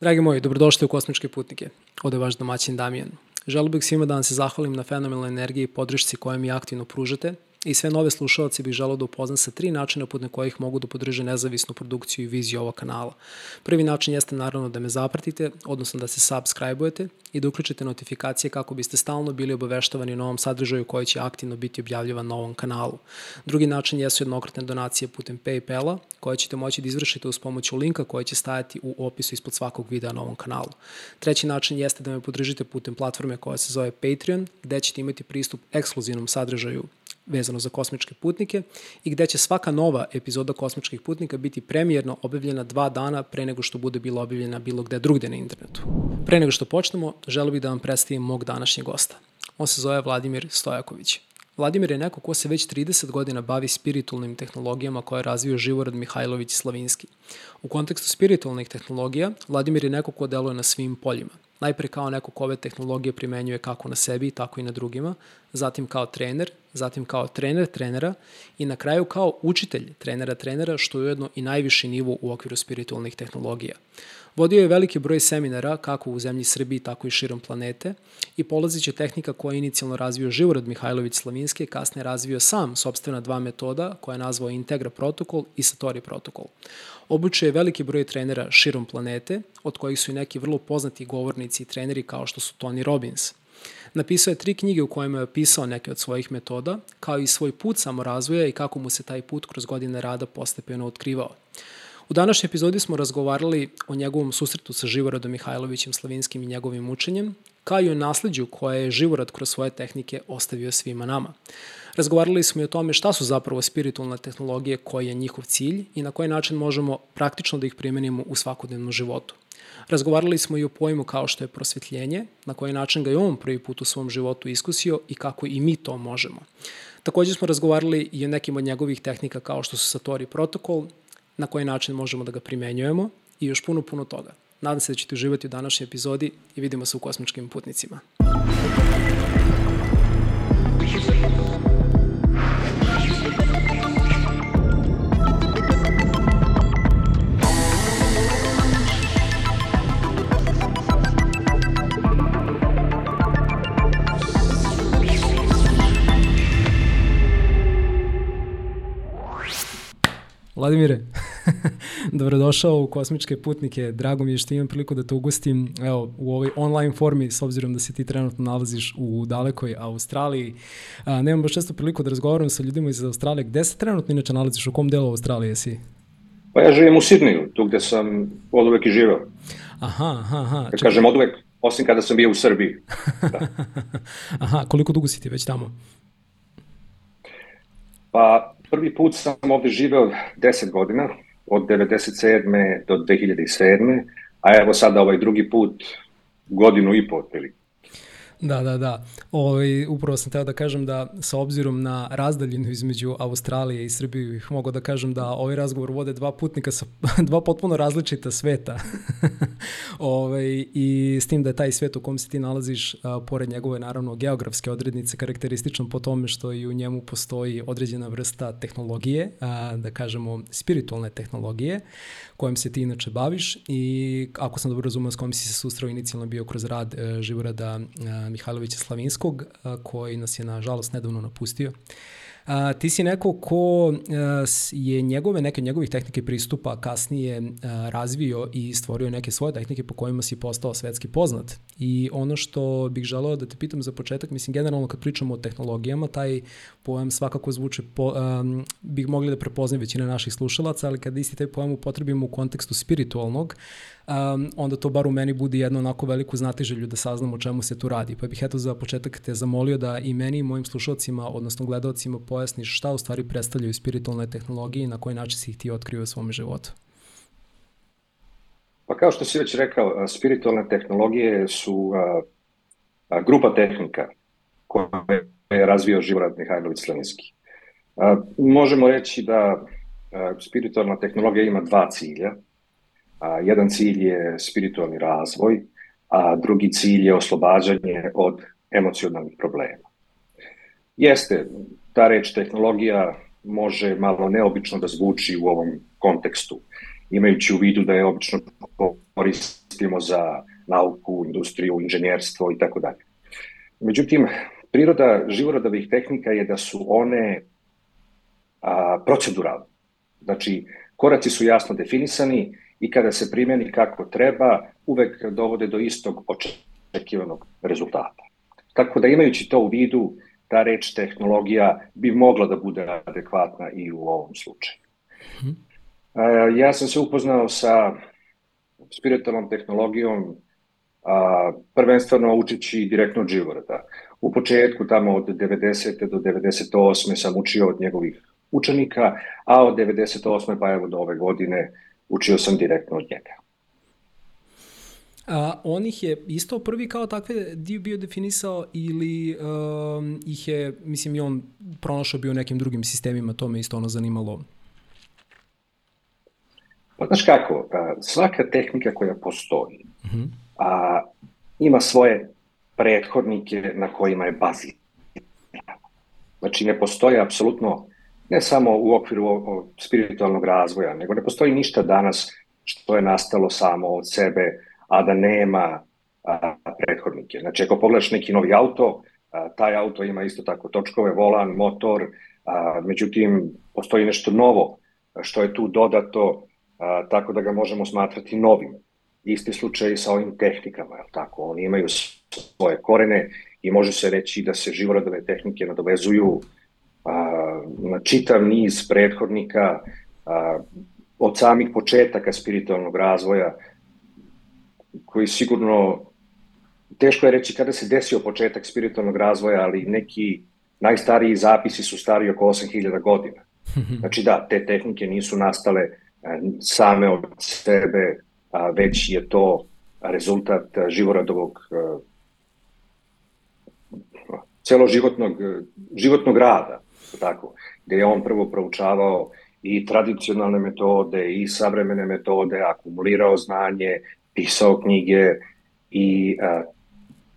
Dragi moji, dobrodošli u Kosmičke putnike. Ovde je vaš domaćin Damijan. Želeo bih svima da vam se zahvalim na fenomenalnoj energiji i podršci koje mi aktivno pružate i sve nove slušalci bih želeo da upoznam sa tri načina putem kojih mogu da podrže nezavisnu produkciju i viziju ovog kanala. Prvi način jeste naravno da me zapratite, odnosno da se subscribe-ujete i da uključite notifikacije kako biste stalno bili obaveštavani o novom sadržaju koji će aktivno biti objavljivan na ovom kanalu. Drugi način jesu jednokratne donacije putem Paypala, koje ćete moći da izvršite uz pomoću linka koji će stajati u opisu ispod svakog videa na ovom kanalu. Treći način jeste da me podržite putem platforme koja se zove Patreon, gde ćete imati pristup ekskluzivnom sadržaju vezano za kosmičke putnike i gde će svaka nova epizoda kosmičkih putnika biti premijerno objavljena dva dana pre nego što bude bila objavljena bilo gde drugde na internetu. Pre nego što počnemo, želeo bih da vam predstavim mog današnjeg gosta. On se zove Vladimir Stojaković. Vladimir je neko ko se već 30 godina bavi spiritualnim tehnologijama koje je razvio Živorad Mihajlović Slavinski. U kontekstu spiritualnih tehnologija, Vladimir je neko ko deluje na svim poljima – Najpre kao neko ko ove tehnologije primenjuje kako na sebi, tako i na drugima, zatim kao trener, zatim kao trener trenera i na kraju kao učitelj trenera trenera, što je ujedno i najviši nivo u okviru spiritualnih tehnologija. Vodio je veliki broj seminara kako u zemlji Srbiji, tako i širom planete i polazit će tehnika koja je inicijalno razvio Živorad Mihajlović Slavinski, kasnije razvio sam sobstvena dva metoda koja je nazvao Integra protokol i Satori protokol. Obučio je veliki broj trenera širom planete, od kojih su i neki vrlo poznati govornici i treneri kao što su Tony Robbins. Napisao je tri knjige u kojima je opisao neke od svojih metoda, kao i svoj put samorazvoja i kako mu se taj put kroz godine rada postepeno otkrivao. U današnjoj epizodi smo razgovarali o njegovom susretu sa Živoradom Mihajlovićem Slavinskim i njegovim učenjem, kao i o nasledđu koje je Živorad kroz svoje tehnike ostavio svima nama. Razgovarali smo i o tome šta su zapravo spiritualne tehnologije, koji je njihov cilj i na koji način možemo praktično da ih primenimo u svakodnevnom životu. Razgovarali smo i o pojmu kao što je prosvetljenje, na koji način ga je on prvi put u svom životu iskusio i kako i mi to možemo. Takođe smo razgovarali i o nekim od njegovih tehnika kao što su Satori protokol, na koji način možemo da ga primenjujemo i još puno, puno toga. Nadam se da ćete uživati u današnjoj epizodi i vidimo se u kosmičkim putnicima. Vladimire, dobrodošao u Kosmičke putnike. Drago mi je što imam priliku da te ugostim evo, u ovoj online formi, s obzirom da se ti trenutno nalaziš u dalekoj Australiji. A, nemam baš često priliku da razgovaram sa ljudima iz Australije. Gde se trenutno inače nalaziš? U kom delu Australije si? Pa ja živim u Sidneju, tu gde sam od uvek i živao. Aha, aha, aha. Da kažem od uvek, osim kada sam bio u Srbiji. Da. aha, koliko dugo si ti već tamo? Pa Prvi put sam ovde živeo 10 godina, od 97. do 2007. A evo sada ovaj drugi put godinu i po otprilike. Da, da, da. Ovaj, upravo sam teo da kažem da sa obzirom na razdaljinu između Australije i Srbije bih mogao da kažem da ovaj razgovor vode dva putnika sa dva potpuno različita sveta. Ovaj, I s tim da je taj svet u kom se ti nalaziš, a, pored njegove naravno geografske odrednice, karakterističan po tome što i u njemu postoji određena vrsta tehnologije, a, da kažemo spiritualne tehnologije, kojom se ti inače baviš i ako sam dobro razumio s kojom si se sustrao inicijalno bio kroz rad e, Živorada e, Mihajlovića Slavinskog, koji nas je nažalost nedavno napustio. A, ti si neko ko je njegove, neke njegovih tehnike pristupa kasnije razvio i stvorio neke svoje tehnike po kojima si postao svetski poznat. I ono što bih želeo da te pitam za početak, mislim generalno kad pričamo o tehnologijama, taj pojam svakako zvuče, po, um, bih mogli da prepoznaju većina naših slušalaca, ali kada isti taj pojam upotrebimo u kontekstu spiritualnog, um, onda to bar u meni budi jedno onako veliku znatiželju da saznam o čemu se tu radi. Pa bih eto za početak te zamolio da i meni i mojim slušalcima, odnosno gledalcima, pojasniš šta u stvari predstavljaju spiritualne tehnologije i na koji način si ih ti otkrio u svom životu. Pa kao što si već rekao, spiritualne tehnologije su a, a, grupa tehnika koje je razvio Živorad Mihajlović Slavinski. A, možemo reći da a, spiritualna tehnologija ima dva cilja – A, jedan cilj je spiritualni razvoj, a drugi cilj je oslobađanje od emocionalnih problema. Jeste, ta reč tehnologija može malo neobično da zvuči u ovom kontekstu, imajući u vidu da je obično koristimo za nauku, industriju, inženjerstvo i tako dalje. Međutim, priroda živorodovih tehnika je da su one a, proceduralne. Znači, koraci su jasno definisani i kada se primeni kako treba, uvek dovode do istog očekivanog rezultata. Tako da imajući to u vidu, ta reč tehnologija bi mogla da bude adekvatna i u ovom slučaju. Hmm. Ja sam se upoznao sa spiritualnom tehnologijom a, prvenstveno učići direktno od Živorada. U početku, tamo od 90. do 98. sam učio od njegovih učenika, a od 98. pa evo do ove godine učio sam direktno od njega. A, on ih je isto prvi kao takve dio bio definisao ili um, ih je, mislim, i on pronašao bio nekim drugim sistemima, to me isto ono zanimalo. Pa znaš kako, svaka tehnika koja postoji, uh mhm. -huh. a, ima svoje prethodnike na kojima je bazirana. Znači ne postoji apsolutno, ne samo u okviru spiritualnog razvoja, nego ne postoji ništa danas što je nastalo samo od sebe, a da nema a, prethodnike. Znači, ako pogledaš neki novi auto, a, taj auto ima isto tako točkove, volan, motor, a, međutim, postoji nešto novo što je tu dodato, a, tako da ga možemo smatrati novim. Isti slučaj sa ovim tehnikama, je tako? Oni imaju svoje korene i može se reći da se živorodove tehnike nadovezuju a, na čitav niz prethodnika a, od samih početaka spiritualnog razvoja koji sigurno, teško je reći kada se desio početak spiritualnog razvoja, ali neki najstariji zapisi su stari oko 8000 godina. Znači da, te tehnike nisu nastale e, same od sebe, već je to rezultat živoradovog e, celoživotnog životnog rada, tako, gde je on prvo proučavao i tradicionalne metode i savremene metode, akumulirao znanje, pisao knjige i a,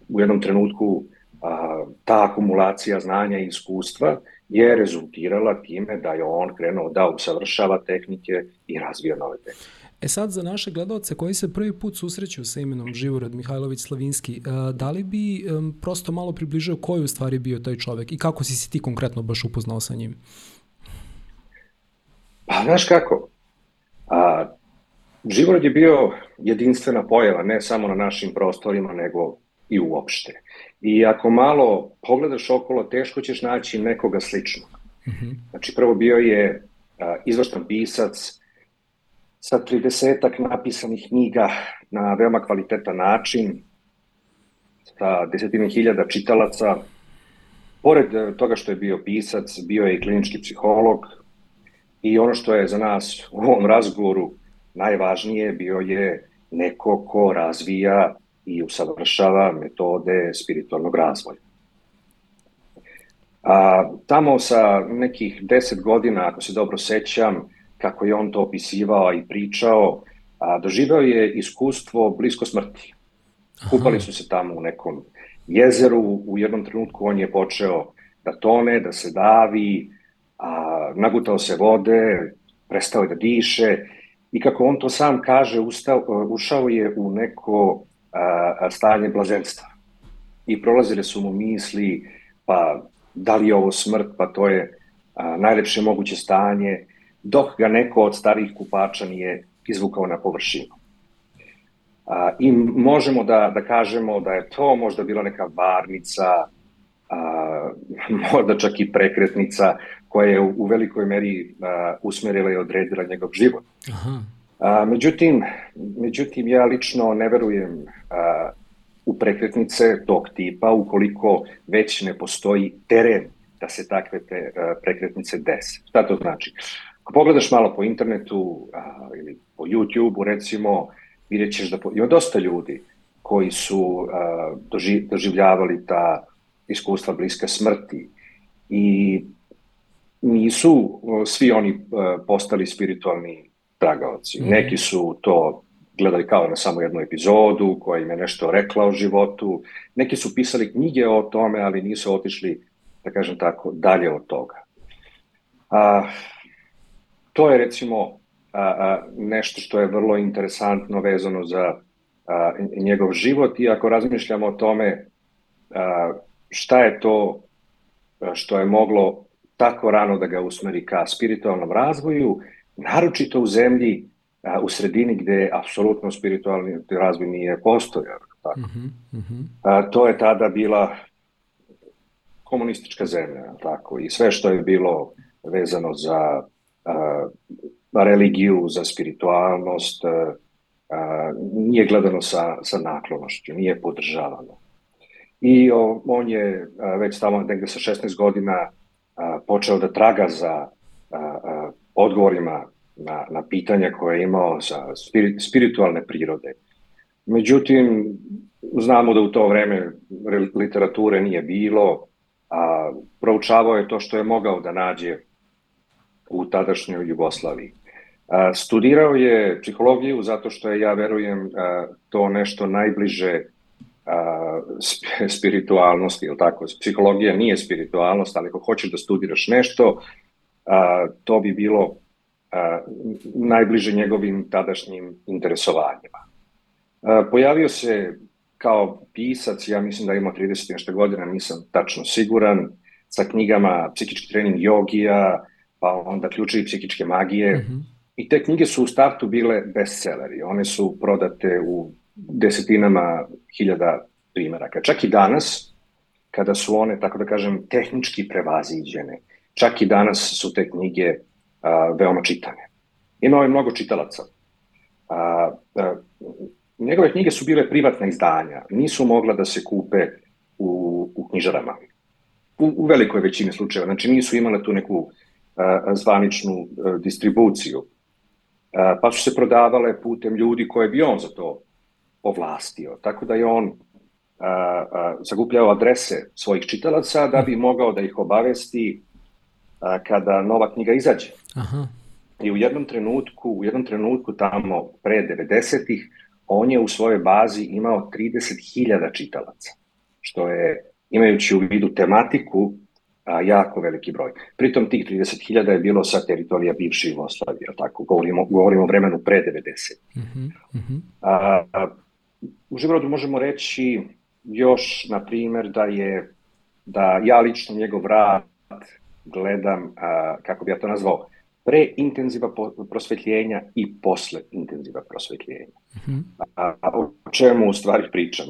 u jednom trenutku a, ta akumulacija znanja i iskustva je rezultirala time da je on krenuo da usavršava tehnike i razvija nove tehnike. E sad, za naše gledalce koji se prvi put susreću sa imenom Živorad Mihajlović Slavinski, da li bi prosto malo približao ko je u stvari bio taj čovek i kako si se ti konkretno baš upoznao sa njim? Pa, znaš kako, a, Živorod je bio jedinstvena pojava, ne samo na našim prostorima, nego i uopšte. I ako malo pogledaš okolo, teško ćeš naći nekoga sličnog. Mm -hmm. Znači, prvo bio je a, izvrštan pisac sa 30 napisanih knjiga na veoma kvalitetan način, sa desetine hiljada čitalaca. Pored toga što je bio pisac, bio je i klinički psiholog i ono što je za nas u ovom razgovoru najvažnije bio je neko ko razvija i usavršava metode spiritualnog razvoja. A, tamo sa nekih deset godina, ako se dobro sećam, kako je on to opisivao i pričao, a, doživao je iskustvo blisko smrti. Kupali su se tamo u nekom jezeru, u jednom trenutku on je počeo da tone, da se davi, a, nagutao se vode, prestao je da diše i kako on to sam kaže, ustao, ušao je u neko a, stanje blaženstva. I prolazile su mu misli, pa da li je ovo smrt, pa to je a, najlepše moguće stanje, dok ga neko od starih kupača nije izvukao na površinu. A, I možemo da, da kažemo da je to možda bila neka varnica, a, možda čak i prekretnica koja je u, u velikoj meri a, usmerila i odredila njegov život. Aha. A, međutim, međutim, ja lično ne verujem a, u prekretnice tog tipa ukoliko već ne postoji teren da se takve te a, prekretnice dese. Šta to znači? Ako pogledaš malo po internetu a, ili po YouTube-u recimo, vidjet ćeš da po, ima dosta ljudi koji su a, doži, doživljavali ta iskustva bliska smrti i nisu svi oni postali spiritualni tragaoci. Mm. Neki su to gledali kao na samo jednu epizodu koja im je nešto rekla o životu. Neki su pisali knjige o tome, ali nisu otišli, da kažem tako, dalje od toga. A, to je recimo a, a, nešto što je vrlo interesantno vezano za a, njegov život i ako razmišljamo o tome a, šta je to što je moglo tako rano da ga usmeri ka spiritualnom razvoju, naročito u zemlji a, u sredini gde apsolutno spiritualni razvoj nije postojao. Tako. Mm -hmm. a, to je tada bila komunistička zemlja, tako, i sve što je bilo vezano za religiju, za spiritualnost, a, a, nije gledano sa, sa naklonošću, nije podržavano. I on je a, već tamo negde sa 16 godina a, počeo da traga za a, a, odgovorima na, na pitanja koje je imao sa spirit, spiritualne prirode. Međutim, znamo da u to vreme literature nije bilo, a proučavao je to što je mogao da nađe u tadašnjoj Jugoslaviji. Studirao je psihologiju zato što je, ja verujem, to nešto najbliže spiritualnosti, ili tako? Psihologija nije spiritualnost, ali ako hoćeš da studiraš nešto, to bi bilo najbliže njegovim tadašnjim interesovanjima. Pojavio se kao pisac, ja mislim da ima 30 nešto godina, nisam tačno siguran, sa knjigama Psihički trening jogija, pa onda Ključevi psihičke magije. Mm -hmm. I te knjige su u startu bile bestselleri. One su prodate u desetinama hiljada primeraka. Čak i danas, kada su one, tako da kažem, tehnički prevaziđene, čak i danas su te knjige a, veoma čitane. Imao je mnogo čitalaca. A, a, njegove knjige su bile privatna izdanja, nisu mogla da se kupe u, u knjižarama. U, u velikoj većini slučajeva. Znači nisu imale tu neku zvaničnu a, distribuciju. A, pa su se prodavale putem ljudi koje bi on za to ovlastio. Tako da je on zagupljao adrese svojih čitalaca da bi mogao da ih obavesti kada nova knjiga izađe. Aha. I u jednom trenutku, u jednom trenutku tamo pre 90-ih, on je u svojoj bazi imao 30.000 čitalaca, što je, imajući u vidu tematiku, a, jako veliki broj. Pritom tih 30.000 je bilo sa teritorija bivše Jugoslavije, tako, govorimo, govorimo o vremenu pre 90. Mm -hmm, -hmm. A, a, u Živorodu možemo reći još, na primer, da je, da ja lično njegov rad gledam, a, kako bi ja to nazvao, pre intenziva prosvetljenja i posle intenziva prosvetljenja. Mm -hmm. a, a, o čemu u stvari pričam?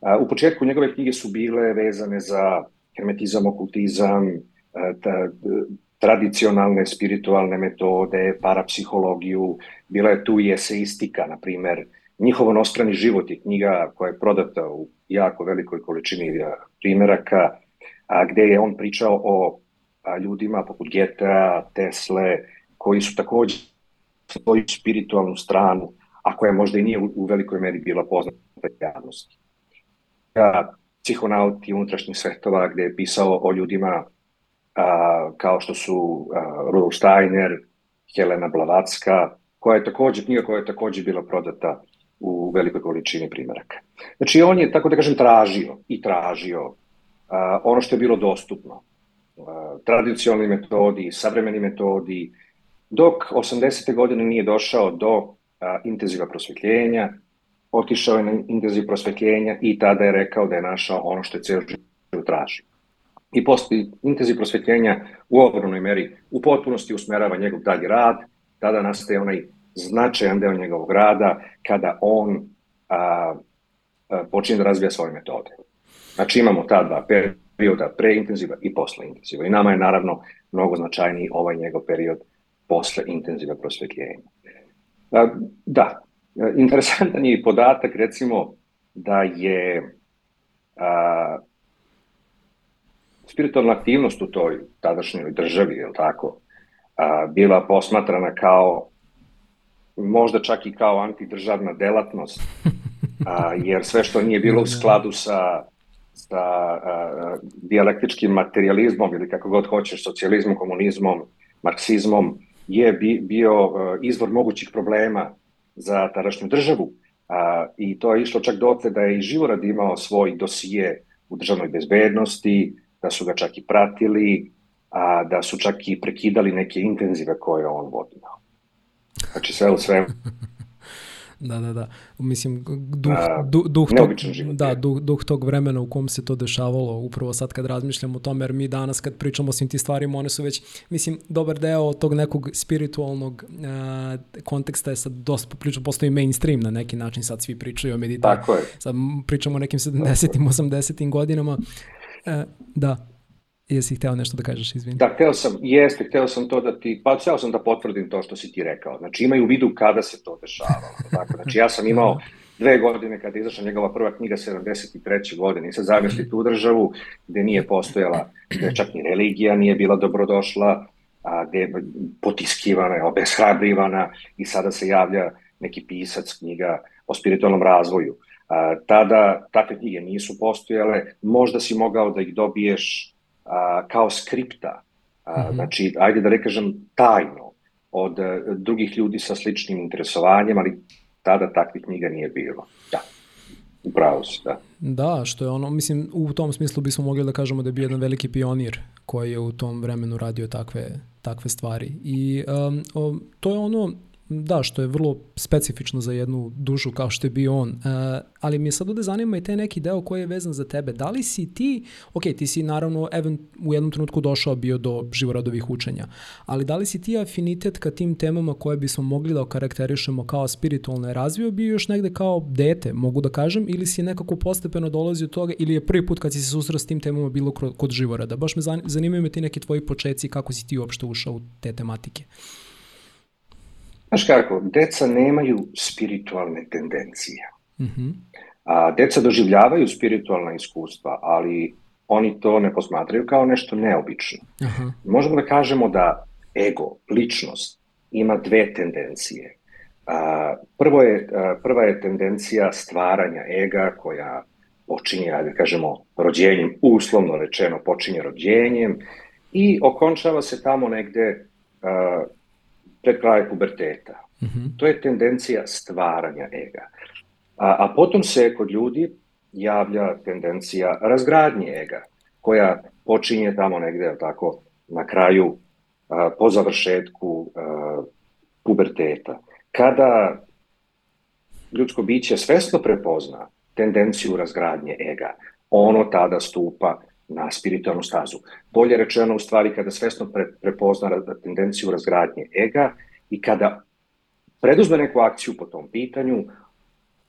A, u početku njegove knjige su bile vezane za hermetizam, okultizam, a, ta, tradicionalne spiritualne metode, parapsihologiju, bila je tu i eseistika, na primer, Njihovo nostrani život je knjiga koja je prodata u jako velikoj količini primeraka, a gde je on pričao o ljudima poput Geta, Tesle, koji su takođe svoju spiritualnu stranu, a koja možda i nije u velikoj meri bila poznata javnosti. Ja, psihonauti unutrašnjih svetova gde je pisao o ljudima a, kao što su a, Rudolf Steiner, Helena Blavatska, koja je takođe, knjiga koja je takođe bila prodata u velikoj količini primeraka. Znači on je, tako da kažem, tražio i tražio a, ono što je bilo dostupno. A, tradicionalni metodi, savremeni metodi, dok 80. godine nije došao do a, intenziva prosvetljenja, otišao je na intenziv prosvetljenja i tada je rekao da je našao ono što je ceo život tražio. I posle intenziv prosvetljenja u ogromnoj meri u potpunosti usmerava njegov dalji rad, tada nastaje onaj značajan deo njegovog rada kada on a, a, počinje da razvija svoje metode. Znači imamo ta dva perioda preintenziva i posle intenziva. I nama je naravno mnogo značajniji ovaj njegov period posle intenziva prosvetljenja. Da, interesantan je i podatak recimo da je a, spiritualna aktivnost u toj tadašnjoj državi, je tako, a, bila posmatrana kao možda čak i kao antidržavna delatnost, a, jer sve što nije bilo u skladu sa, sa a, dijalektičkim materializmom ili kako god hoćeš, socijalizmom, komunizmom, marksizmom, je bi, bio a, izvor mogućih problema za tadašnju državu. A, I to je išlo čak dotle da je i Živorad imao svoj dosije u državnoj bezbednosti, da su ga čak i pratili, a, da su čak i prekidali neke intenzive koje on vodio. Znači sve u svemu Da, da, da. Mislim, duh, A, duh, duh, tog, da, duh, duh tog vremena u kom se to dešavalo, upravo sad kad razmišljam o tome, jer mi danas kad pričamo o svim ti stvarima, one su već, mislim, dobar deo tog nekog spiritualnog uh, konteksta je sad dosta popričao, postoji mainstream na neki način, sad svi pričaju o meditaciji. Tako je. Sad pričamo o nekim 70-im, 80-im godinama. Uh, da. Jesi hteo nešto da kažeš, izvini? Da, hteo sam, jeste, hteo sam to da ti, pa hteo sam da potvrdim to što si ti rekao. Znači imaju u vidu kada se to dešavalo. Tako, znači ja sam imao dve godine kada je izašla njegova prva knjiga 73. godine i sad zamisli tu državu gde nije postojala, gde čak ni religija nije bila dobrodošla, a gde je potiskivana, obeshrabrivana i sada se javlja neki pisac knjiga o spiritualnom razvoju. A, tada takve knjige nisu postojale, možda si mogao da ih dobiješ a, kao skripta, a, mm -hmm. znači, ajde da ne kažem tajno, od a, e, drugih ljudi sa sličnim interesovanjem, ali tada takvih knjiga nije bilo. Da. Upravo si, da. Da, što je ono, mislim, u tom smislu bismo mogli da kažemo da je bio jedan veliki pionir koji je u tom vremenu radio takve, takve stvari. I um, to je ono, da, što je vrlo specifično za jednu dušu kao što je bio on. Uh, ali mi je sad ovde zanima i taj neki deo koji je vezan za tebe. Da li si ti, ok, ti si naravno event, u jednom trenutku došao bio do živoradovih učenja, ali da li si ti afinitet ka tim temama koje bismo mogli da okarakterišemo kao spiritualne razvio bio još negde kao dete, mogu da kažem, ili si nekako postepeno dolazio toga, ili je prvi put kad si se susreo s tim temama bilo kod živorada? Baš me zanimaju me ti neki tvoji početci kako si ti uopšte ušao u te tematike. Znaš kako, deca nemaju spiritualne tendencije. Mm -hmm. A, deca doživljavaju spiritualna iskustva, ali oni to ne posmatraju kao nešto neobično. Aha. Možemo da kažemo da ego, ličnost, ima dve tendencije. A, prvo je, a, prva je tendencija stvaranja ega koja počinje, da kažemo, rođenjem, uslovno rečeno počinje rođenjem i okončava se tamo negde a, pred kraj puberteta. Mm -hmm. To je tendencija stvaranja ega. A, a potom se kod ljudi javlja tendencija razgradnje ega, koja počinje tamo negde, tako, na kraju, a, po završetku a, puberteta. Kada ljudsko biće svesno prepozna tendenciju razgradnje ega, ono tada stupa na spiritualnu stazu. Bolje rečeno, u stvari, kada svesno pre, prepozna tendenciju razgradnje ega i kada preduzme neku akciju po tom pitanju,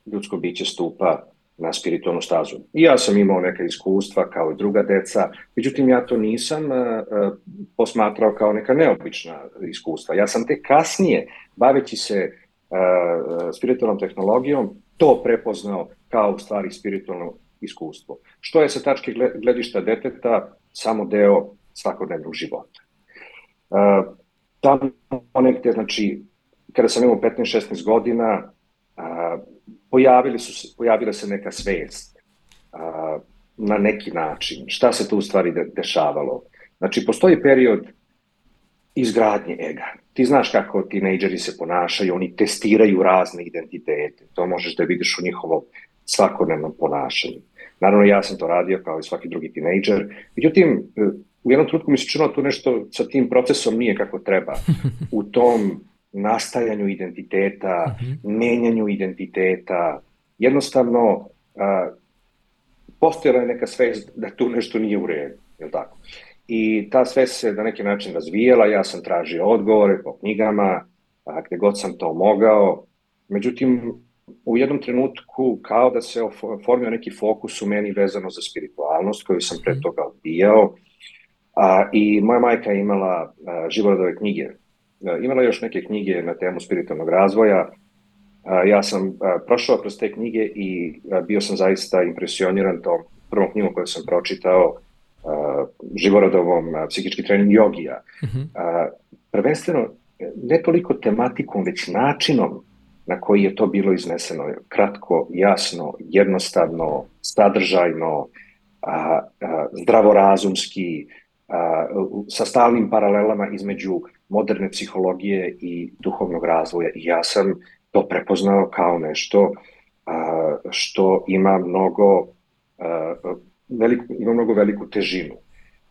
ljudsko biće stupa na spiritualnu stazu. I ja sam imao neka iskustva kao i druga deca, međutim ja to nisam uh, posmatrao kao neka neobična iskustva. Ja sam te kasnije, baveći se uh, spiritualnom tehnologijom, to prepoznao kao u stvari spiritualno iskustvo. Što je sa tačke gledišta deteta samo deo svakodnevnog života. Uh, tamo negde, znači, kada sam imao 15-16 godina, uh, pojavili su, pojavila se neka svest uh, na neki način. Šta se tu u stvari de, dešavalo? Znači, postoji period izgradnje ega. Ti znaš kako tinejdžeri se ponašaju, oni testiraju razne identitete. To možeš da vidiš u njihovom svakodnevnom ponašanju. Naravno, ja sam to radio kao i svaki drugi tinejdžer. Međutim, u jednom trenutku mi se činilo tu nešto sa tim procesom nije kako treba. U tom nastajanju identiteta, mhm. menjanju identiteta, jednostavno uh, postojala je neka svest da tu nešto nije u redu, je tako? I ta svest se na neki način razvijela, ja sam tražio odgovore po knjigama, a, gde god sam to mogao, međutim, u jednom trenutku kao da se formio neki fokus u meni vezano za spiritualnost koju sam pre mhm. toga odbijao, a, i moja majka je imala a, živorodove knjige E, imala još neke knjige na temu spiritualnog razvoja. E, ja sam e, prošao kroz te knjige i bio sam zaista impresioniran tom prvom knjigom koju sam pročitao, Živorodovom psihički trening jogija. Uh mhm. Prvenstveno, ne toliko tematikom, već načinom na koji je to bilo izneseno. Kratko, jasno, jednostavno, sadržajno, zdravorazumski, sa stalnim paralelama između moderne psihologije i duhovnog razvoja. I ja sam to prepoznao kao nešto a, što ima mnogo, a, veliku, ima mnogo veliku težinu.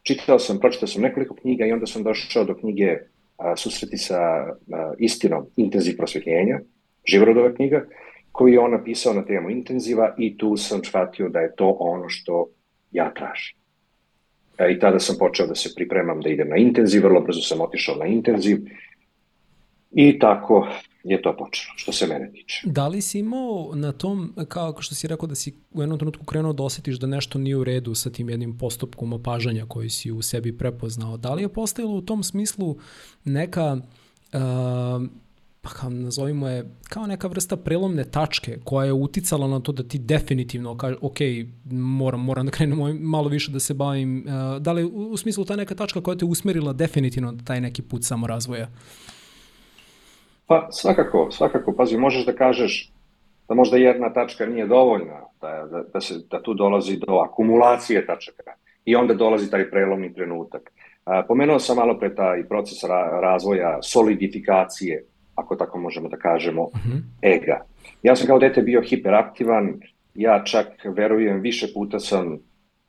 Čitao sam, pročitao sam nekoliko knjiga i onda sam došao do knjige a, susreti sa a, istinom intenziv prosvetljenja, Živorodova knjiga, koju je on napisao na temu intenziva i tu sam shvatio da je to ono što ja tražim. E, I tada sam počeo da se pripremam da idem na intenziv, vrlo brzo sam otišao na intenziv i tako je to počelo, što se mene tiče. Da li si imao na tom, kao što si rekao da si u jednom trenutku krenuo da osetiš da nešto nije u redu sa tim jednim postupkom opažanja koji si u sebi prepoznao, da li je postojalo u tom smislu neka uh, pa kao nazovimo je, kao neka vrsta prelomne tačke koja je uticala na to da ti definitivno kaže, ok, moram, moram da krenem malo više da se bavim, uh, da li u, u smislu ta neka tačka koja te usmerila definitivno da taj neki put samorazvoja? Pa svakako, svakako, pazi, možeš da kažeš da možda jedna tačka nije dovoljna, da, da, da, se, da tu dolazi do akumulacije tačaka i onda dolazi taj prelomni trenutak. Pomenuo sam malo pre taj proces ra, razvoja solidifikacije ako tako možemo da kažemo, uh mhm. -huh. ega. Ja sam kao dete bio hiperaktivan, ja čak verujem više puta sam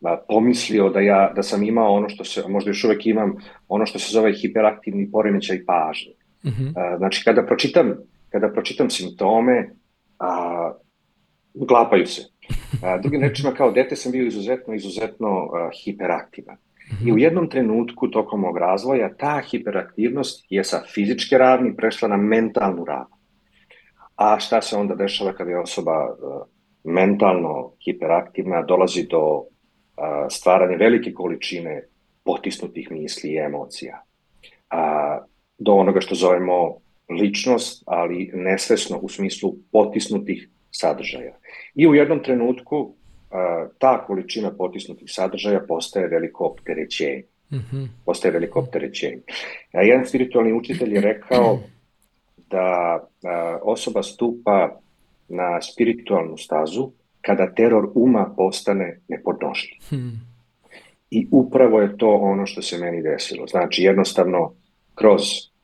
a, pomislio da ja da sam imao ono što se možda još uvek imam ono što se zove hiperaktivni poremećaj pažnje. Uh mhm. -huh. a, znači kada pročitam kada pročitam simptome a, uklapaju se. A, drugim rečima kao dete sam bio izuzetno izuzetno a, hiperaktivan. I u jednom trenutku tokom mog razvoja ta hiperaktivnost je sa fizičke ravni prešla na mentalnu ravnu. A šta se onda dešava kada je osoba uh, mentalno hiperaktivna, dolazi do uh, stvaranja velike količine potisnutih misli i emocija. A, do onoga što zovemo ličnost, ali nesvesno u smislu potisnutih sadržaja. I u jednom trenutku ta količina potisnutih sadržaja postaje veliko opterećenje. Mm -hmm. Postaje veliko opterećenje. A jedan spiritualni učitelj je rekao da osoba stupa na spiritualnu stazu kada teror uma postane nepodnošljiv. Hmm. I upravo je to ono što se meni desilo. Znači, jednostavno, kroz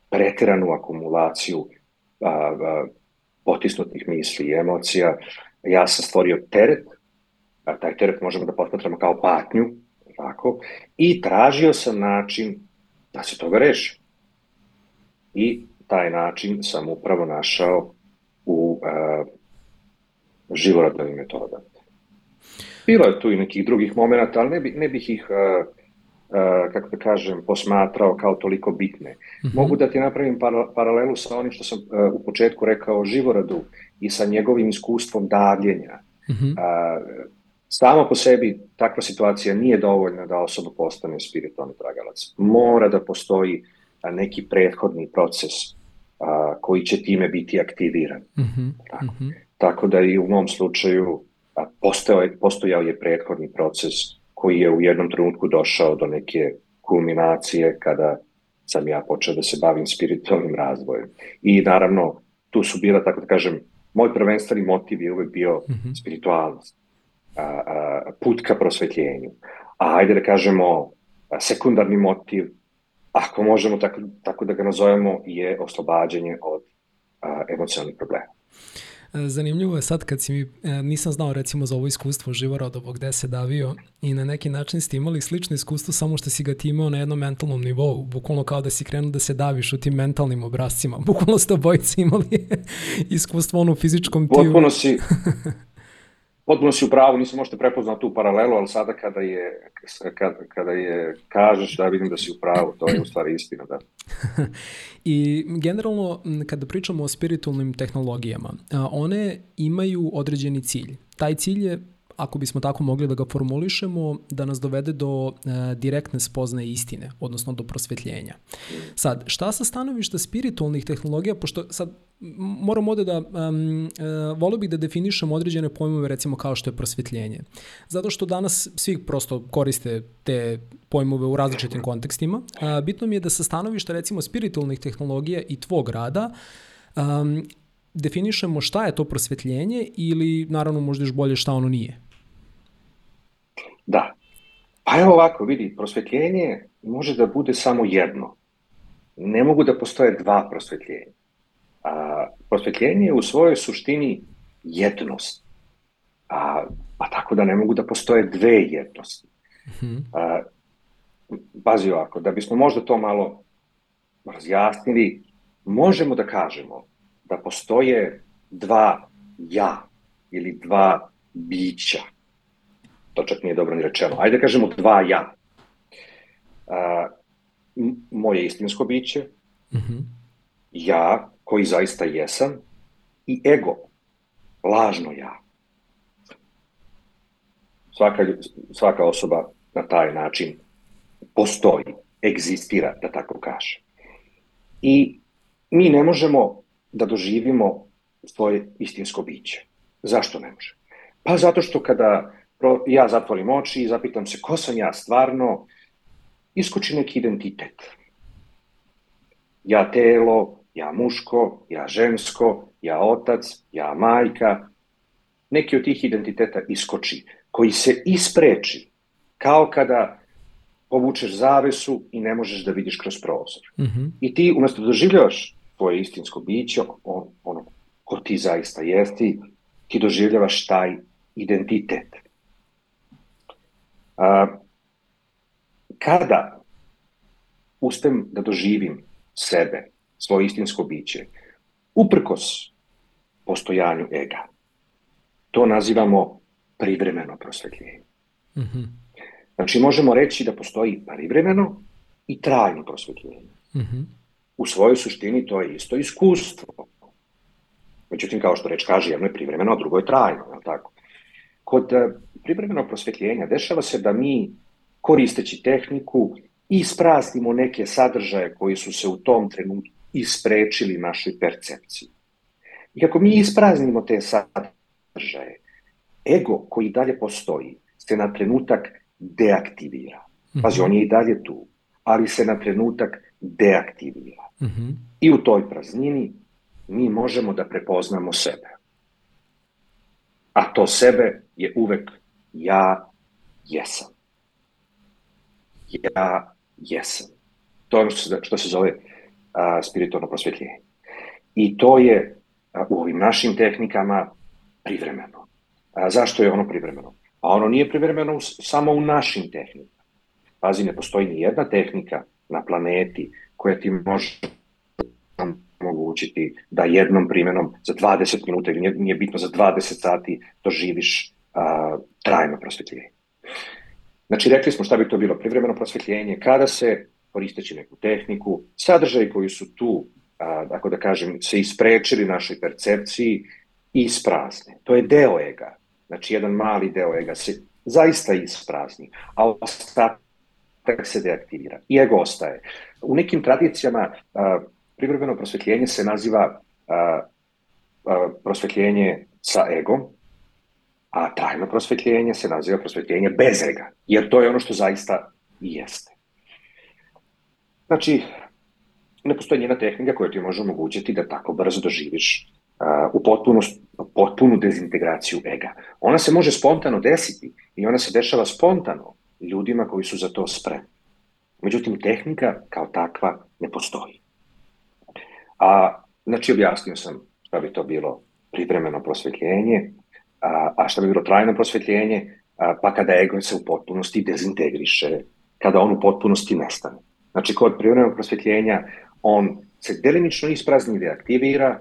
preteranu akumulaciju a, a, potisnutih misli i emocija, ja sam stvorio teret taj teret možemo da posmatramo kao patnju, tako, i tražio sam način da se toga reši. I taj način sam upravo našao u uh, živorodovim metodama. Bilo je tu i nekih drugih momenta, ali ne, bi, ne bih ih, uh, uh, kako da kažem, posmatrao kao toliko bitne. Mm -hmm. Mogu da ti napravim para, paralelu sa onim što sam uh, u početku rekao o živorodu i sa njegovim iskustvom davljenja. Mm -hmm. uh, Samo po sebi takva situacija nije dovoljna da osoba postane spiritualni tragalac. Mora da postoji neki prethodni proces a, koji će time biti aktiviran. Mm -hmm. Tako. Mm -hmm. Tako da i u mom slučaju a, postojao, postojao je prethodni proces koji je u jednom trenutku došao do neke kulminacije kada sam ja počeo da se bavim spiritualnim razvojem. I naravno, tu su bila, tako da kažem, moj prvenstveni motiv je uvek bio mm -hmm. spiritualnost a, a, put ka prosvetljenju. A ajde da kažemo sekundarni motiv, ako možemo tako, tako da ga nazovemo, je oslobađanje od a, emocionalnih problema. Zanimljivo je sad kad si mi, e, nisam znao recimo za ovo iskustvo živorodovog gde se davio i na neki način ste imali slično iskustvo samo što si ga ti imao na jednom mentalnom nivou, bukvalno kao da si krenuo da se daviš u tim mentalnim obrazcima, bukvalno ste obojice imali iskustvo ono u fizičkom tiju. Potpuno si, potpuno si u pravu, nisam možete prepoznao tu paralelu, ali sada kada je, kada, kada je kažeš da vidim da si u pravu, to je u stvari istina, da. I generalno, kada pričamo o spiritualnim tehnologijama, one imaju određeni cilj. Taj cilj je ako bismo tako mogli da ga formulišemo, da nas dovede do e, direktne spoznaje istine, odnosno do prosvetljenja. Sad, šta sa stanovišta spiritualnih tehnologija, pošto sad moram ovde da, um, e, volio bih da definišem određene pojmove, recimo kao što je prosvetljenje. Zato što danas svi prosto koriste te pojmove u različitim kontekstima. A, bitno mi je da sa stanovišta, recimo, spiritualnih tehnologija i tvog rada, um, definišemo šta je to prosvetljenje ili naravno možda još bolje šta ono nije. Da. Pa evo ovako, vidi, prosvetljenje može da bude samo jedno. Ne mogu da postoje dva prosvetljenja. A, prosvetljenje je u svojoj suštini jednost. A, pa tako da ne mogu da postoje dve jednosti. -hmm. A, pazi ovako, da bismo možda to malo razjasnili, možemo da kažemo da postoje dva ja ili dva bića. To čak nije dobro ni rečeno. Ajde da kažemo dva ja. A, moje istinsko biće, mm -hmm. ja koji zaista jesam i ego, lažno ja. Svaka, svaka osoba na taj način postoji, egzistira, da tako kaže. I mi ne možemo da doživimo svoje istinsko biće. Zašto ne može? Pa zato što kada ja zatvorim oči i zapitam se ko sam ja stvarno, iskoči neki identitet. Ja telo, ja muško, ja žensko, ja otac, ja majka. Neki od tih identiteta iskoči, koji se ispreči, kao kada povučeš zavesu i ne možeš da vidiš kroz prozor. Mm -hmm. I ti umesto da doživljavaš tvoje istinsko biće, on, ono ko ti zaista jesti, ti doživljavaš taj identitet. A, kada uspem da doživim sebe, svoje istinsko biće, uprkos postojanju ega, to nazivamo privremeno prosvetljenje. Mm -hmm. Znači, možemo reći da postoji privremeno i trajno prosvetljenje. Mm -hmm. U svojoj suštini to je isto iskustvo. Međutim, kao što reč kaže, jedno je privremeno, a drugo je trajno, je tako? Kod eh, privremenog prosvetljenja dešava se da mi, koristeći tehniku, ispraznimo neke sadržaje koji su se u tom trenutku isprečili našoj percepciji. I ako mi ispraznimo te sadržaje, ego koji dalje postoji se na trenutak deaktivira. Pazi, on je i dalje tu, ali se na trenutak deaktivira. Mm -hmm. I u toj praznini mi možemo da prepoznamo sebe. A to sebe je uvek ja jesam. Ja jesam. To je ono što se, što se zove a, spiritualno prosvetljenje. I to je a, u ovim našim tehnikama privremeno. A, zašto je ono privremeno? A ono nije privremeno u, samo u našim tehnikama. Pazi, ne postoji ni jedna tehnika na planeti koja ti može omogućiti da jednom primjenom za 20 minuta ili nije, nije bitno za 20 sati doživiš a, trajno prosvetljenje. Znači, rekli smo šta bi to bilo privremeno prosvetljenje, kada se, koristeći neku tehniku, sadržaji koji su tu, a, ako da kažem, se isprečili našoj percepciji, isprazne. To je deo ega. Znači, jedan mali deo ega se zaista isprazni, a ostatak se deaktivira. I ego ostaje. U nekim tradicijama a, privremeno prosvetljenje se naziva a, a, prosvetljenje sa egom, a trajno prosvetljenje se naziva prosvetljenje bez ega, jer to je ono što zaista i jeste. Znači, ne postoji njena tehnika koja ti može omogućiti da tako brzo doživiš uh, u potpunu, potpunu dezintegraciju ega. Ona se može spontano desiti i ona se dešava spontano ljudima koji su za to spremni. Međutim, tehnika kao takva ne postoji. A, znači, objasnio sam šta bi to bilo privremeno prosvetljenje, a, a šta bi bilo trajno prosvetljenje, a, pa kada ego se u potpunosti dezintegriše, kada on u potpunosti nestane. Znači, kod privremenog prosvetljenja on se delimično isprazni i deaktivira,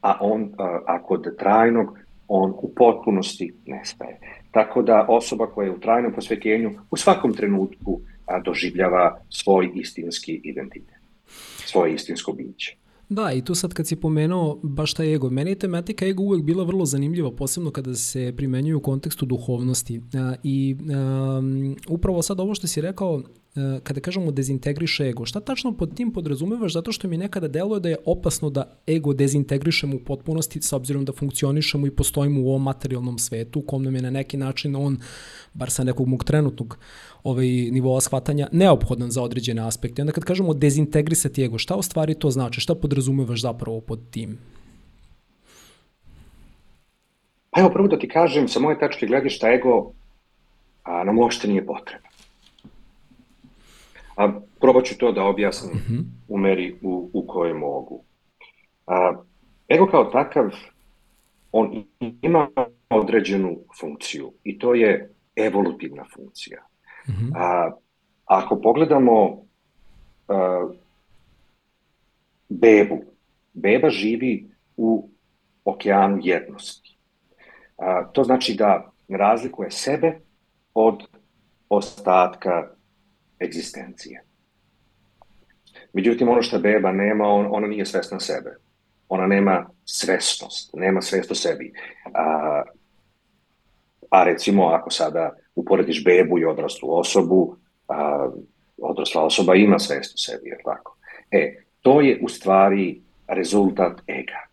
a, on, a, a kod trajnog on u potpunosti nestaje. Tako da osoba koja je u trajnom prosvetljenju u svakom trenutku a, doživljava svoj istinski identitet, svoje istinsko biće. Da, i tu sad kad si pomenuo baš taj ego, meni je tematika ego uvek bila vrlo zanimljiva, posebno kada se primenjuje u kontekstu duhovnosti. I um, upravo sad ovo što si rekao, kada kažemo dezintegriše ego, šta tačno pod tim podrazumevaš zato što mi nekada deluje da je opasno da ego dezintegrišemo u potpunosti s obzirom da funkcionišemo i postojimo u ovom materijalnom svetu u kom nam je na neki način on, bar sa nekog mog trenutnog ovaj, nivoa shvatanja, neophodan za određene aspekte. Onda kad kažemo dezintegrisati ego, šta u stvari to znači? Šta podrazumevaš zapravo pod tim? Pa evo, prvo da ti kažem, sa moje tačke gledišta, ego a, nam uopšte nije potreba. A probat ću to da objasnim mm -hmm. u meri u, u kojoj mogu. A, ego kao takav, on ima određenu funkciju i to je evolutivna funkcija. Mm -hmm. A, ako pogledamo a, bebu. Beba živi u okeanu jednosti. A, to znači da razlikuje sebe od ostatka egzistencije. Međutim, ono što beba nema, on, ona nije svesna sebe. Ona nema svesnost, nema svest o sebi. A, a recimo, ako sada uporediš bebu i odraslu osobu, a, odrasla osoba ima svest o sebi, jer tako? E, to je u stvari rezultat ega.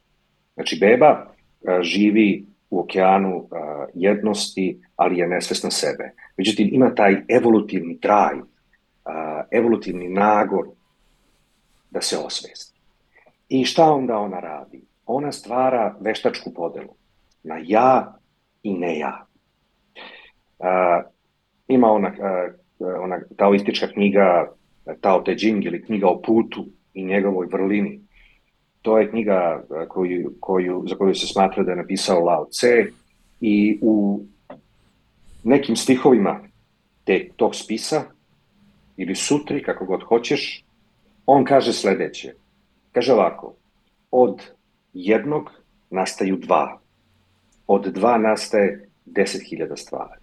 Znači, beba a, živi u okeanu a, jednosti, ali je nesvesna sebe. Međutim, ima taj evolutivni drive, a, evolutivni nagor da se osvesti. I šta onda ona radi? Ona stvara veštačku podelu na ja i ne ja. A, ima ona, a, ona taoistička knjiga Tao Te Ching ili knjiga o putu i njegovoj vrlini. To je knjiga koju, koju, za koju se smatra da je napisao Lao Tse i u nekim stihovima te, tog spisa ili sutri, kako god hoćeš, on kaže sledeće. Kaže ovako, od jednog nastaju dva, od dva nastaje deset hiljada stvari.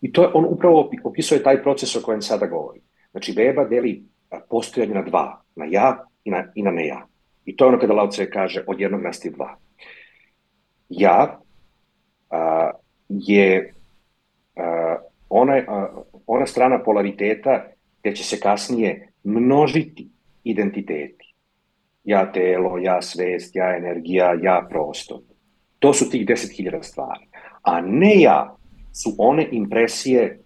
I to on upravo opisuje taj proces o kojem sada govorim. Znači, beba deli postojanje na dva, na ja i na, i na ne ja. I to je ono kada Lao Tse kaže od jednog nastaje dva. Ja a, je a, ona, a, ona strana polariteta gde će se kasnije množiti identiteti. Ja telo, ja svest, ja energija, ja prostor. To su tih 10.000 stvari. A ne ja su one impresije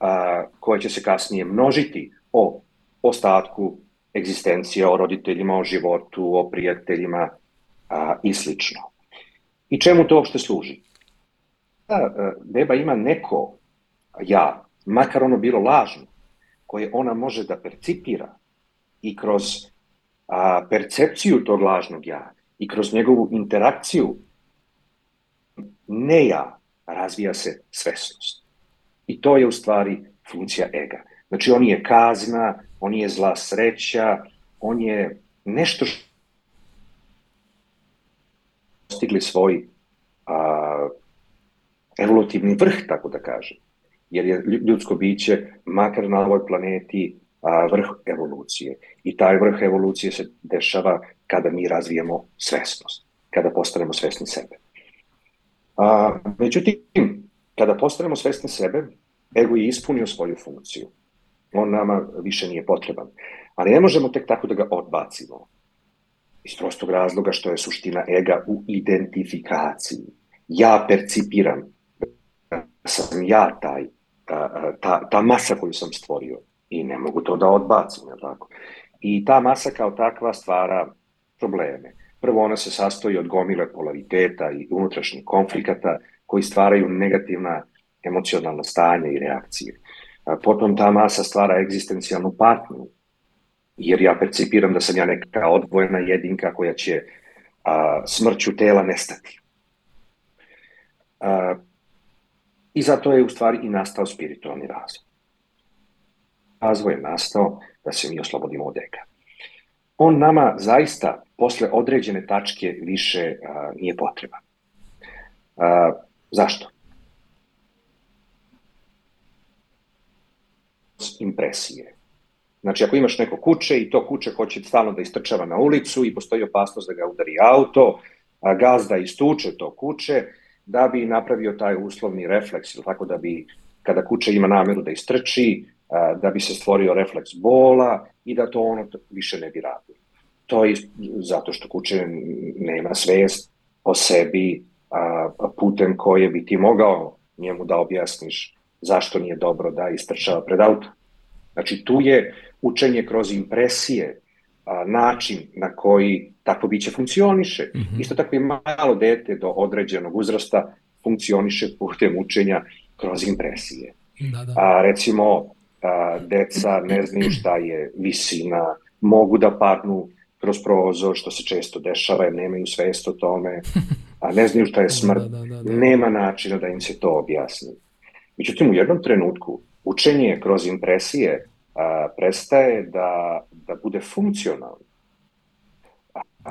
a, koje će se kasnije množiti o ostatku egzistencije, o roditeljima, o životu, o prijateljima a, i slično. I čemu to uopšte služi? Da, beba ima neko ja, makar ono bilo lažno, koje ona može da percipira i kroz a, percepciju tog lažnog ja i kroz njegovu interakciju ne ja razvija se svesnost. I to je u stvari funkcija ega. Znači on je kazna, on je zla sreća, on je nešto što stigli svoj a, evolutivni vrh, tako da kažem. Jer je ljudsko biće, makar na ovoj planeti, vrh evolucije. I taj vrh evolucije se dešava kada mi razvijemo svesnost, kada postanemo svesni sebe. A, međutim, kada postanemo svesni sebe, ego je ispunio svoju funkciju. On nama više nije potreban. Ali ne možemo tek tako da ga odbacimo. Iz prostog razloga što je suština ega u identifikaciji. Ja percipiram da sam ja taj, ta, ta, masa koju sam stvorio i ne mogu to da odbacim, je tako? I ta masa kao takva stvara probleme. Prvo, ona se sastoji od gomile polariteta i unutrašnjih konflikata koji stvaraju negativna emocionalna stanja i reakcije. Potom ta masa stvara egzistencijalnu patnju, jer ja percipiram da sam ja neka odvojena jedinka koja će a, smrću tela nestati. A, I zato je u stvari i nastao spiritualni razvoj razvoj je nastao da se mi oslobodimo od ega. On nama zaista posle određene tačke više a, nije potreban. A, zašto? Impresije. Znači, ako imaš neko kuće i to kuće hoće stalno da istrčava na ulicu i postoji opasnost da ga udari auto, a gazda istuče to kuće, da bi napravio taj uslovni refleks, ili tako da bi, kada kuća ima nameru da istrči, da bi se stvorio refleks bola i da to ono više ne bi radio. To je zato što kuće nema svest o sebi putem koje bi ti mogao njemu da objasniš zašto nije dobro da istrčava pred auto. Znači tu je učenje kroz impresije, način na koji takvo biće funkcioniše. Mm -hmm. Isto tako i malo dete do određenog uzrasta funkcioniše putem učenja kroz impresije. Da, da. A, recimo, a, deca ne znaju šta je visina, mogu da padnu kroz prozor, što se često dešava, jer nemaju svest o tome, a ne znaju šta je da, smrt, da, da, da, da. nema načina da im se to objasni. Međutim, u jednom trenutku učenje kroz impresije a, prestaje da, da bude funkcionalno.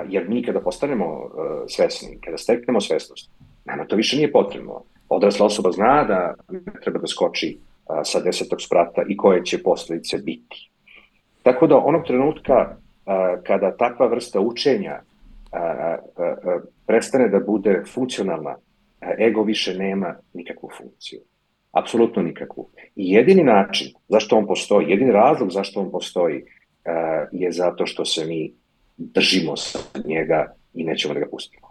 Jer mi kada postanemo uh, svesni, kada steknemo svesnost, nama to više nije potrebno. Odrasla osoba zna da ne treba da skoči uh, sa desetog sprata i koje će posledice biti. Tako da onog trenutka uh, kada takva vrsta učenja prestane da bude funkcionalna, ego više nema nikakvu funkciju. Apsolutno nikakvu. I jedini način zašto on postoji, jedini razlog zašto on postoji je zato što se mi držimo sa njega i nećemo da ga pustimo.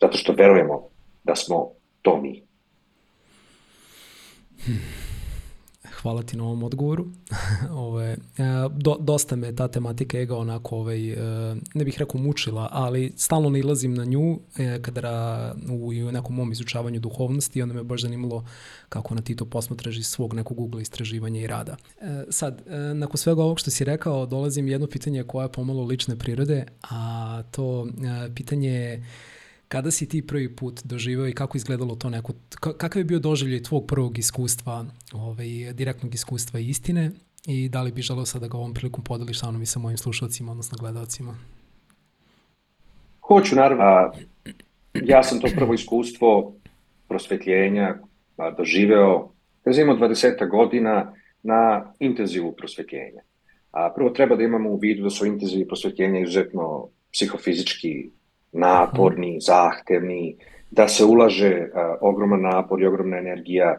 Zato što verujemo da smo to mi. Hmm hvala ti na ovom odgovoru. Ove, e, do, dosta me ta tematika ega onako, ovaj, e, ne bih rekao mučila, ali stalno nalazim na nju e, kada u, u nekom mom izučavanju duhovnosti onda me baš zanimalo kako na ti to posmatraš iz svog nekog ugla istraživanja i rada. Sad, nakon svega ovog što si rekao, dolazim jedno pitanje koje je pomalo lične prirode, a to pitanje je Kada si ti prvi put doživao i kako izgledalo to neko, kakav je bio doživljaj tvog prvog iskustva, ovaj, direktnog iskustva istine i da li bi želeo sad da ga ovom prilikom podeliš sa mnom i sa mojim slušalcima, odnosno gledalcima? Hoću, naravno. Ja sam to prvo iskustvo prosvetljenja doživeo, sam imao 20 godina, na intenzivu prosvetljenja. A prvo treba da imamo u vidu da su intenzivi prosvetljenja izuzetno psihofizički naporni, zahtevni, da se ulaže a, ogroman napor i ogromna energija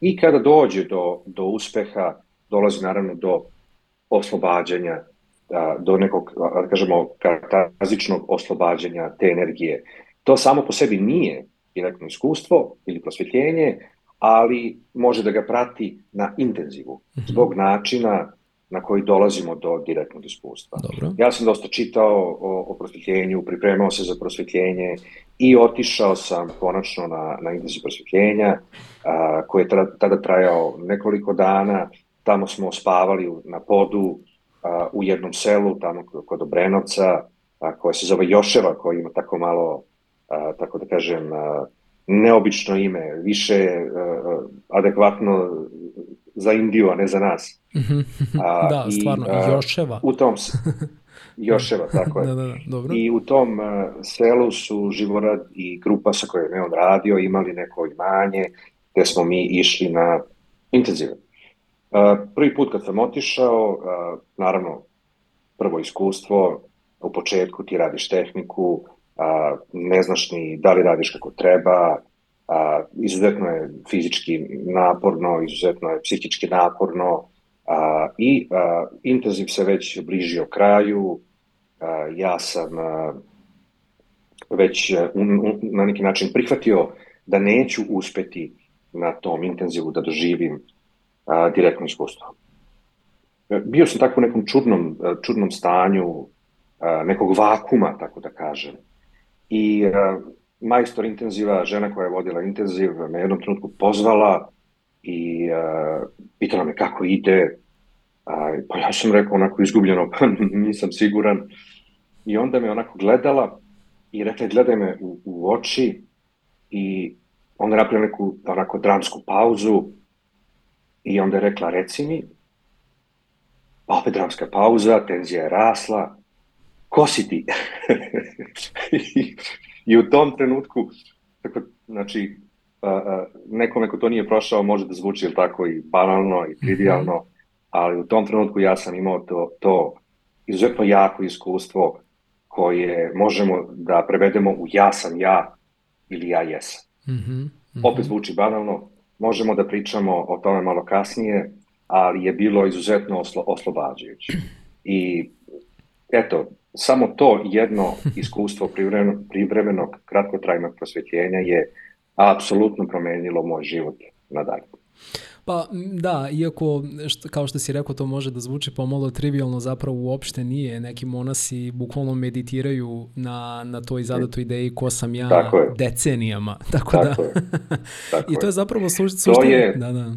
i kada dođe do, do uspeha, dolazi naravno do oslobađanja, a, do nekog, da kažemo, karakterizičnog oslobađanja te energije. To samo po sebi nije direktno iskustvo ili prosvjetljenje, ali može da ga prati na intenzivu, mhm. zbog načina na koji dolazimo do direktnog iskustva. Dobro. Ja sam dosta čitao o, o prosvetljenju, pripremao se za prosvetljenje i otišao sam konačno na, na intenziv prosvetljenja, a, koji je tada trajao nekoliko dana. Tamo smo spavali na podu a, u jednom selu, tamo kod Obrenovca, a, koje se zove Joševa, koji ima tako malo, a, tako da kažem, a, neobično ime, više a, adekvatno za Indiju, a ne za nas. Mhm. a, da, i, stvarno, Joševa. U tom, Joševa, tako je. da, da, da, dobro. I u tom uh, selu su Živorad i grupa sa kojom je on radio imali neko imanje gde smo mi išli na intenzive. Uh, prvi put kad sam otišao, uh, naravno, prvo iskustvo, u početku ti radiš tehniku, uh, ne znaš ni da li radiš kako treba, a, izuzetno je fizički naporno, izuzetno je psihički naporno a, i a, intenziv se već bližio kraju, a, ja sam a, već un, un, na neki način prihvatio da neću uspeti na tom intenzivu da doživim a, direktno iskustvo. Bio sam tako u nekom čudnom, čudnom stanju, a, nekog vakuma, tako da kažem. I a, majstor intenziva, žena koja je vodila intenziv, me jednom trenutku pozvala i uh, pitala me kako ide. Uh, pa ja sam rekao onako izgubljeno, pa nisam siguran. I onda me onako gledala i rekla gledaj me u, u oči i onda napravila neku onako dramsku pauzu i onda je rekla reci mi, pa opet dramska pauza, tenzija je rasla, ko si ti? I u tom trenutku, tako, znači, a, a, nekome ko to nije prošao može da zvuči ili tako i banalno i trivialno, mm -hmm. ali u tom trenutku ja sam imao to, to izuzetno jako iskustvo koje možemo da prevedemo u ja sam ja ili ja jesam. Mm -hmm. Opet zvuči banalno, možemo da pričamo o tome malo kasnije, ali je bilo izuzetno oslo, oslobađajuće. I eto, samo to jedno iskustvo privremenog, privremenog kratkotrajnog prosvetljenja je apsolutno promenilo moj život nadalje. Pa da, iako što, kao što si rekao to može da zvuči pomalo trivialno, zapravo uopšte nije. Neki monasi bukvalno meditiraju na, na toj zadatoj ideji ko sam ja Tako decenijama. Tako, Tako da. Je. Tako I to je zapravo suština. To je, da, da.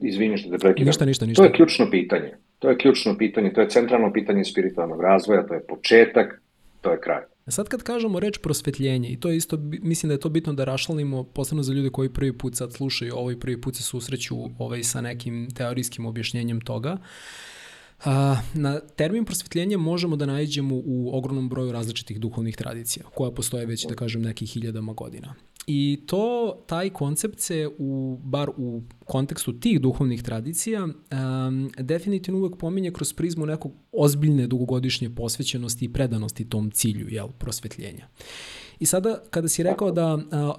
Izvini što te prekidam. Ništa, ništa, ništa. To je ključno pitanje. To je ključno pitanje, to je centralno pitanje spiritualnog razvoja, to je početak, to je kraj. Sad kad kažemo reč prosvetljenje, i to je isto, mislim da je to bitno da rašlalimo, posebno za ljude koji prvi put sad slušaju ovo i prvi put se susreću ovaj, sa nekim teorijskim objašnjenjem toga, Na termin prosvetljenja možemo da nađemo u ogromnom broju različitih duhovnih tradicija, koja postoje već, da kažem, nekih hiljadama godina. I to, taj koncept se, u, bar u kontekstu tih duhovnih tradicija, um, definitivno uvek pominje kroz prizmu nekog ozbiljne dugogodišnje posvećenosti i predanosti tom cilju, jel, prosvetljenja. I sada, kada si rekao da a,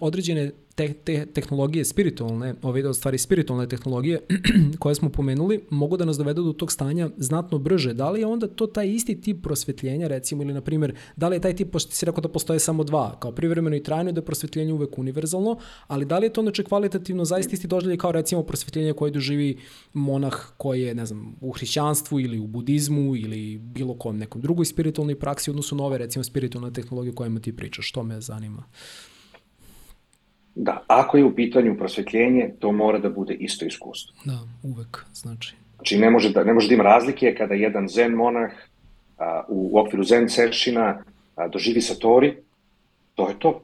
određene te, te tehnologije spiritualne, ove da stvari spiritualne tehnologije koje smo pomenuli, mogu da nas dovedu do tog stanja znatno brže. Da li je onda to taj isti tip prosvetljenja, recimo, ili na primjer, da li je taj tip, pošto si rekao da postoje samo dva, kao privremeno i trajno, da je prosvetljenje uvek univerzalno, ali da li je to znači kvalitativno zaista isti doživljaj kao recimo prosvetljenje koje doživi monah koji je, ne znam, u hrišćanstvu ili u budizmu ili bilo kom nekom drugoj spiritualnoj praksi, odnosno nove, recimo, spiritualne tehnologije kojima ti pričaš, što me zanima. Da, ako je u pitanju prosvetljenje, to mora da bude isto iskustvo. Da, uvek, znači. Znači, ne može da, ne može da ima razlike kada jedan zen monah a, u, u okviru zen sešina a, doživi satori, to je to.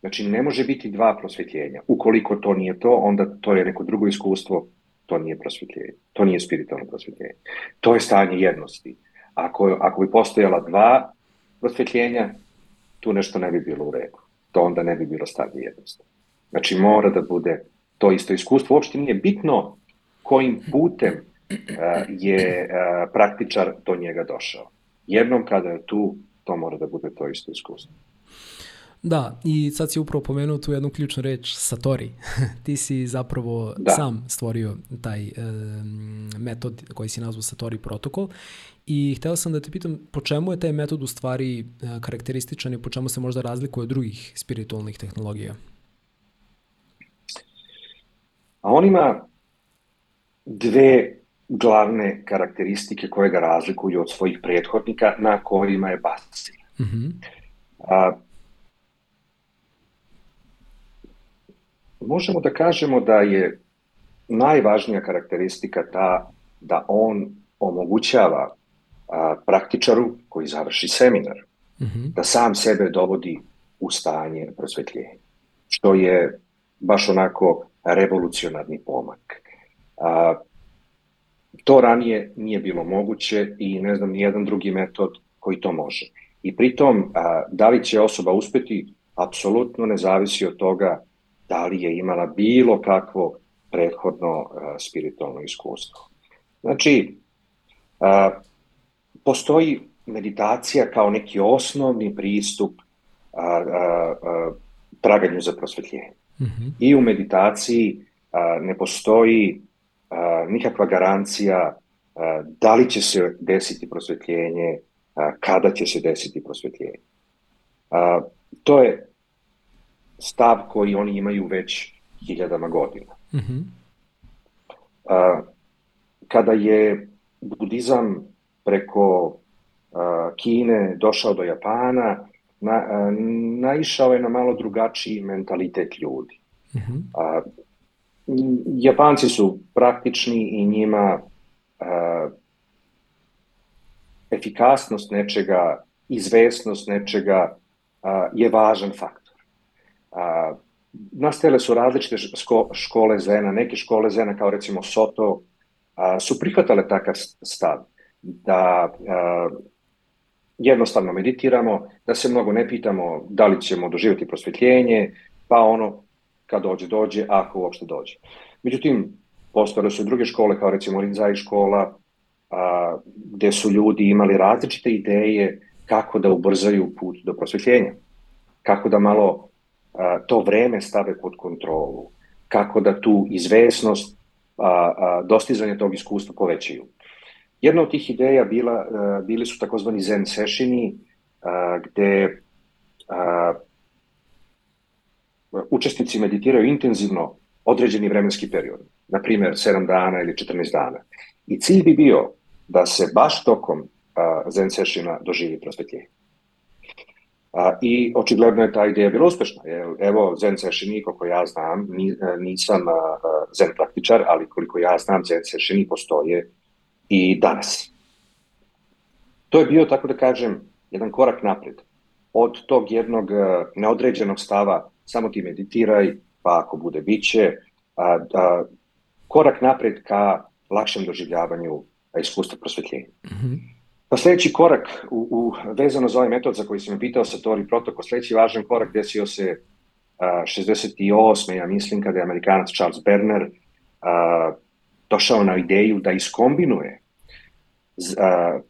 Znači, ne može biti dva prosvetljenja. Ukoliko to nije to, onda to je neko drugo iskustvo, to nije prosvetljenje. To nije spiritualno prosvetljenje. To je stanje jednosti. Ako, ako bi postojala dva prosvetljenja, tu nešto ne bi bilo u redu to onda ne bi bilo stanje jednostavno. Znači mora da bude to isto iskustvo. Uopšte nije bitno kojim putem uh, je uh, praktičar do njega došao. Jednom kada je tu, to mora da bude to isto iskustvo. Da, i sad si upravo pomenuo tu jednu ključnu reč, Satori. Ti si zapravo da. sam stvorio taj e, metod koji si nazvao Satori protokol i hteo sam da te pitam po čemu je taj metod u stvari e, karakterističan i po čemu se možda razlikuje od drugih spiritualnih tehnologija? A on ima dve glavne karakteristike koje ga razlikuju od svojih prethodnika na kojima je basen. Mm -hmm. A, možemo da kažemo da je najvažnija karakteristika ta da on omogućava a, praktičaru koji završi seminar mm -hmm. da sam sebe dovodi u stanje prosvetljenja, što je baš onako revolucionarni pomak. A, to ranije nije bilo moguće i ne znam ni jedan drugi metod koji to može. I pritom, a, da li će osoba uspeti, apsolutno ne zavisi od toga da li je imala bilo kakvo prethodno uh, spiritualno iskustvo. Znači, uh, postoji meditacija kao neki osnovni pristup uh, uh, traganju za prosvetljenje. Mm -hmm. I u meditaciji uh, ne postoji uh, nikakva garancija uh, da li će se desiti prosvetljenje, uh, kada će se desiti prosvetljenje. Uh, to je stav koji oni imaju već hiljadama godina. Mm -hmm. A, kada je budizam preko Kine došao do Japana, na, naišao je na malo drugačiji mentalitet ljudi. Mm -hmm. a, Japanci su praktični i njima a, efikasnost nečega, izvesnost nečega a, je važan faktor. A, nastajale su različite škole zena, neke škole zena kao recimo Soto a, su prihvatale takav stav da a, jednostavno meditiramo, da se mnogo ne pitamo da li ćemo doživjeti prosvetljenje, pa ono kad dođe, dođe, ako uopšte dođe. Međutim, postojale su druge škole kao recimo Rinzai škola, a, gde su ljudi imali različite ideje kako da ubrzaju put do prosvetljenja, kako da malo to vreme stave pod kontrolu, kako da tu izvesnost a, a, dostizanja tog iskustva povećaju. Jedna od tih ideja bila, a, bili su takozvani zen sešini, a, gde a, učesnici meditiraju intenzivno određeni vremenski period, na primjer 7 dana ili 14 dana. I cilj bi bio da se baš tokom zen sešina doživi prosvetljenje. A, I očigledno je ta ideja bila uspešna. Evo, Zen Sešini, koliko ja znam, nisam Zen praktičar, ali koliko ja znam, Zen Sešini postoje i danas. To je bio, tako da kažem, jedan korak napred. Od tog jednog neodređenog stava, samo ti meditiraj, pa ako bude biće, a, a, korak napred ka lakšem doživljavanju iskustva prosvetljenja. Mm -hmm. Pa sledeći korak u, u, vezano za ovaj metod za koji sam pitao Satori protokol, sledeći važan korak desio se a, 68. ja mislim kada je Amerikanac Charles Berner a, došao na ideju da iskombinuje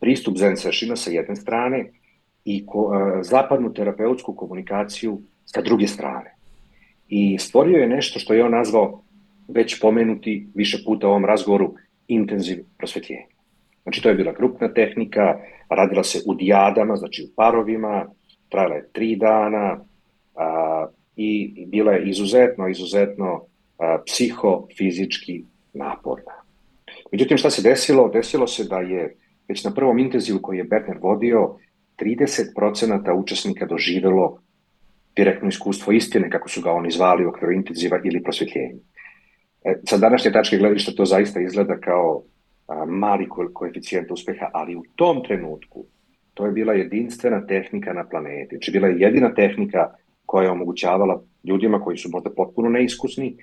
pristup zen sešina sa jedne strane i ko, zapadnu terapeutsku komunikaciju sa druge strane. I stvorio je nešto što je on nazvao već pomenuti više puta u ovom razgovoru intenziv prosvetljenje. Znači, to je bila grupna tehnika, radila se u dijadama, znači u parovima, trajala je tri dana a, i bila je izuzetno, izuzetno psihofizički naporna. Međutim, šta se desilo? Desilo se da je već na prvom intenzivu koji je Berner vodio, 30% učesnika doživelo direktno iskustvo istine, kako su ga oni zvali u okviru intenziva ili prosvetljenja. E, sa današnje tačke gledišta to zaista izgleda kao a, mali ko koeficijent uspeha, ali u tom trenutku to je bila jedinstvena tehnika na planeti. Znači bila je jedina tehnika koja je omogućavala ljudima koji su možda potpuno neiskusni,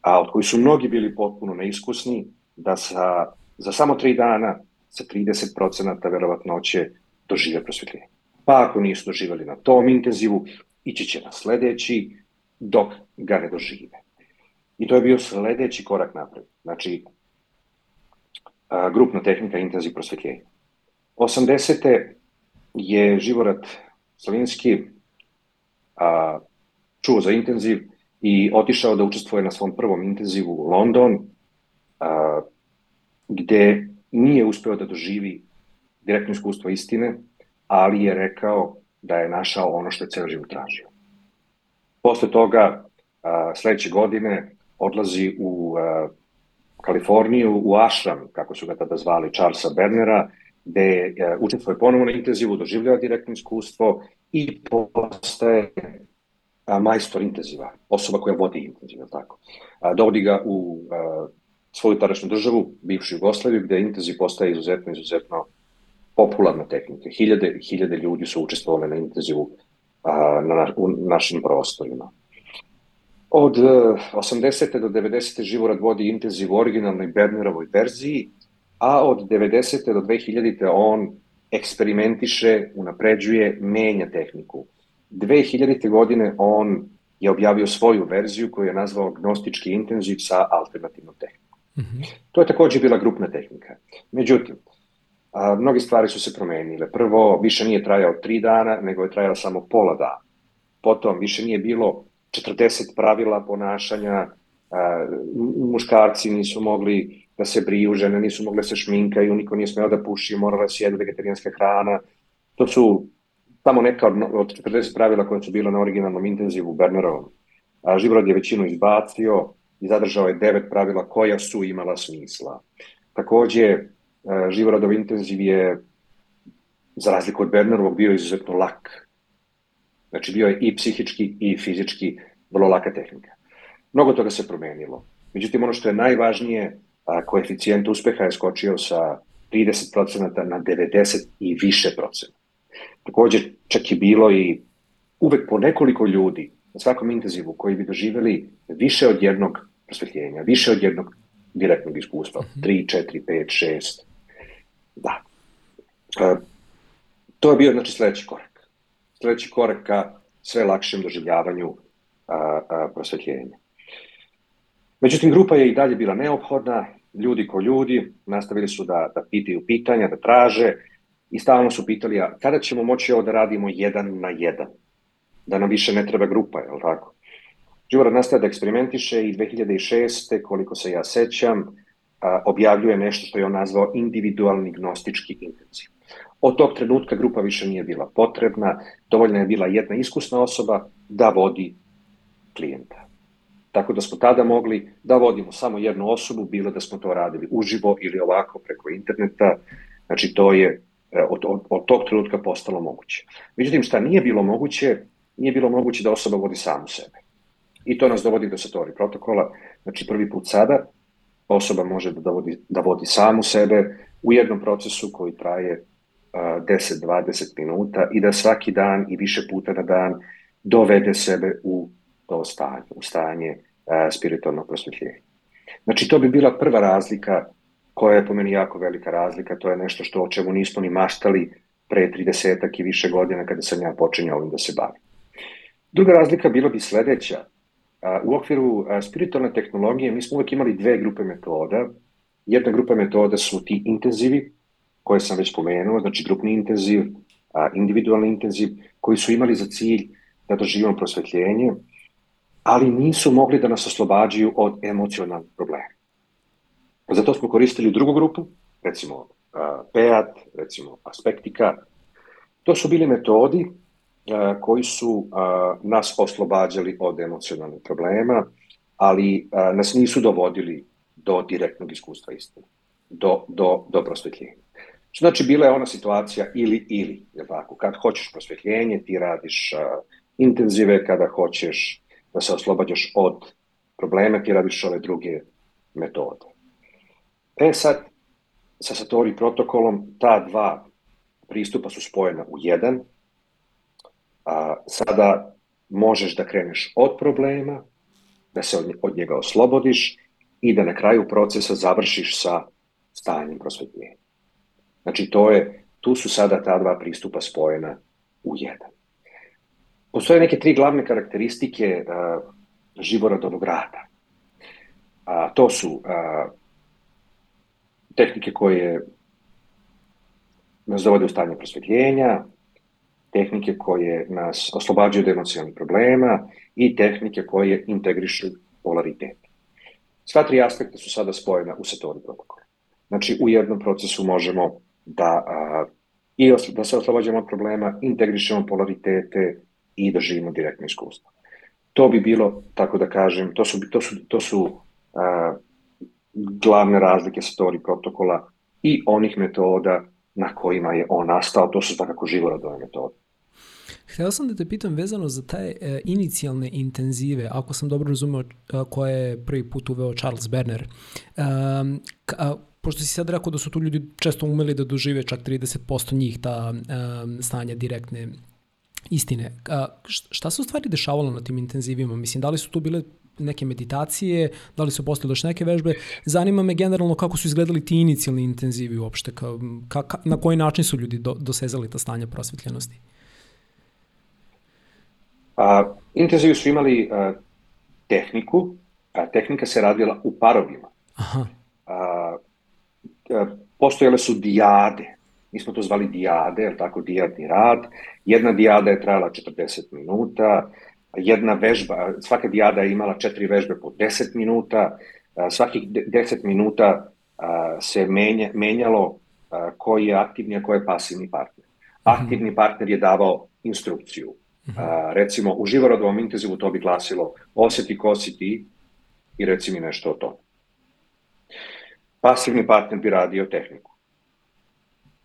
a od koji su mnogi bili potpuno neiskusni, da sa, za samo tri dana sa 30% verovatnoće dožive prosvetljenje. Pa ako nisu doživali na tom intenzivu, ići će na sledeći dok ga ne dožive. I to je bio sledeći korak napred. Znači, grupna tehnika intenziv prosvetljenja. 80. je Živorad Slavinski a, čuo za intenziv i otišao da učestvuje na svom prvom intenzivu u London, a, gde nije uspeo da doživi direktno iskustvo istine, ali je rekao da je našao ono što je ceo život tražio. Posle toga, a, sledeće godine, odlazi u a, Kaliforniju, u Ashram, kako su ga tada zvali, Charlesa Bernera, gde je učestvuje ponovo na intenzivu, doživljava direktno iskustvo i postaje a, majstor intenziva, osoba koja vodi intenziv, tako. A, dovodi ga u a, svoju tadašnju državu, bivšu Jugoslaviju, gde intenziv postaje izuzetno, izuzetno popularna tehnika. Hiljade, hiljade ljudi su učestvovali na intenzivu a, na, u našim prostorima. Od 80. E, do 90. Živorad vodi intenziv u originalnoj Bernerovoj verziji, a od 90. do 2000. on eksperimentiše, unapređuje, menja tehniku. 2000. godine on je objavio svoju verziju koju je nazvao gnostički intenziv sa alternativnom tehnikom. Mm -hmm. To je takođe bila grupna tehnika. Međutim, a, mnogi stvari su se promenile. Prvo, više nije trajao tri dana, nego je trajao samo pola dana. Potom, više nije bilo 40 pravila ponašanja, muškarci nisu mogli da se briju, žene nisu mogle da se šminkaju, niko nije smeo da puši, morala se jede vegetarijanska hrana. To su tamo neka od, od 40 pravila koje su bila na originalnom intenzivu Bernerovom. A Živorad je većinu izbacio i zadržao je devet pravila koja su imala smisla. Takođe, Živoradov intenziv je, za razliku od Bernerovog, bio izuzetno lak. Znači bio je i psihički i fizički vrlo laka tehnika. Mnogo toga se promenilo. Međutim, ono što je najvažnije, koeficijent uspeha je skočio sa 30% na 90 i više procenta. Takođe, čak je bilo i uvek po nekoliko ljudi na svakom intenzivu koji bi doživeli više od jednog prosvetljenja, više od jednog direktnog iskustva, 3, 4, 5, 6. Da. E, to je bio, znači, sledeći korak sledeći korak ka sve lakšem doživljavanju a, a, prosvetljenja. Međutim, grupa je i dalje bila neophodna, ljudi ko ljudi, nastavili su da, da pitaju pitanja, da traže i stalno su pitali, a kada ćemo moći ovo da radimo jedan na jedan? Da nam više ne treba grupa, je li tako? Živora nastaje da eksperimentiše i 2006. koliko se ja sećam, objavljuje nešto što je on nazvao individualni gnostički intenziv. Od tog trenutka grupa više nije bila potrebna, dovoljna je bila jedna iskusna osoba da vodi klijenta. Tako da smo tada mogli da vodimo samo jednu osobu, bilo da smo to radili uživo ili ovako preko interneta, znači to je od, od, od tog trenutka postalo moguće. Međutim, šta nije bilo moguće, nije bilo moguće da osoba vodi samu sebe. I to nas dovodi do Satori protokola. Znači, prvi put sada osoba može da vodi, da vodi samu sebe u jednom procesu koji traje 10-20 minuta i da svaki dan i više puta na dan dovede sebe u to stanje, u stanje spiritualnog prosvetljenja. Znači, to bi bila prva razlika koja je po meni jako velika razlika, to je nešto što o čemu nismo ni maštali pre 30 i više godina kada sam ja počinjao ovim da se bavim. Druga razlika bila bi sledeća. U okviru spiritualne tehnologije mi smo uvek imali dve grupe metoda. Jedna grupa metoda su ti intenzivi, koje sam već pomenuo, znači grupni intenziv, individualni intenziv, koji su imali za cilj da doživimo prosvetljenje, ali nisu mogli da nas oslobađaju od emocionalnih problema. Zato smo koristili drugu grupu, recimo PEAT, recimo Aspektika. To su bili metodi koji su nas oslobađali od emocionalnih problema, ali nas nisu dovodili do direktnog iskustva istine, do, do, do prosvetljenja. Znači, bila je ona situacija ili, ili, je tako? Kad hoćeš prosvetljenje, ti radiš intenzive, kada hoćeš da se oslobađaš od problema, ti radiš ove druge metode. E sad, sa Satori protokolom, ta dva pristupa su spojena u jedan. A, sada možeš da kreneš od problema, da se od, njega oslobodiš i da na kraju procesa završiš sa stanjem prosvetljenja. Znači, to je, tu su sada ta dva pristupa spojena u jedan. Postoje neke tri glavne karakteristike uh, živoradovog rada. A, to su uh, tehnike koje nas dovode u stanje prosvetljenja, tehnike koje nas oslobađaju od emocionalnih problema i tehnike koje integrišu polaritet. Sva tri aspekta su sada spojena u Satori protokolu. Znači, u jednom procesu možemo da, a, i os, da se oslobađamo od problema, integrišemo polaritete i da živimo direktno iskustvo. To bi bilo, tako da kažem, to su, to su, to su a, glavne razlike Satori protokola i onih metoda na kojima je on nastao, to su svakako živorodove metode. Htela sam da te pitam vezano za taj e, inicijalne intenzive, ako sam dobro razumeo koje je prvi put uveo Charles Berner. Um, ka, pošto si sad rekao da su tu ljudi često umeli da dožive čak 30% njih ta um, stanja direktne istine. A, šta se u stvari dešavalo na tim intenzivima? Mislim, da li su tu bile neke meditacije, da li su postale još neke vežbe. Zanima me generalno kako su izgledali ti inicijalni intenzivi uopšte, ka, ka, ka, na koji način su ljudi do, dosezali ta stanja prosvetljenosti? A, intenzivi su imali a, tehniku, a tehnika se radila u parovima. Aha. A, a, postojale su dijade, mi smo to zvali dijade, je tako, dijadni rad. Jedna dijada je trajala 40 minuta, jedna vežba, svaka dijada je imala četiri vežbe po 10 minuta, svakih 10 minuta se menja, menjalo koji je aktivni, a koji je pasivni partner. Mhm. Aktivni partner je davao instrukciju. Mhm. recimo, u živorodovom intenzivu to bi glasilo osjeti ko si ti i reci mi nešto o tome. Pasivni partner bi radio tehniku.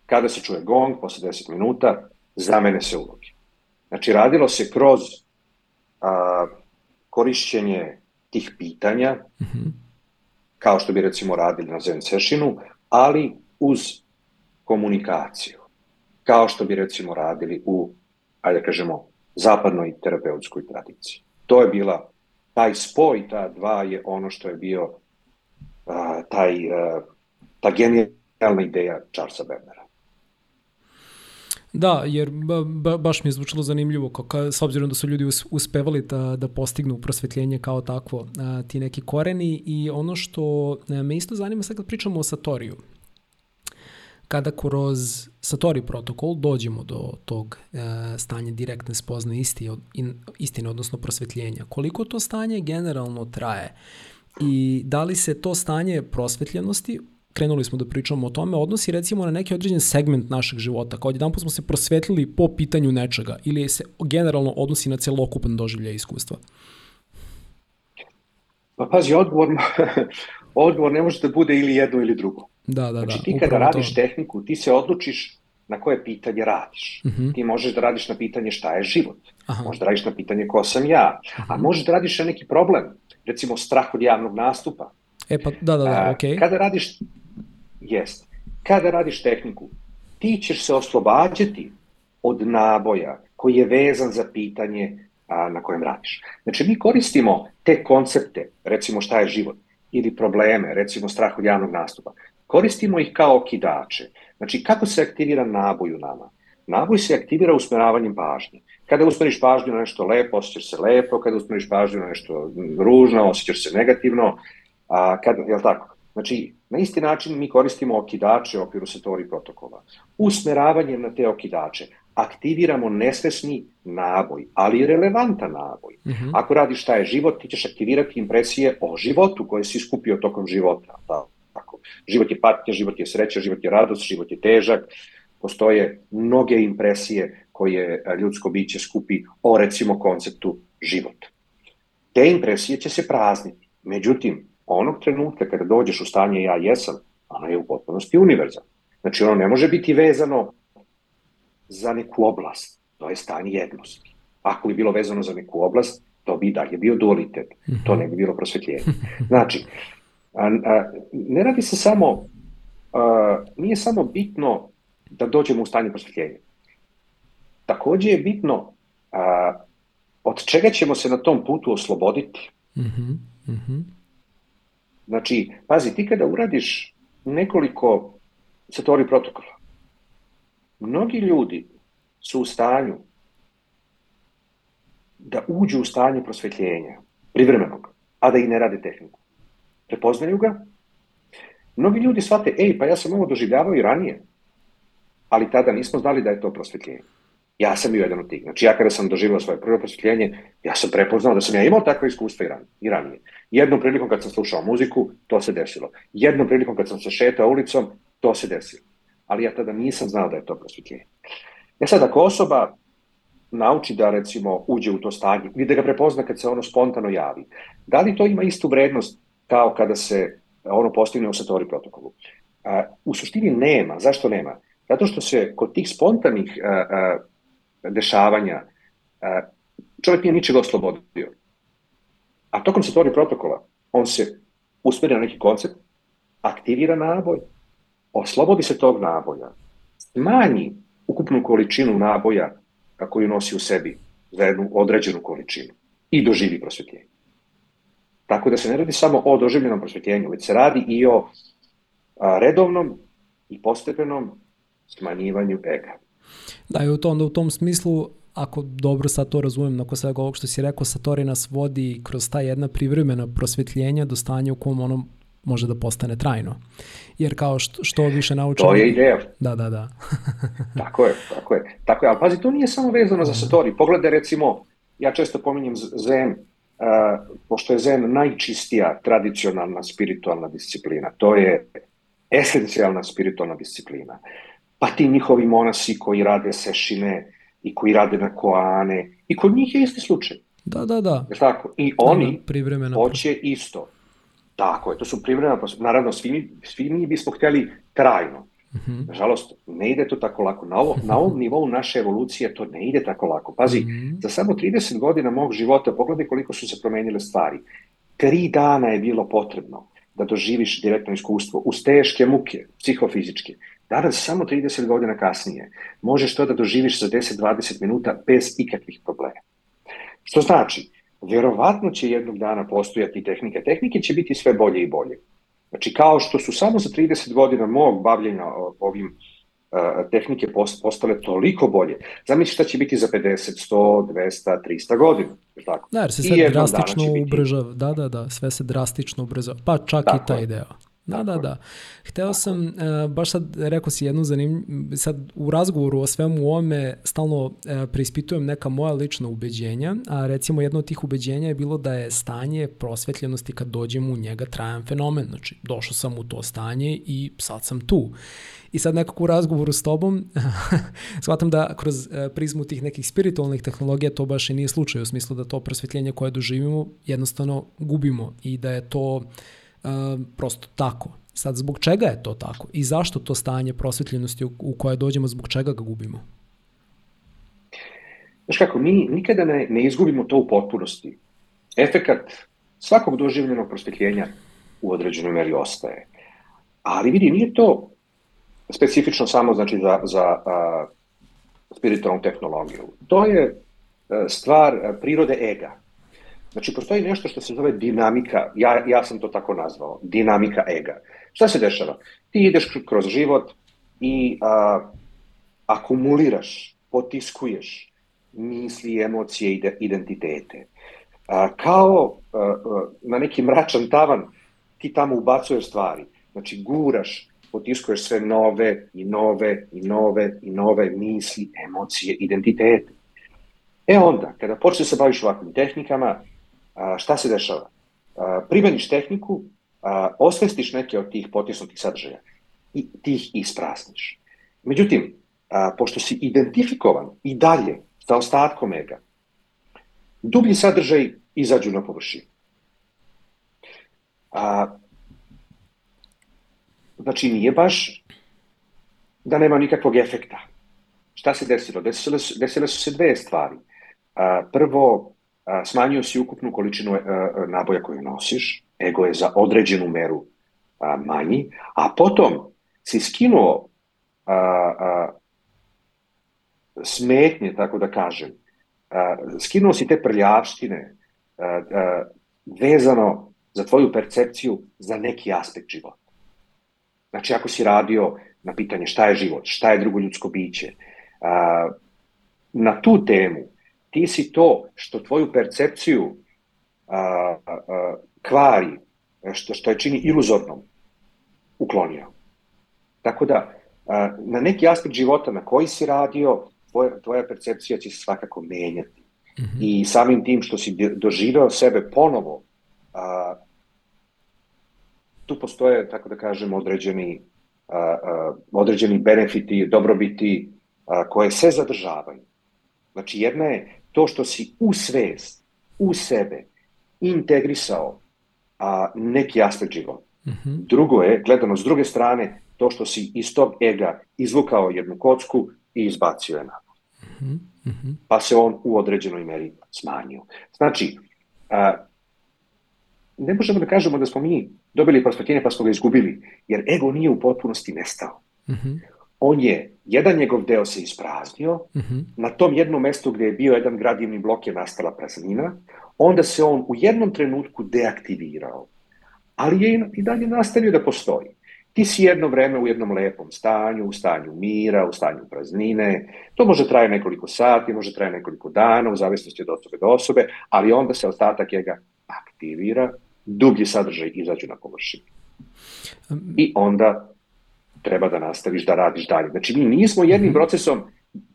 Kada se čuje gong, posle 10 minuta, zamene se uloge. Znači, radilo se kroz a, korišćenje tih pitanja, mm -hmm. kao što bi recimo radili na Zen sešinu, ali uz komunikaciju, kao što bi recimo radili u, ajde da kažemo, zapadnoj terapeutskoj tradiciji. To je bila, taj spoj, ta dva je ono što je bio a, taj, a, ta genijalna ideja Charlesa Bernera. Da, jer ba, ba, baš mi je zvučalo zanimljivo, kako, s obzirom da su ljudi uspevali da, da postignu prosvetljenje kao takvo, a, ti neki koreni i ono što a, me isto zanima sad kad pričamo o Satoriju, kada kroz Satori protokol dođemo do tog e, stanja direktne spozne isti, in, istine, odnosno prosvetljenja, koliko to stanje generalno traje i da li se to stanje prosvetljenosti krenuli smo da pričamo o tome, odnosi recimo na neki određen segment našeg života, kao jedan put smo se prosvetlili po pitanju nečega ili se generalno odnosi na celokupan doživlje iskustva? Pa pazi, odgovor, odgovor ne može da bude ili jedno ili drugo. Da, da, znači, da. ti kada radiš to. tehniku, ti se odlučiš na koje pitanje radiš. Uh mhm. -huh. Ti možeš da radiš na pitanje šta je život. Aha. Možeš da radiš na pitanje ko sam ja. Uh -huh. A mhm. možeš da radiš na neki problem. Recimo strah od javnog nastupa. E pa, da, da, da, okej. Okay. Kada radiš jest, kada radiš tehniku, ti ćeš se oslobađati od naboja koji je vezan za pitanje a, na kojem radiš. Znači, mi koristimo te koncepte, recimo šta je život, ili probleme, recimo strah od javnog nastupa, koristimo ih kao okidače. Znači, kako se aktivira naboj u nama? Naboj se aktivira usmeravanjem pažnje. Kada usmeriš pažnju na nešto lepo, osjećaš se lepo, kada usmeriš pažnju na nešto ružno, osjećaš se negativno, a, kada, jel tako? Znači, na isti način mi koristimo okidače u okviru Satori protokola. Usmeravanjem na te okidače aktiviramo nesvesni naboj, ali relevantan naboj. Uh mhm. -huh. Ako radiš šta je život, ti ćeš aktivirati impresije o životu koje si skupio tokom života. Tako. Život je patnja, život je sreća, život je radost, život je težak. Postoje mnoge impresije koje ljudsko biće skupi o recimo konceptu život. Te impresije će se prazniti. Međutim, onog trenutka kada dođeš u stanje ja jesam, ono je u potpunosti univerzalno. Znači ono ne može biti vezano za neku oblast, to je stanje jednosti. Ako bi bilo vezano za neku oblast, to bi dalje bio dualitet, to ne bi bilo prosvetljenje. Znači, a, a, ne radi se samo, a, nije samo bitno da dođemo u stanje prosvetljenja. Takođe je bitno a, od čega ćemo se na tom putu osloboditi. Mm -hmm. Mm -hmm. Znači, pazi, ti kada uradiš nekoliko satori protokola, mnogi ljudi su u stanju da uđu u stanje prosvetljenja, privremenog, a da i ne rade tehniku. Prepoznaju ga. Mnogi ljudi shvate, ej, pa ja sam ovo doživljavao i ranije, ali tada nismo znali da je to prosvetljenje. Ja sam bio jedan od tih. Znači ja kada sam doživio svoje prvo prosvetljenje, ja sam prepoznao da sam ja imao takve iskustva i, ran, i ranije. Jednom prilikom kad sam slušao muziku, to se desilo. Jednom prilikom kad sam se šetao ulicom, to se desilo. Ali ja tada nisam znao da je to prosvetljenje. E sad, ako osoba nauči da recimo uđe u to stanje ili da ga prepozna kad se ono spontano javi, da li to ima istu vrednost kao kada se ono postigne u Satori protokolu? A, u suštini nema. Zašto nema? Zato što se kod tih spontanih dešavanja, čovjek nije ničega oslobodio. A tokom satori protokola on se usmeri na neki koncept, aktivira naboj, oslobodi se tog naboja, smanji ukupnu količinu naboja koju nosi u sebi za jednu određenu količinu i doživi prosvetljenje. Tako da se ne radi samo o doživljenom prosvetljenju, već se radi i o redovnom i postepenom smanjivanju ega. Da, i u to, onda u tom smislu, ako dobro sad to razumem, nakon svega ovog što si rekao, Satori nas vodi kroz ta jedna privremena prosvetljenja do stanja u kom ono može da postane trajno. Jer kao što, što više naučimo... To je ideja. Da, da, da. tako je, tako je. Tako je, ali pazi, to nije samo vezano za Satori. Pogledaj recimo, ja često pominjem Zen, uh, pošto je Zen najčistija tradicionalna spiritualna disciplina. To je esencijalna spiritualna disciplina pa ti njihovi monasi koji rade sešine i koji rade na koane, i kod njih je isti slučaj. Da, da, da. Je tako? I da, oni da, hoće isto. Tako je, to su privremena, naravno svi mi, svi mi bismo htjeli trajno. Mhm. -huh. Nažalost, ne ide to tako lako. Na, ovo, na ovom nivou naše evolucije to ne ide tako lako. Pazi, mhm. -huh. za samo 30 godina mog života, pogledaj koliko su se promenile stvari. Tri dana je bilo potrebno da doživiš direktno iskustvo uz teške muke, psihofizičke, Danas, samo 30 godina kasnije, možeš to da doživiš za 10-20 minuta bez ikakvih problema. Što znači, verovatno će jednog dana postojati tehnike. Tehnike će biti sve bolje i bolje. Znači, kao što su samo za 30 godina mog bavljenja ovim uh, tehnike postale toliko bolje. Zamisli šta će biti za 50, 100, 200, 300 godina. Tako? Da, jer se sve drastično ubržava. Da, da, da, sve se drastično ubrzava. Pa čak tako. i taj deo. Da, da, da. Hteo sam, uh, baš sad rekao si jednu zanim, sad u razgovoru o svemu ovome stalno uh, preispitujem neka moja lična ubeđenja, a recimo jedno od tih ubeđenja je bilo da je stanje prosvetljenosti kad dođem u njega trajan fenomen. Znači, došao sam u to stanje i sad sam tu. I sad nekako u razgovoru s tobom shvatam da kroz uh, prizmu tih nekih spiritualnih tehnologija to baš i nije slučaj u smislu da to prosvetljenje koje doživimo jednostavno gubimo i da je to prosto tako. Sad, zbog čega je to tako i zašto to stanje prosvetljenosti u, u koje dođemo, zbog čega ga gubimo? Znaš kako, mi nikada ne, ne izgubimo to u potpunosti. Efekat svakog doživljenog prosvetljenja u određenoj meri ostaje. Ali vidi, nije to specifično samo znači za, za a, spiritualnu tehnologiju. To je a, stvar a, prirode ega. Znači, postoji nešto što se zove dinamika, ja, ja sam to tako nazvao, dinamika ega. Šta se dešava? Ti ideš kroz život i a, akumuliraš, potiskuješ misli, emocije, identitete. A, kao a, a, na neki mračan tavan ti tamo ubacuješ stvari. Znači, guraš, potiskuješ sve nove i nove i nove i nove misli, emocije, identitete. E onda, kada počneš da se baviš ovakvim tehnikama, šta se dešava? Primeniš tehniku, osvestiš neke od tih potisnutih sadržaja i ti ih isprasniš. Međutim, pošto si identifikovan i dalje sa ostatkom ega, dublji sadržaj izađu na površinu. A, znači, nije baš da nema nikakvog efekta. Šta se desilo? Desile su, desile su se dve stvari. A, prvo, smanjio si ukupnu količinu a, a, naboja koju nosiš, ego je za određenu meru manji, a potom si skinuo smetnje, tako da kažem, skinuo si te prljavštine vezano za tvoju percepciju za neki aspekt života. Znači, ako si radio na pitanje šta je život, šta je drugo ljudsko biće, na tu temu, ti si to što tvoju percepciju a, a, kvari, što, što je čini iluzornom, uklonio. Tako da, a, na neki aspekt života na koji si radio, tvoja, tvoja percepcija će se svakako menjati. Mm -hmm. I samim tim što si doživeo sebe ponovo, a, tu postoje, tako da kažem, određeni, a, a, određeni benefiti, dobrobiti a, koje se zadržavaju. Znači, jedna je to što si u svest, u sebe, integrisao a, neki aspekt života. Mm -hmm. Drugo je, gledano s druge strane, to što si iz tog ega izvukao jednu kocku i izbacio je na. Mm -hmm. Pa se on u određenoj meri smanjio. Znači, a, ne možemo da kažemo da smo mi dobili prosvetljenje pa smo ga izgubili, jer ego nije u potpunosti nestao. Mm -hmm. On je, jedan njegov deo se ispraznio, mm -hmm. na tom jednom mestu gde je bio jedan gradivni blok je nastala praznina, onda se on u jednom trenutku deaktivirao, ali je i dalje nastavio da postoji. Ti si jedno vreme u jednom lepom stanju, u stanju mira, u stanju praznine. To može traje nekoliko sati, može traje nekoliko dana, u zavisnosti od osobe do osobe, ali onda se ostatak njega aktivira dublji sadržaj izađu na površinu. I onda treba da nastaviš da radiš dalje. Znači, mi nismo jednim mhm. procesom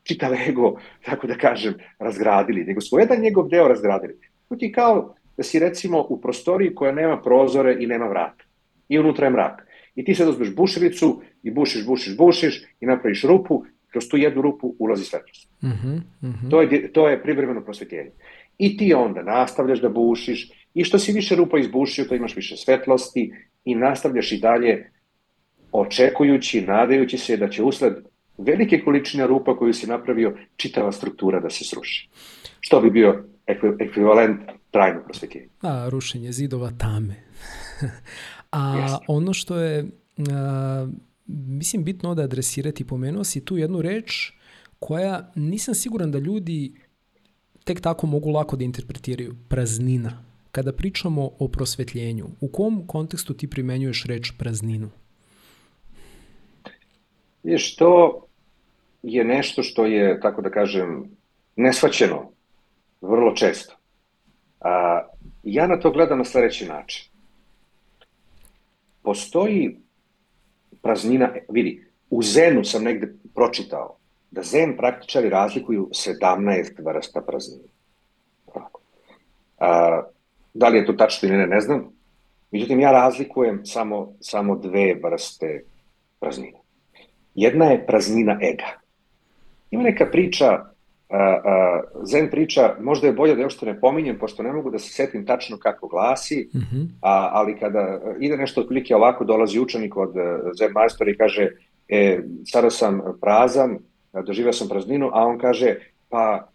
čitav ego, tako da kažem, razgradili, nego smo jedan njegov deo razgradili. To ti kao da si recimo u prostoriji koja nema prozore i nema vrata. I unutra je mrak. I ti sad uzmeš bušilicu i bušiš, bušiš, bušiš i napraviš rupu, kroz tu jednu rupu ulazi svetlost. Mm -hmm, mm -hmm. To, je, to je privremeno prosvetljenje. I ti onda nastavljaš da bušiš i što si više rupa izbušio, to imaš više svetlosti i nastavljaš i dalje očekujući, nadajući se da će usled velike količine rupa koju si napravio čitava struktura da se sruši. Što bi bio ekvivalent trajno prosvetljenja. A, rušenje zidova tame. a Jasne. ono što je, a, mislim, bitno da adresirati, pomenuo si tu jednu reč koja nisam siguran da ljudi tek tako mogu lako da interpretiraju. Praznina. Kada pričamo o prosvetljenju, u kom kontekstu ti primenjuješ reč prazninu? Viš, to je nešto što je, tako da kažem, nesvaćeno vrlo često. A, ja na to gledam na sledeći način. Postoji praznina, vidi, u Zenu sam negde pročitao da Zen praktičari razlikuju 17 vrsta praznina. A, Da li je to tačno ili ne, ne znam. Međutim, ja razlikujem samo, samo dve vrste praznine. Jedna je praznina ega. Ima neka priča, a, a, zen priča, možda je bolje da još to ne pominjem, pošto ne mogu da se setim tačno kako glasi, mm -hmm. a, ali kada ide nešto otprilike ovako, dolazi učenik od e, zen majstora i kaže, e, sada sam prazan, doživio sam prazninu, a on kaže, pa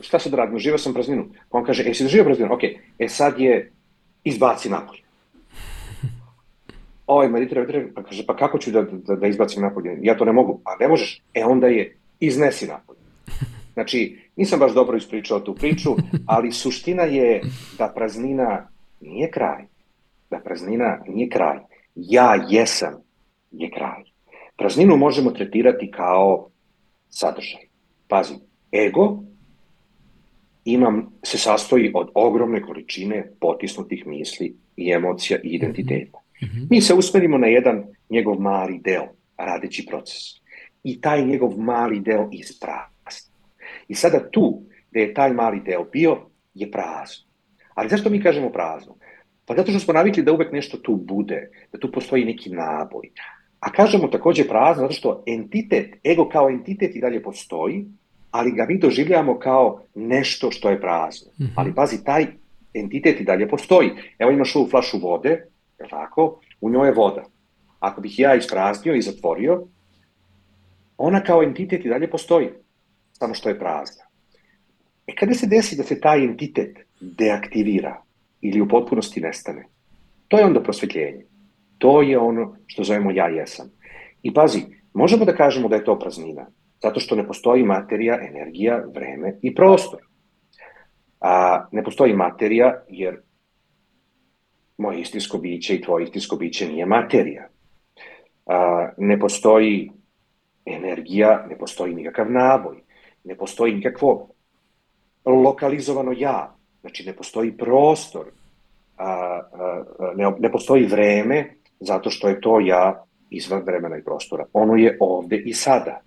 šta sad radim, živio sam prazninu. Pa on kaže, e, si doživio prazninu? Ok, e sad je izbaci napolje. Ovaj meditira, meditira, pa kaže, pa kako ću da, da, da izbacim napolje? Ja to ne mogu. A ne možeš? E onda je iznesi napolje. Znači, nisam baš dobro ispričao tu priču, ali suština je da praznina nije kraj. Da praznina nije kraj. Ja jesam je kraj. Prazninu možemo tretirati kao sadržaj. Pazi, ego imam, se sastoji od ogromne količine potisnutih misli i emocija i identiteta. -hmm. Mi se usmerimo na jedan njegov mali deo, radeći proces. I taj njegov mali deo isprazni. I sada tu, gde je taj mali deo bio, je prazno. Ali zašto mi kažemo prazno? Pa zato što smo navikli da uvek nešto tu bude, da tu postoji neki naboj. A kažemo takođe prazno zato što entitet, ego kao entitet i dalje postoji, ali ga mi doživljamo kao nešto što je prazno. Mm -hmm. Ali pazi, taj entitet i dalje postoji. Evo imaš ovu flašu vode, je tako? U njoj je voda. Ako bih ja ispraznio i zatvorio, ona kao entitet i dalje postoji, samo što je prazna. E kada se desi da se taj entitet deaktivira ili u potpunosti nestane, to je onda prosvetljenje. To je ono što zovemo ja jesam. I pazi, možemo da kažemo da je to praznina, zato što ne postoji materija, energija, vreme i prostor. A, ne postoji materija jer moje istinsko biće i tvoje istinsko biće nije materija. A, ne postoji energija, ne postoji nikakav naboj, ne postoji nikakvo lokalizovano ja, znači ne postoji prostor, a, a, ne, ne postoji vreme, zato što je to ja izvan vremena i prostora. Ono je ovde i sada.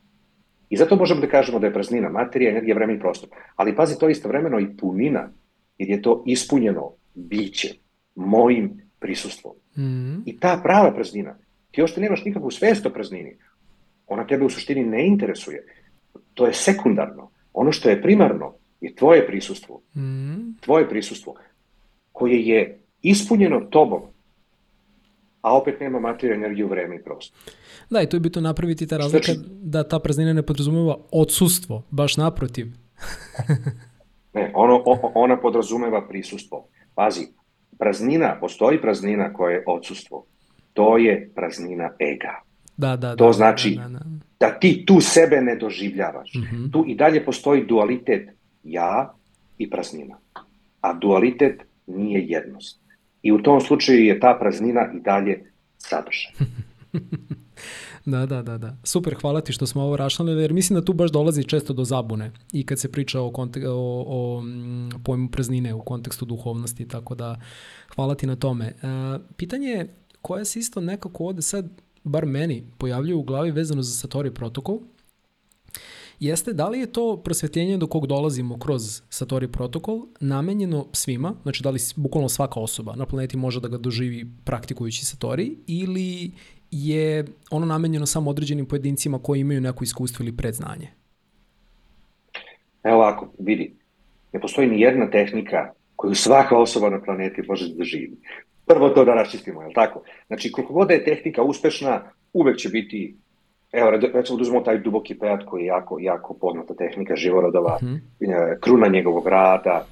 I zato možemo da kažemo da je praznina materija, energija, vreme i prostor. Ali pazi, to je istovremeno i punina, jer je to ispunjeno biće, mojim prisustvom. Mm -hmm. I ta prava praznina, ti još te nemaš nikakvu svest o praznini, ona tebe u suštini ne interesuje. To je sekundarno. Ono što je primarno je tvoje prisustvo. Mm -hmm. Tvoje prisustvo koje je ispunjeno tobom, a opet nema materiju, energiju, vreme i prostor. Da, i tu je bitno napraviti ta razlika znači, da ta praznina ne podrazumeva odsustvo, baš naprotiv. ne, ono, ona podrazumeva prisustvo. Pazi, praznina, postoji praznina koja je odsustvo. To je praznina ega. Da, da, to da, znači da, da, da. da ti tu sebe ne doživljavaš. Mm -hmm. Tu i dalje postoji dualitet ja i praznina. A dualitet nije jednost. I u tom slučaju je ta praznina i dalje sadržaj. Da, da, da, da. Super, hvala ti što smo ovo rašali, jer mislim da tu baš dolazi često do zabune i kad se priča o, kontek o, o mm, pojmu praznine u kontekstu duhovnosti, tako da hvala ti na tome. E, pitanje je koje se isto nekako ovde sad, bar meni, pojavljuje u glavi vezano za Satori protokol, jeste da li je to prosvetljenje do kog dolazimo kroz Satori protokol namenjeno svima, znači da li bukvalno svaka osoba na planeti može da ga doživi praktikujući Satori ili je ono namenjeno samo određenim pojedincima koji imaju neko iskustvo ili predznanje? Evo ovako, vidi, ne postoji ni jedna tehnika koju svaka osoba na planeti može da živi. Prvo to da raščistimo, je li tako? Znači, koliko god da je tehnika uspešna, uvek će biti, evo, recimo da uzmemo taj duboki pejat koji je jako, jako poznata tehnika živorodova, mm -hmm. kruna njegovog rada,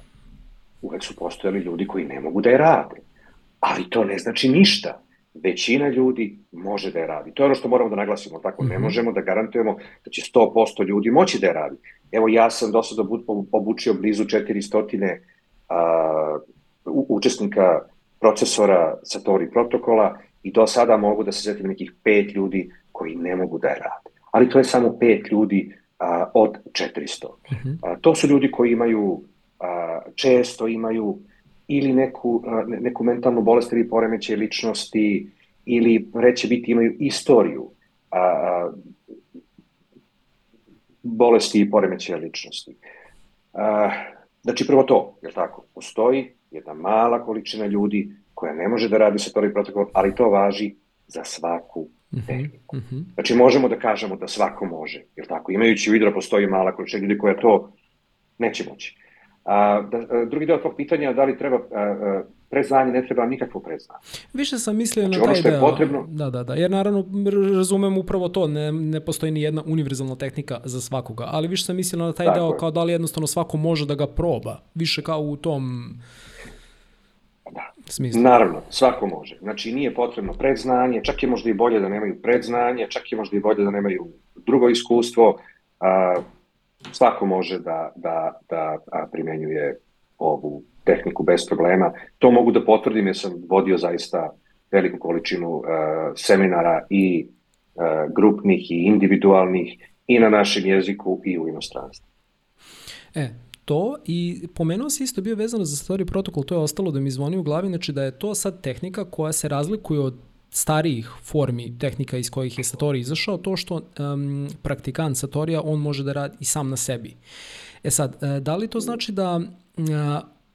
uvek su postojali ljudi koji ne mogu da je rade. Ali to ne znači ništa većina ljudi može da je radi. To je ono što moramo da naglasimo, tako ne mhm. možemo da garantujemo da će 100% ljudi moći da je radi. Evo ja sam do sada obučio blizu 400 a, učesnika procesora Satori protokola i do sada mogu da se setim nekih pet ljudi koji ne mogu da je rade. Ali to je samo pet ljudi a, od 400. Mhm. A, to su ljudi koji imaju, a, često imaju ili neku, neku mentalnu bolest ili poremeće ličnosti ili reće biti imaju istoriju a, a, bolesti i poremeće ličnosti. A, znači prvo to, je tako, postoji jedna mala količina ljudi koja ne može da radi sa tori protokol, ali to važi za svaku mhm, tehniku. Mm -hmm. Znači možemo da kažemo da svako može, je tako, imajući u vidu da postoji mala količina ljudi koja to neće moći. A, da, e, drugi deo tog pitanja, da li treba a, a, predznanje, ne treba nikakvo predznanje. Više sam mislio znači, na taj deo. Potrebno... Da, da, da, jer naravno razumem upravo to, ne, ne postoji ni jedna univerzalna tehnika za svakoga, ali više sam mislio na taj Tako deo je. kao da li jednostavno svako može da ga proba, više kao u tom Da. Smislu. Naravno, svako može. Znači nije potrebno predznanje, čak je možda i bolje da nemaju predznanje, čak je možda i bolje da nemaju drugo iskustvo. A, svako može da, da, da primenjuje ovu tehniku bez problema. To mogu da potvrdim jer sam vodio zaista veliku količinu uh, seminara i uh, grupnih i individualnih i na našem jeziku i u inostranstvu. E, to i pomenuo se isto bio vezano za story protokol, to je ostalo da mi zvoni u glavi, znači da je to sad tehnika koja se razlikuje od starijih formi tehnika iz kojih je Satori izašao, to što um, praktikant Satorija, on može da radi i sam na sebi. E sad, e, da li to znači da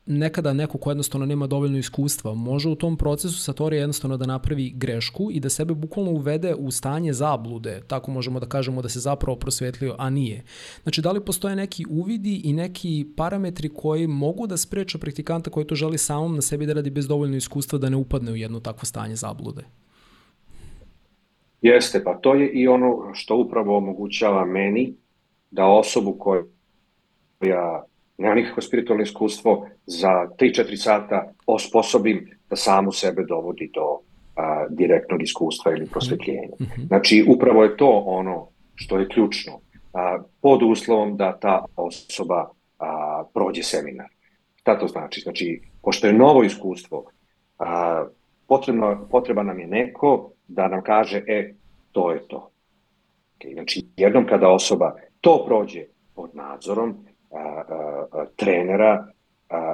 nekada neko ko jednostavno nema dovoljno iskustva može u tom procesu Satori jednostavno da napravi grešku i da sebe bukvalno uvede u stanje zablude, tako možemo da kažemo da se zapravo prosvetlio, a nije. Znači, da li postoje neki uvidi i neki parametri koji mogu da spreče praktikanta koji to želi samom na sebi da radi bez dovoljno iskustva da ne upadne u jedno takvo stanje zablude? Jeste, pa to je i ono što upravo omogućava meni da osobu koja nema nikakvo spiritualno iskustvo, za 3-4 sata osposobim da samu sebe dovodi do a, direktnog iskustva ili prosvetljenja. Mhm. Znači, upravo je to ono što je ključno, a, pod uslovom da ta osoba a, prođe seminar. Šta to znači? Znači, pošto je novo iskustvo, a, potrebno, potreba nam je neko da nam kaže, e, to je to. Okay, znači, jednom kada osoba to prođe pod nadzorom, trenera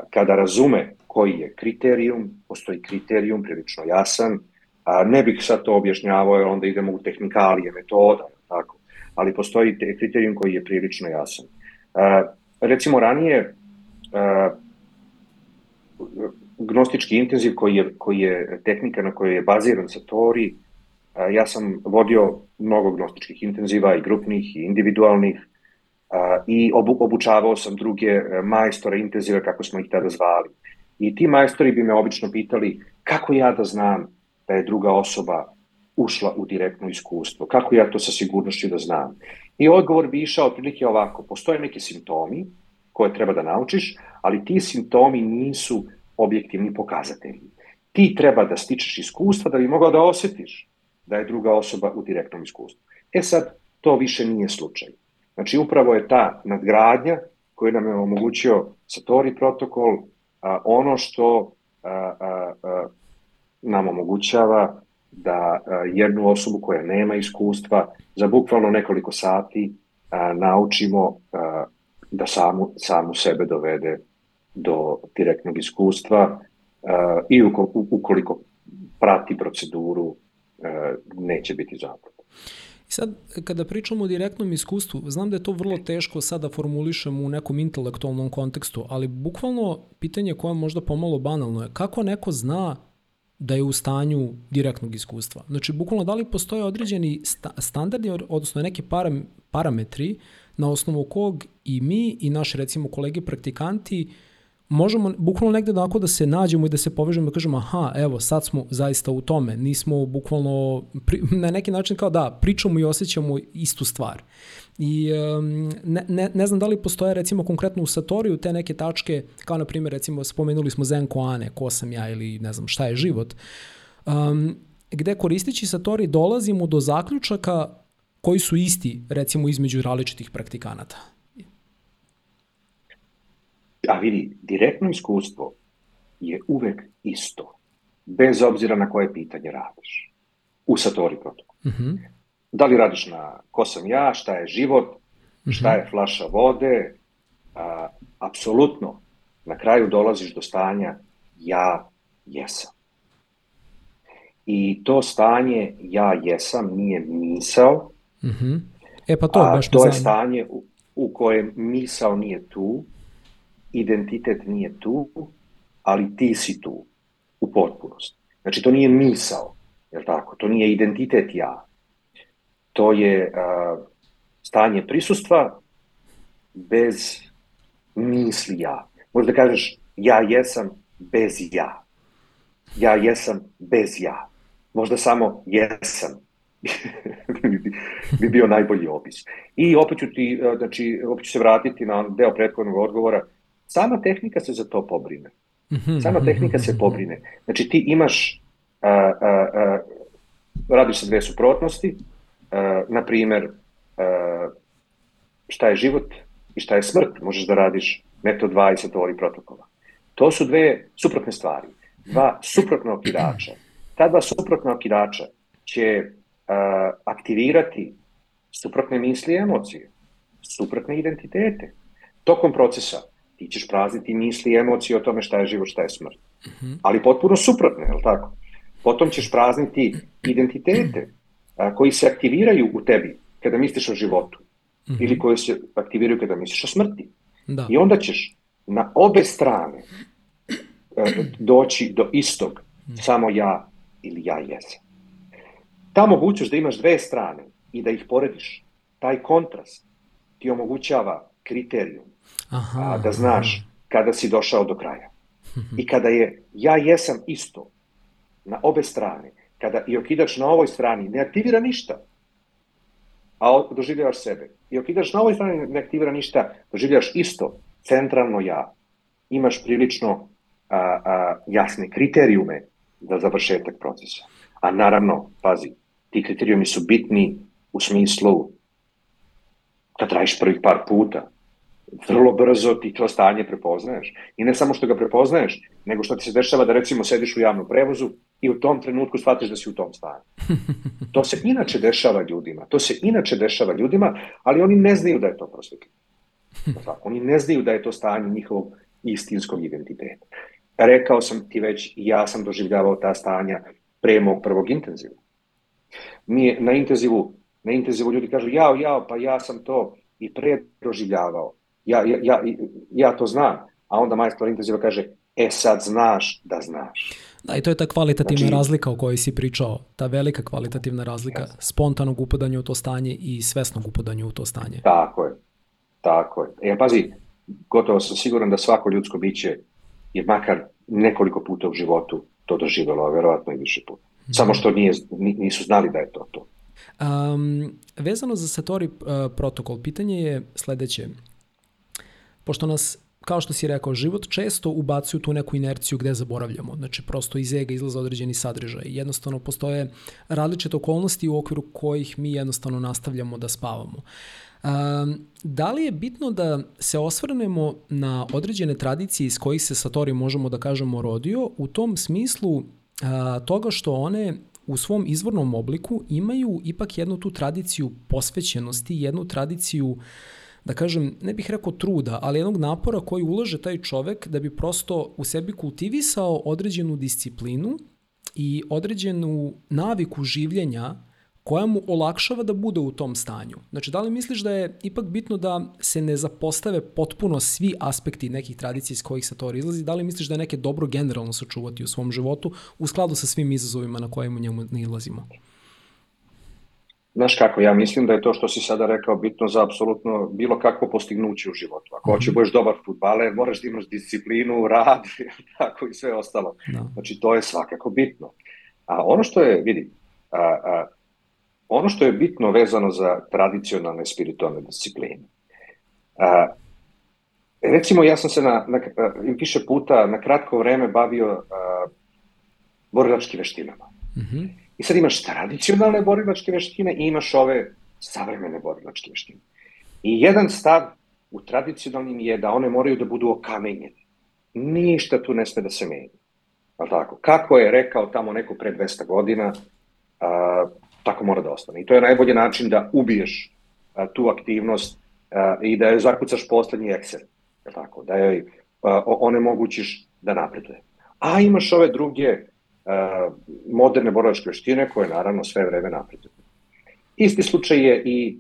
kada razume koji je kriterijum, postoji kriterijum prilično jasan, a ne bih sad to objašnjavao jer onda idemo u tehnikalije metoda, tako. ali postoji kriterijum koji je prilično jasan. A, recimo ranije a, gnostički intenziv koji je, koji je tehnika na kojoj je baziran Satori, a, ja sam vodio mnogo gnostičkih intenziva i grupnih i individualnih, i obu, obučavao sam druge e, majstore intenzive, kako smo ih tada zvali. I ti majstori bi me obično pitali kako ja da znam da je druga osoba ušla u direktno iskustvo, kako ja to sa sigurnošću da znam. I odgovor bi išao otprilike ovako, postoje neki simptomi koje treba da naučiš, ali ti simptomi nisu objektivni pokazatelji. Ti treba da stičeš iskustva da bi mogao da osetiš da je druga osoba u direktnom iskustvu. E sad, to više nije slučaj. Znači, upravo je ta nadgradnja koju nam je omogućio Satori protokol, a, ono što a, a, a, nam omogućava da a, jednu osobu koja nema iskustva za bukvalno nekoliko sati a, naučimo a, da samu, samu sebe dovede do direktnog iskustva a, i ukoliko prati proceduru neće biti zapravo. I sad, kada pričamo o direktnom iskustvu, znam da je to vrlo teško sad da u nekom intelektualnom kontekstu, ali bukvalno pitanje koje je možda pomalo banalno je kako neko zna da je u stanju direktnog iskustva. Znači, bukvalno da li postoje određeni sta standardi, odnosno neki param parametri na osnovu kog i mi i naši, recimo, kolege praktikanti uh, možemo bukvalno negde onako da se nađemo i da se povežemo da kažemo aha, evo, sad smo zaista u tome. Nismo bukvalno pri, na neki način kao da, pričamo i osjećamo istu stvar. I um, ne, ne, ne znam da li postoje recimo konkretno u Satoriju te neke tačke, kao na primjer recimo spomenuli smo Zen Koane, ko sam ja ili ne znam šta je život, um, gde koristići Satori dolazimo do zaključaka koji su isti recimo između različitih praktikanata. A vidi, direktno iskustvo je uvek isto, bez obzira na koje pitanje radiš. U Satori protokolu. Mm -hmm. Da li radiš na ko sam ja, šta je život, mhm. šta je flaša vode, a, apsolutno, na kraju dolaziš do stanja ja jesam. I to stanje ja jesam nije misao, mm -hmm. e pa to, baš a, to je stanje u, u kojem misao nije tu, identitet nije tu, ali ti si tu u potpunosti. Znači, to nije misao, je tako? To nije identitet ja. To je uh, stanje prisustva bez misli ja. Možda kažeš, ja jesam bez ja. Ja jesam bez ja. Možda samo jesam bi bio najbolji opis. I opet ću ti, znači, opet ću se vratiti na deo prethodnog odgovora, Sama tehnika se za to pobrine. Mhm, Sama mhm, tehnika se mhm, pobrine. Znači ti imaš, a, a, a, radiš sa dve suprotnosti, a, na primer, a, šta je život i šta je smrt. Možeš da radiš metod 2 i satori protokola. To su dve suprotne stvari. Dva suprotna okidača. Ta dva suprotna okidača će aktivirati suprotne misli i emocije, suprotne identitete. Tokom procesa ti ćeš prazniti misli i emocije o tome šta je život, šta je smrt. Ali potpuno suprotne, je li tako? Potom ćeš prazniti identitete a, koji se aktiviraju u tebi kada misliš o životu mm -hmm. ili koji se aktiviraju kada misliš o smrti. Da. I onda ćeš na obe strane a, doći do istog, mm. samo ja ili ja jesam. Ta mogućnost da imaš dve strane i da ih porediš, taj kontrast ti omogućava kriterijum aha, a, da znaš kada si došao do kraja. I kada je ja jesam isto na obe strane, kada i okidač na ovoj strani ne aktivira ništa, a doživljavaš sebe, i okidač na ovoj strani ne aktivira ništa, doživljavaš isto, centralno ja, imaš prilično a, a, jasne kriterijume za završetak procesa. A naravno, pazi, ti kriterijumi su bitni u smislu kad radiš prvih par puta, vrlo brzo ti to stanje prepoznaješ. I ne samo što ga prepoznaješ, nego što ti se dešava da recimo sediš u javnom prevozu i u tom trenutku shvatiš da si u tom stanju. To se inače dešava ljudima. To se inače dešava ljudima, ali oni ne znaju da je to prosvetljeno. Oni ne znaju da je to stanje njihovog istinskog identiteta. Rekao sam ti već, ja sam doživljavao ta stanja pre mog prvog intenziva. Mi na intenzivu, na intenzivu ljudi kažu, jao, jao, pa ja sam to i pre doživljavao ja, ja, ja, ja to znam, a onda majstor intenziva kaže, e sad znaš da znaš. Da, i to je ta kvalitativna znači, razlika o kojoj si pričao, ta velika kvalitativna razlika yes. spontanog upadanja u to stanje i svesnog upadanja u to stanje. Tako je, tako je. E, pazi, gotovo sam siguran da svako ljudsko biće je makar nekoliko puta u životu to doživjelo, a verovatno i više puta. Mm. Samo što nije, nisu znali da je to to. Um, vezano za Satori uh, protokol, pitanje je sledeće pošto nas kao što si rekao, život često ubacuju tu neku inerciju gde zaboravljamo. Znači, prosto iz ega izlaza određeni sadržaj. Jednostavno, postoje različite okolnosti u okviru kojih mi jednostavno nastavljamo da spavamo. Um, da li je bitno da se osvrnemo na određene tradicije iz kojih se Satori možemo da kažemo rodio u tom smislu a, toga što one u svom izvornom obliku imaju ipak jednu tu tradiciju posvećenosti, jednu tradiciju uh, da kažem, ne bih rekao truda, ali jednog napora koji ulaže taj čovek da bi prosto u sebi kultivisao određenu disciplinu i određenu naviku življenja koja mu olakšava da bude u tom stanju. Znači, da li misliš da je ipak bitno da se ne zapostave potpuno svi aspekti nekih tradicija iz kojih se to izlazi? Da li misliš da je neke dobro generalno sačuvati u svom životu u skladu sa svim izazovima na kojima njemu ne ilazimo? Znaš kako, ja mislim da je to što si sada rekao bitno za apsolutno bilo kakvo postignuće u životu. Ako hoćeš mm -hmm. budeš dobar futbaler, moraš da imaš disciplinu, rad, tako i sve ostalo. No. Da. Znači, to je svakako bitno. A ono što je, vidi, a, a, ono što je bitno vezano za tradicionalne spiritualne discipline, a, recimo ja sam se na, na, više puta na kratko vreme bavio a, borilačkim veštinama. Mm -hmm. I sad imaš tradicionalne borilačke veštine i imaš ove savremene borilačke veštine. I jedan stav u tradicionalnim je da one moraju da budu okamenjene. Ništa tu ne sme da se menja. Ali tako? Kako je rekao tamo neko pre 200 godina, a, tako mora da ostane. I to je najbolji način da ubiješ a, tu aktivnost a, i da je zakucaš poslednji. Je tako? Da a, onemogućiš da napreduje. A imaš ove druge moderne borilačke veštine koje naravno sve vreme napreduju. Isti slučaj je i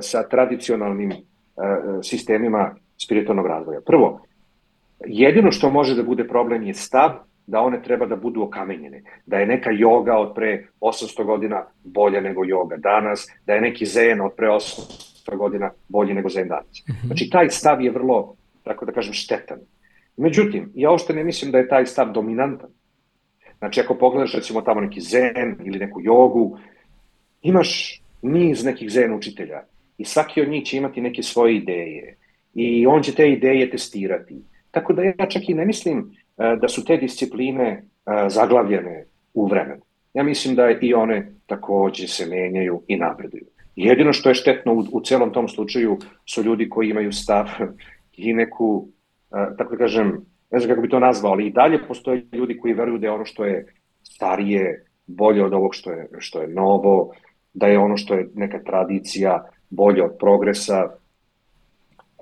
sa tradicionalnim sistemima spiritualnog razvoja. Prvo, jedino što može da bude problem je stav da one treba da budu okamenjene, da je neka joga od pre 800 godina bolja nego joga danas, da je neki zen od pre 800 godina bolji nego zen danas. Mhm. Znači, taj stav je vrlo, tako da kažem, štetan. Međutim, ja ošte ne mislim da je taj stav dominantan. Znači, ako pogledaš recimo tamo neki zen ili neku jogu, imaš niz nekih zen učitelja i svaki od njih će imati neke svoje ideje i on će te ideje testirati. Tako da ja čak i ne mislim uh, da su te discipline uh, zaglavljene u vremenu. Ja mislim da i one takođe se menjaju i napreduju. Jedino što je štetno u, u celom tom slučaju su ljudi koji imaju stav i neku, tako da kažem, ne znam kako bi to nazvao, ali i dalje postoje ljudi koji veruju da je ono što je starije, bolje od ovog što je, što je novo, da je ono što je neka tradicija bolje od progresa.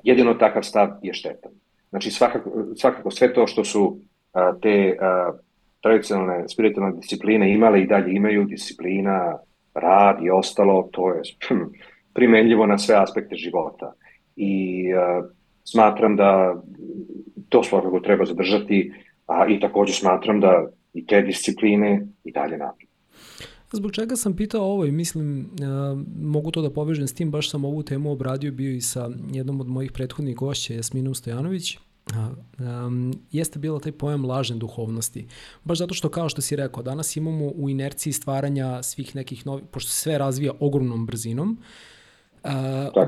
Jedino takav stav je štetan. Znači svakako, svakako sve to što su a, te a, tradicionalne spiritualne discipline imale i dalje imaju, disciplina, rad i ostalo, to je primenljivo na sve aspekte života. I a, smatram da to svakako treba zadržati, a i takođe smatram da i te discipline i dalje napred. Zbog čega sam pitao ovo i mislim, mogu to da povežem s tim, baš sam ovu temu obradio bio i sa jednom od mojih prethodnih gošća, Jasminom Stojanović, jeste bila taj pojam lažne duhovnosti. Baš zato što, kao što si rekao, danas imamo u inerciji stvaranja svih nekih novih, pošto se sve razvija ogromnom brzinom,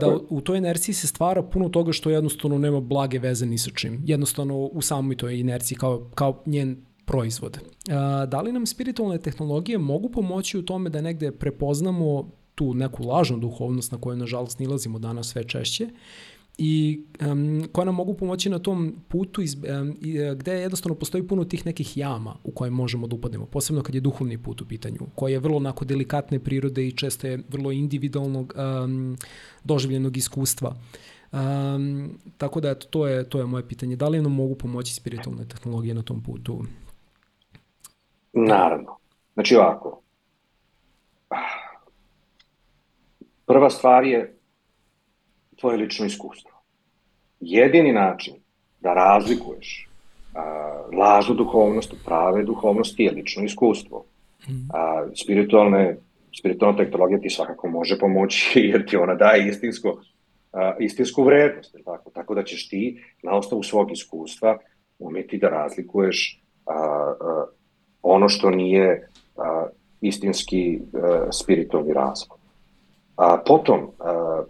da u toj inerciji se stvara puno toga što jednostavno nema blage veze ni sa čim. Jednostavno u samoj toj inerciji kao, kao njen proizvod. Uh, da li nam spiritualne tehnologije mogu pomoći u tome da negde prepoznamo tu neku lažnu duhovnost na koju nažalost nilazimo danas sve češće i um, koje nam mogu pomoći na tom putu iz, um, gde jednostavno postoji puno tih nekih jama u koje možemo da upadnemo, posebno kad je duhovni put u pitanju, koji je vrlo onako delikatne prirode i često je vrlo individualnog um, doživljenog iskustva. Um, tako da eto, to je, to je moje pitanje. Da li nam mogu pomoći spiritualne tehnologije na tom putu? Naravno. Znači ovako. Prva stvar je tvoje lično iskustvo. Jedini način da razlikuješ a, lažnu duhovnost od prave duhovnosti je lično iskustvo. A, spiritualne, spiritualna tehnologija ti svakako može pomoći jer ti ona daje istinsko, a, istinsku vrednost. Tako? tako da ćeš ti na osnovu svog iskustva umeti da razlikuješ a, a, ono što nije a, istinski a, spiritualni razvoj. A potom, a,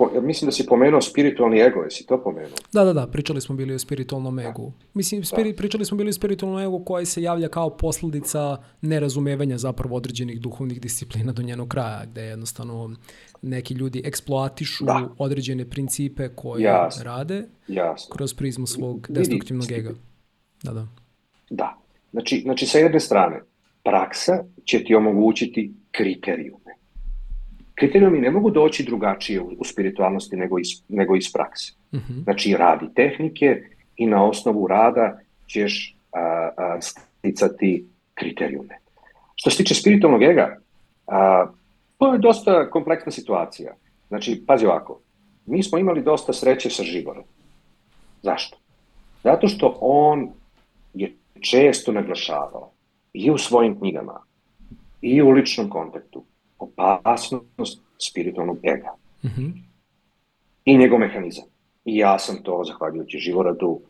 po, mislim da si pomenuo spiritualni ego, jesi to pomenuo? Da, da, da, pričali smo bili o spiritualnom egu. Mislim, spiri, da. pričali smo bili o spiritualnom egu koji se javlja kao posledica nerazumevanja zapravo određenih duhovnih disciplina do njenog kraja, gde jednostavno neki ljudi eksploatišu da. određene principe koje Jasne. rade Jasne. kroz prizmu svog destruktivnog ega. Da, da. Da. Znači, znači, sa jedne strane, praksa će ti omogućiti kriterijum kriterijumi ne mogu doći drugačije u, u spiritualnosti nego iz, nego iz prakse. Uh mhm. -huh. Znači, radi tehnike i na osnovu rada ćeš a, a, sticati kriterijume. Što se tiče spiritualnog ega, a, to je dosta kompleksna situacija. Znači, pazi ovako, mi smo imali dosta sreće sa Žigorom. Zašto? Zato što on je često naglašavao i u svojim knjigama i u ličnom kontaktu opasnost spiritualnog ega. Mm -hmm. I njegov mehanizam. I ja sam to, zahvaljujući Živoradu,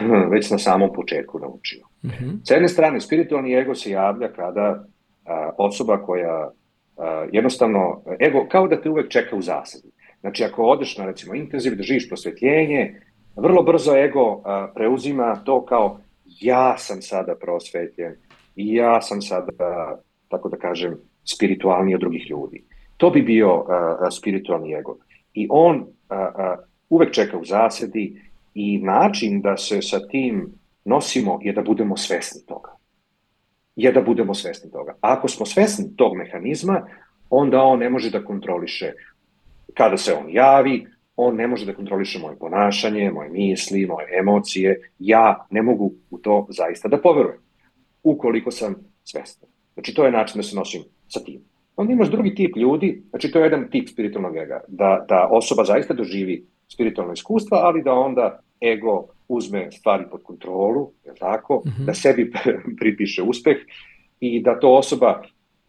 već na samom početku naučio. Mm -hmm. S jedne strane, spiritualni ego se javlja kada a, osoba koja a, jednostavno, ego kao da te uvek čeka u zasadi. Znači, ako odeš na, recimo, intenziv, da živiš prosvetljenje, vrlo brzo ego a, preuzima to kao ja sam sada prosvetljen i ja sam sada, tako da kažem, spiritualniji od drugih ljudi. To bi bio uh, spiritualni ego. I on uh, uh, uvek čeka u zasedi i način da se sa tim nosimo je da budemo svesni toga. Je da budemo svesni toga. A ako smo svesni tog mehanizma, onda on ne može da kontroliše kada se on javi, on ne može da kontroliše moje ponašanje, moje misli, moje emocije. Ja ne mogu u to zaista da poverujem, ukoliko sam svestan. Znači, to je način da se nosim sa tim. Onda imaš drugi tip ljudi, znači to je jedan tip spiritualnog ega, da, da osoba zaista doživi spiritualno iskustva, ali da onda ego uzme stvari pod kontrolu, je tako, mm -hmm. da sebi pripiše uspeh i da to osoba,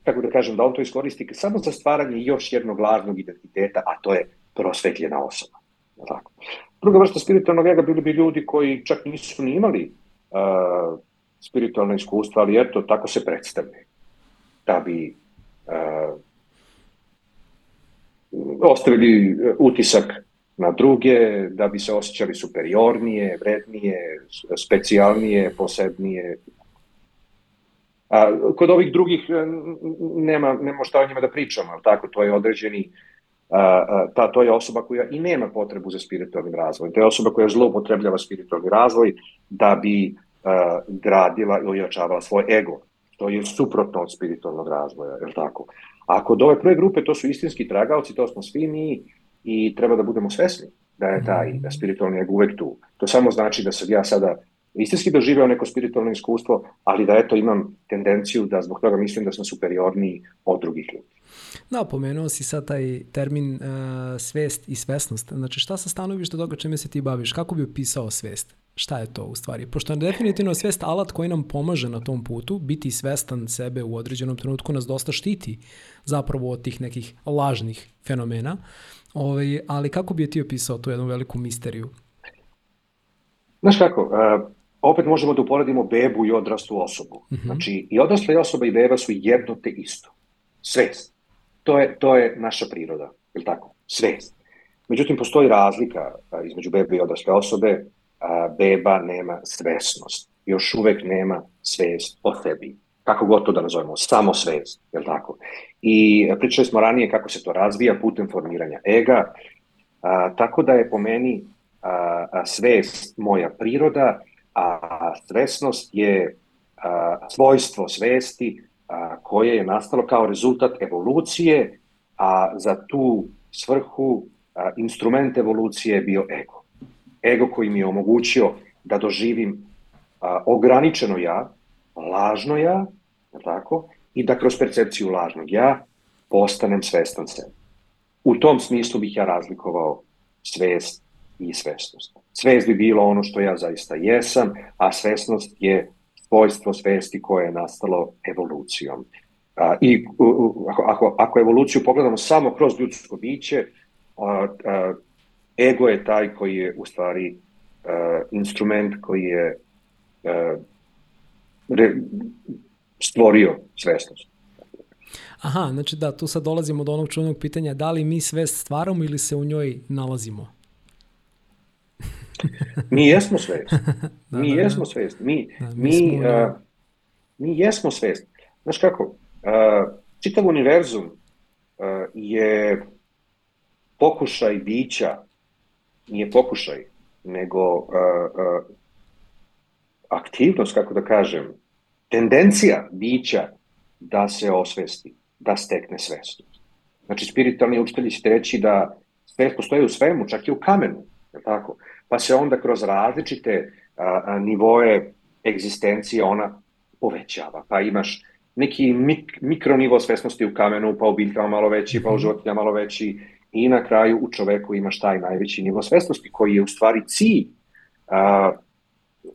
kako da kažem, da on to iskoristi samo za stvaranje još jednog lažnog identiteta, a to je prosvetljena osoba. Je tako. Druga vrsta spiritualnog ega bili bi ljudi koji čak nisu ni imali uh, spiritualno iskustva, ali eto, tako se predstavljaju. Da bi ostavili utisak na druge, da bi se osjećali superiornije, vrednije, specijalnije, posebnije. A, kod ovih drugih nema, nema šta o njima da pričamo, ali tako, to je određeni, a, a, ta, to je osoba koja i nema potrebu za spiritualnim razvojem, to je osoba koja zloupotrebljava spiritualni razvoj da bi a, gradila i ojačavala svoj ego, to je suprotno od spiritualnog razvoja, je li tako? A kod ove prve grupe to su istinski tragaoci, to smo svi mi i treba da budemo svesni da je taj da spiritualni ego uvek tu. To samo znači da sam ja sada istinski doživeo neko spiritualno iskustvo, ali da eto imam tendenciju da zbog toga mislim da sam superiorniji od drugih ljudi. Da, pomenuo si sad taj termin uh, svest i svesnost. Znači šta sa stanovišta toga čime se ti baviš? Kako bi opisao svest? Šta je to u stvari? Pošto je definitivno svest alat koji nam pomaže na tom putu, biti svestan sebe u određenom trenutku nas dosta štiti zapravo od tih nekih lažnih fenomena. Ovaj, ali kako bi je ti opisao tu jednu veliku misteriju? Znaš kako, uh, opet možemo da uporedimo bebu i odraslu osobu. Uh mhm. -huh. Znači, i odrasla osoba i beba su jedno te isto. Svest. To je, to je naša priroda, je li tako? Svest. Međutim, postoji razlika između bebe i odrasle osobe. Beba nema svesnost. Još uvek nema svest o sebi. Kako god to da nazovemo, samo svest, je li tako? I pričali smo ranije kako se to razvija putem formiranja ega, a, tako da je po meni a, a, svest moja priroda, a svesnost je a, svojstvo svesti a, koje je nastalo kao rezultat evolucije, a za tu svrhu a, instrument evolucije je bio ego. Ego koji mi je omogućio da doživim a, ograničeno ja, lažno ja, tako, i da kroz percepciju lažnog ja postanem svestan sebe. U tom smislu bih ja razlikovao svest i svesnost. Svest bi bilo ono što ja zaista jesam, a svesnost je svojstvo svesti koje je nastalo evolucijom. A, I u, ako, ako evoluciju pogledamo samo kroz ljudsko biće, a, a, ego je taj koji je u stvari a, instrument koji je a, re, stvorio svesnost. Aha, znači da, tu sad dolazimo do onog čudnog pitanja da li mi svest stvaramo ili se u njoj nalazimo? Mi jesmo svest. da, mi da, jesmo da. svest. Mi, da, mi, mi, smo, uh, mi jesmo svest. Znaš kako, uh, čitav univerzum uh, je pokušaj bića, nije pokušaj, nego uh, uh, aktivnost, kako da kažem, tendencija bića da se osvesti, da stekne svestu. Znači, spiritualni učitelji će reći da svest postoji u svemu, čak i u kamenu, je tako? pa se onda kroz različite a, a, nivoe egzistencije ona povećava. Pa imaš neki mik, mikronivo svesnosti u kamenu, pa u biljkama malo veći, pa u mhm. životinjama malo veći i na kraju u čoveku imaš taj najveći nivo svesnosti koji je u stvari cilj a,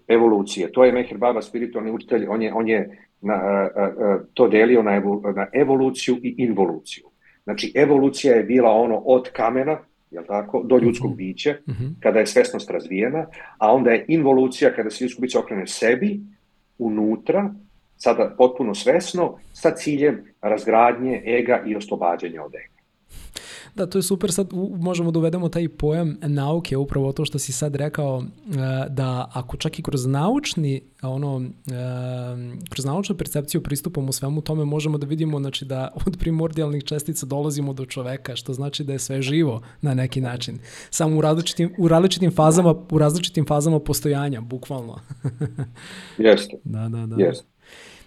evolucije. To je Meher Baba, spiritualni učitelj, on je, on je na, a, a, to delio na, evo, na evoluciju i involuciju. Znači, evolucija je bila ono od kamena, jel tako, do ljudskog mhm. bića, mm -hmm. kada je svesnost razvijena, a onda je involucija kada se ljudsko biće okrene sebi, unutra, sada potpuno svesno, sa ciljem razgradnje ega i oslobađanja od ega. Da, to je super, sad možemo da uvedemo taj pojam nauke, upravo to što si sad rekao, e, da ako čak i kroz naučni, ono, e, kroz naučnu percepciju pristupamo svemu tome, možemo da vidimo znači, da od primordijalnih čestica dolazimo do čoveka, što znači da je sve živo na neki način. Samo u različitim, u različitim fazama, u različitim fazama postojanja, bukvalno. Jeste. Da, da, da. Jeste.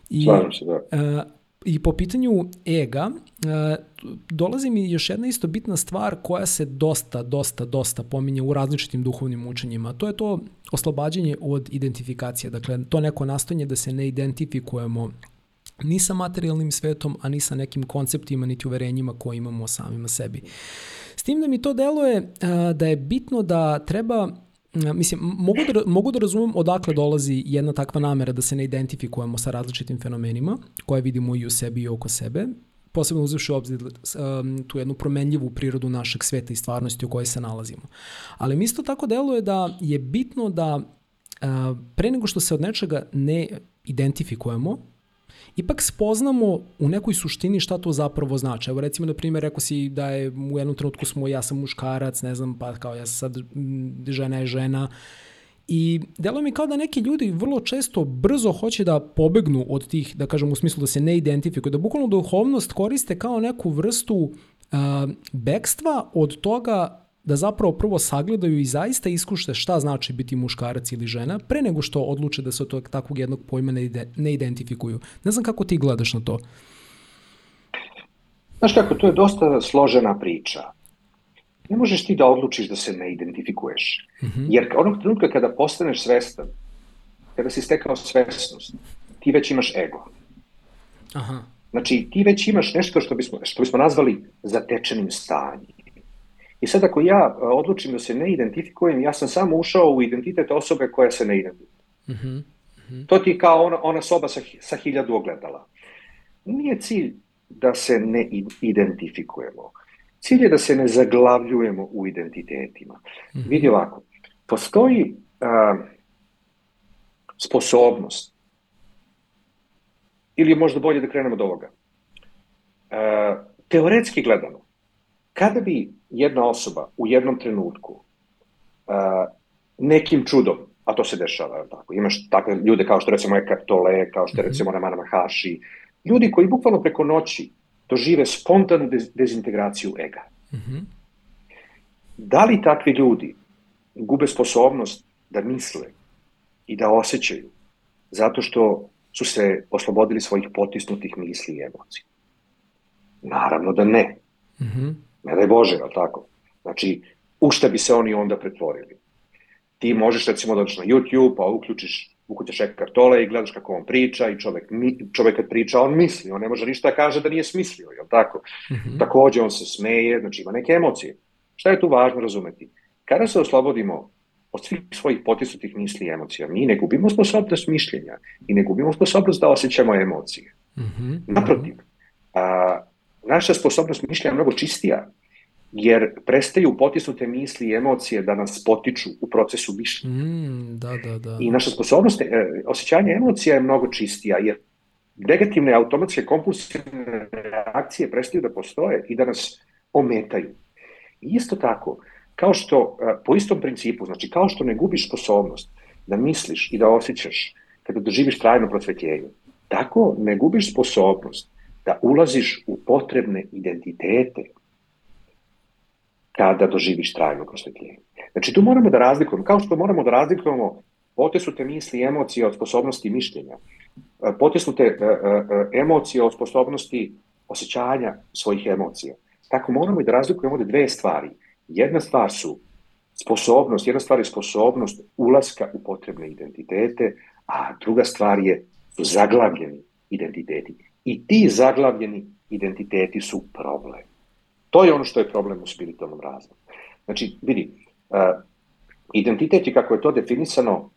I, se, da. Uh, I po pitanju ega, e, dolazi mi još jedna isto bitna stvar koja se dosta, dosta, dosta pominje u različitim duhovnim učenjima. To je to oslobađanje od identifikacije. Dakle, to neko nastojanje da se ne identifikujemo ni sa materijalnim svetom, a ni sa nekim konceptima, niti uverenjima koje imamo o samima sebi. S tim da mi to deluje e, da je bitno da treba Mislim, mogu da, mogu da razumem odakle dolazi jedna takva namera da se ne identifikujemo sa različitim fenomenima koje vidimo i u sebi i oko sebe, posebno uzevši obzir um, tu jednu promenljivu prirodu našeg sveta i stvarnosti u kojoj se nalazimo. Ali mi isto tako deluje da je bitno da uh, pre nego što se od nečega ne identifikujemo, ipak spoznamo u nekoj suštini šta to zapravo znači. Evo recimo, na primjer, rekao si da je u jednom trenutku smo, ja sam muškarac, ne znam, pa kao ja sad, žena je žena, I delo mi kao da neki ljudi vrlo često brzo hoće da pobegnu od tih, da kažem u smislu da se ne identifikuju, da bukvalno duhovnost koriste kao neku vrstu uh, bekstva od toga da zapravo prvo sagledaju i zaista iskušte šta znači biti muškarac ili žena, pre nego što odluče da se od tog takvog jednog pojma ne, ide, ne identifikuju. Ne znam kako ti gledaš na to. Znaš kako, to je dosta složena priča. Ne možeš ti da odlučiš da se ne identifikuješ. Mm -hmm. Jer onog trenutka kada postaneš svestan, kada si stekao svesnost, ti već imaš ego. Aha. Znači, ti već imaš nešto što bismo, što bismo nazvali zatečenim stanjem. I sad ako ja e, odlučim da se ne identifikujem, ja sam samo ušao u identitet osobe koja se ne identifikuje. Mm -hmm. To ti je kao ona, ona soba sa, sa hiljadu ogledala. Nije cilj da se ne identifikujemo. Cilj je da se ne zaglavljujemo u identitetima. Mm -hmm. Vidi ovako, postoji a, sposobnost, ili možda bolje da krenemo od ovoga. A, teoretski gledano, kada bi jedna osoba u jednom trenutku a, nekim čudom, a to se dešava, tako, imaš takve ljude kao što recimo Eckhart Tolle, kao što je mhm. recimo Namana Mahashi, ljudi koji bukvalno preko noći dožive spontanu dez dezintegraciju ega. Mm -hmm. Da li takvi ljudi gube sposobnost da misle i da osjećaju zato što su se oslobodili svojih potisnutih misli i emocija? Naravno da ne. Mm -hmm. Ne daj Bože, ali tako? Znači, u šta bi se oni onda pretvorili? Ti možeš recimo da na YouTube, pa uključiš ukućeš Eckhart Tolle i gledaš kako on priča i čovek, mi, čovek kad priča, on misli, on ne može ništa da kaže da nije smislio, jel tako? Mm -hmm. Takođe on se smeje, znači ima neke emocije. Šta je tu važno razumeti? Kada se oslobodimo od svih svojih potisnutih misli i emocija, mi ne gubimo sposobnost mišljenja i ne gubimo sposobnost da osjećamo emocije. Mm -hmm. Naprotiv, a, naša sposobnost mišljenja je mnogo čistija, jer prestaju potisnute misli i emocije da nas potiču u procesu mišljenja. Mm, da, da, da. I naša sposobnost, e, osjećanje emocija je mnogo čistija, jer negativne automatske kompulsivne reakcije prestaju da postoje i da nas ometaju. I isto tako, kao što, e, po istom principu, znači kao što ne gubiš sposobnost da misliš i da osjećaš kada doživiš trajno prosvetljenje, tako ne gubiš sposobnost da ulaziš u potrebne identitete kada doživiš trajno prosvetljenje. Znači tu moramo da razlikujemo, kao što moramo da razlikujemo potesnute misli i emocije od sposobnosti mišljenja, e, potesnute e, e, emocije od sposobnosti osjećanja svojih emocija. Tako moramo i da razlikujemo ovde dve stvari. Jedna stvar su sposobnost, jedna stvar je sposobnost ulaska u potrebne identitete, a druga stvar je zaglavljeni identiteti. I ti zaglavljeni identiteti su problem. To je ono što je problem u spiritualnom razvoju. Znači, vidi, uh, identitet je kako je to definisano uh,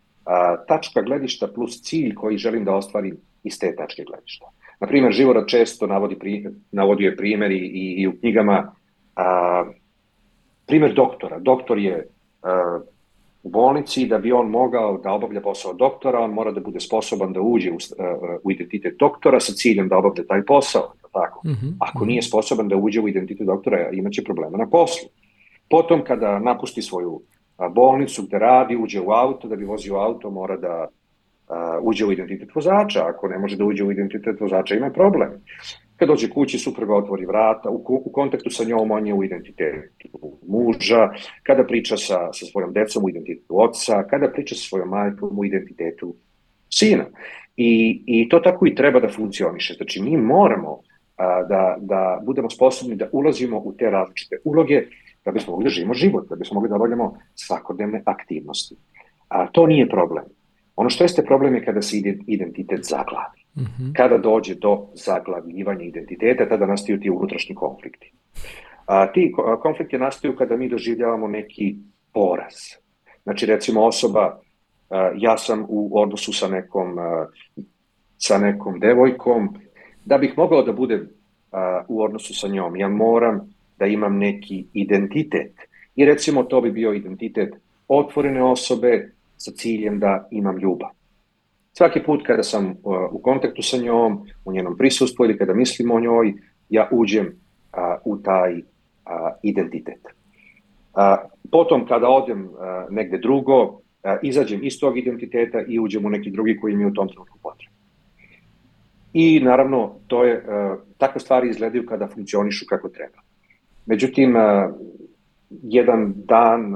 tačka gledišta plus cilj koji želim da ostvarim iz te tačke gledišta. Na primjer, Živora često navodi, pri, navodio je primjer i, i, i u knjigama uh, primjer doktora. Doktor je uh, u bolnici da bi on mogao da obavlja posao doktora, on mora da bude sposoban da uđe u, uh, u identitet doktora sa ciljem da obavlja taj posao tako. -hmm. Ako nije sposoban da uđe u identitet doktora, imaće problema na poslu. Potom, kada napusti svoju bolnicu gde radi, uđe u auto, da bi vozio auto, mora da uđe u identitet vozača. Ako ne može da uđe u identitet vozača, ima problem. Kad dođe kući, supruga otvori vrata, u, u kontaktu sa njom on je u identitetu muža, kada priča sa, sa svojom decom u identitetu oca, kada priča sa svojom majkom u identitetu sina. I, I to tako i treba da funkcioniše. Znači, mi moramo da, da budemo sposobni da ulazimo u te različite uloge da bismo mogli da živimo život, da bismo mogli da obavljamo svakodnevne aktivnosti. A to nije problem. Ono što jeste problem je kada se identitet zaglavi. Mm -hmm. Kada dođe do zaglavljivanja identiteta, tada nastaju ti unutrašnji konflikti. A, ti konflikti nastaju kada mi doživljavamo neki poraz. Znači, recimo osoba, a, ja sam u odnosu sa nekom, a, sa nekom devojkom, da bih mogao da budem a, u odnosu sa njom, ja moram da imam neki identitet. I recimo to bi bio identitet otvorene osobe sa ciljem da imam ljubav. Svaki put kada sam a, u kontaktu sa njom, u njenom prisustvu ili kada mislim o njoj, ja uđem a, u taj a, identitet. Potom kada odem negde drugo, izađem iz tog identiteta i uđem u neki drugi koji mi je u tom trenutku potreban. I naravno, to je, takve stvari izgledaju kada funkcionišu kako treba. Međutim, jedan dan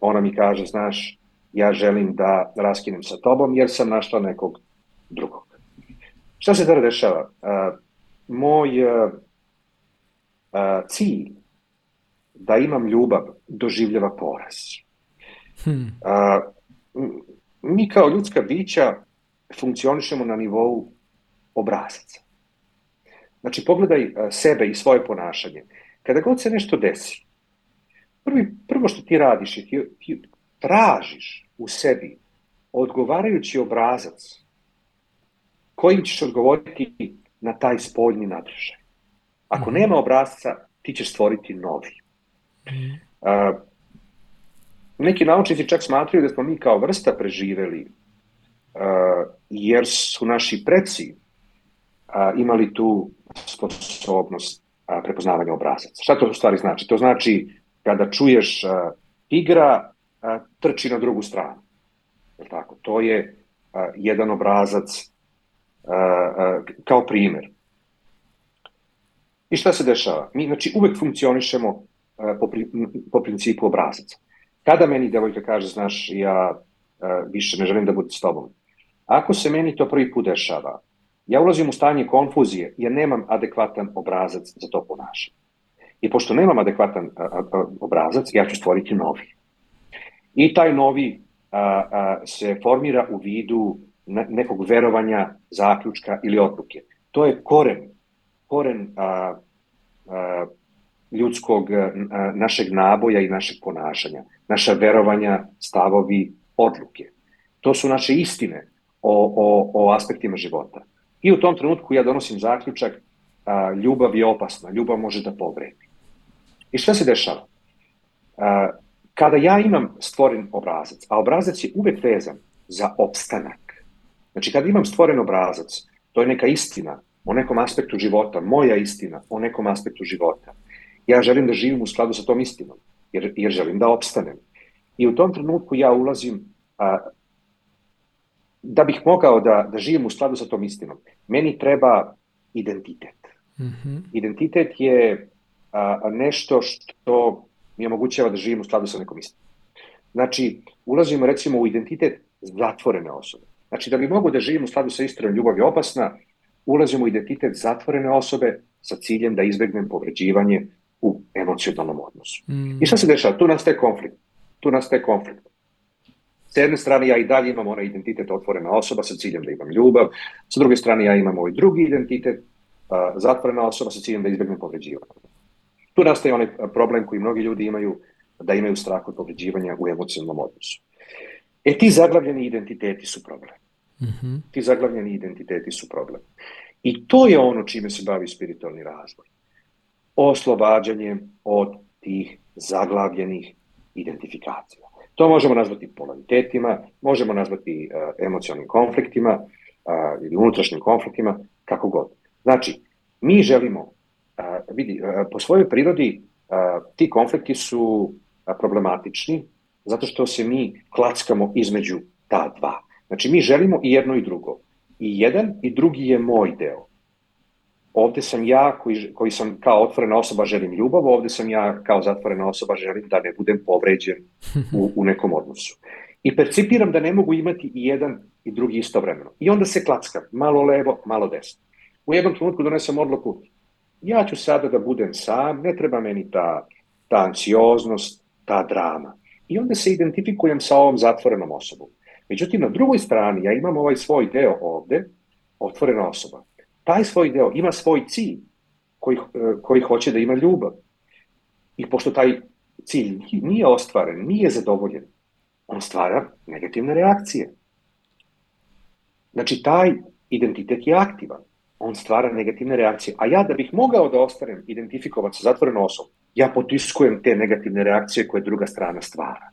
ona mi kaže, znaš, ja želim da raskinem sa tobom jer sam našla nekog drugog. Šta se tada dešava? Moj cilj da imam ljubav doživljava poraz. Hmm. Mi kao ljudska bića funkcionišemo na nivou obrazaca. Znači, pogledaj sebe i svoje ponašanje. Kada god se nešto desi, prvi, prvo što ti radiš je ti, ti tražiš u sebi odgovarajući obrazac kojim ćeš odgovoriti na taj spoljni nadržaj. Ako mhm. nema obrazca, ti ćeš stvoriti novi. Uh, neki naučnici čak smatraju da smo mi kao vrsta preživeli uh, jer su naši preci uh, imali tu sposobnost uh, prepoznavanja obrazaca. Šta to u stvari znači? To znači kada čuješ uh, igra, trči na drugu stranu. Je tako? To je jedan obrazac kao primer. I šta se dešava? Mi znači, uvek funkcionišemo po, pri, po principu obrazaca. Kada meni devojka kaže, znaš, ja više ne želim da budem s tobom, ako se meni to prvi put dešava, ja ulazim u stanje konfuzije jer nemam adekvatan obrazac za to ponašanje. I pošto nemam adekvatan obrazac, ja ću stvoriti novi. I taj novi a, a, se formira u vidu nekog verovanja, zaključka ili odluke. To je koren, koren a, a, ljudskog a, našeg naboja i našeg ponašanja, naša verovanja, stavovi, odluke. To su naše istine o, o, o aspektima života. I u tom trenutku ja donosim zaključak a, ljubav je opasna, ljubav može da povredi. I šta se dešava? A, kada ja imam stvoren obrazac, a obrazac je uvek vezan za opstanak. Znači, kada imam stvoren obrazac, to je neka istina o nekom aspektu života, moja istina o nekom aspektu života. Ja želim da živim u skladu sa tom istinom, jer, jer želim da opstanem. I u tom trenutku ja ulazim, a, da bih mogao da, da živim u skladu sa tom istinom, meni treba identitet. Mm -hmm. Identitet je a, nešto što mi omogućava da živim u skladu sa nekom istinom. Znači, ulazimo recimo u identitet zatvorene osobe. Znači, da bi mogu da živim u skladu sa istinom ljubav je opasna, ulazimo u identitet zatvorene osobe sa ciljem da izbegnem povređivanje u emocionalnom odnosu. Mm. I šta se dešava? Tu nastaje konflikt. Tu nastaje konflikt. S jedne strane ja i dalje imam onaj identitet otvorena osoba sa ciljem da imam ljubav, sa druge strane ja imam ovaj drugi identitet, uh, zatvorena osoba sa ciljem da izbegnem povređivanje. Tu nastaje onaj problem koji mnogi ljudi imaju, da imaju strah od povređivanja u emocionalnom odnosu. E ti zaglavljeni identiteti su problem. Mm -hmm. Ti zaglavljeni identiteti su problem. I to je ono čime se bavi spiritualni razvoj. Oslobađanje od tih zaglavljenih identifikacija. To možemo nazvati polaritetima, možemo nazvati uh, emocionalnim konfliktima uh, ili unutrašnjim konfliktima, kako god. Znači, mi želimo, uh, vidi, uh, po svojoj prirodi uh, ti konflikti su uh, problematični zato što se mi klackamo između ta dva. Znači, mi želimo i jedno i drugo. I jedan i drugi je moj deo. Ovde sam ja koji, koji sam kao otvorena osoba želim ljubav, ovde sam ja kao zatvorena osoba želim da ne budem povređen u, u nekom odnosu. I percipiram da ne mogu imati i jedan i drugi istovremeno. I onda se klackam, malo levo, malo desno. U jednom trenutku donesem odluku, ja ću sada da budem sam, ne treba meni ta, ta anksioznost, ta drama. I onda se identifikujem sa ovom zatvorenom osobom. Međutim, na drugoj strani ja imam ovaj svoj deo ovde, otvorena osoba. Taj svoj deo ima svoj cilj koji, koji hoće da ima ljubav. I pošto taj cilj nije ostvaren, nije zadovoljen, on stvara negativne reakcije. Znači, taj identitet je aktivan. On stvara negativne reakcije. A ja da bih mogao da ostanem identifikovan sa zatvorenom osobom, ja potiskujem te negativne reakcije koje druga strana stvara.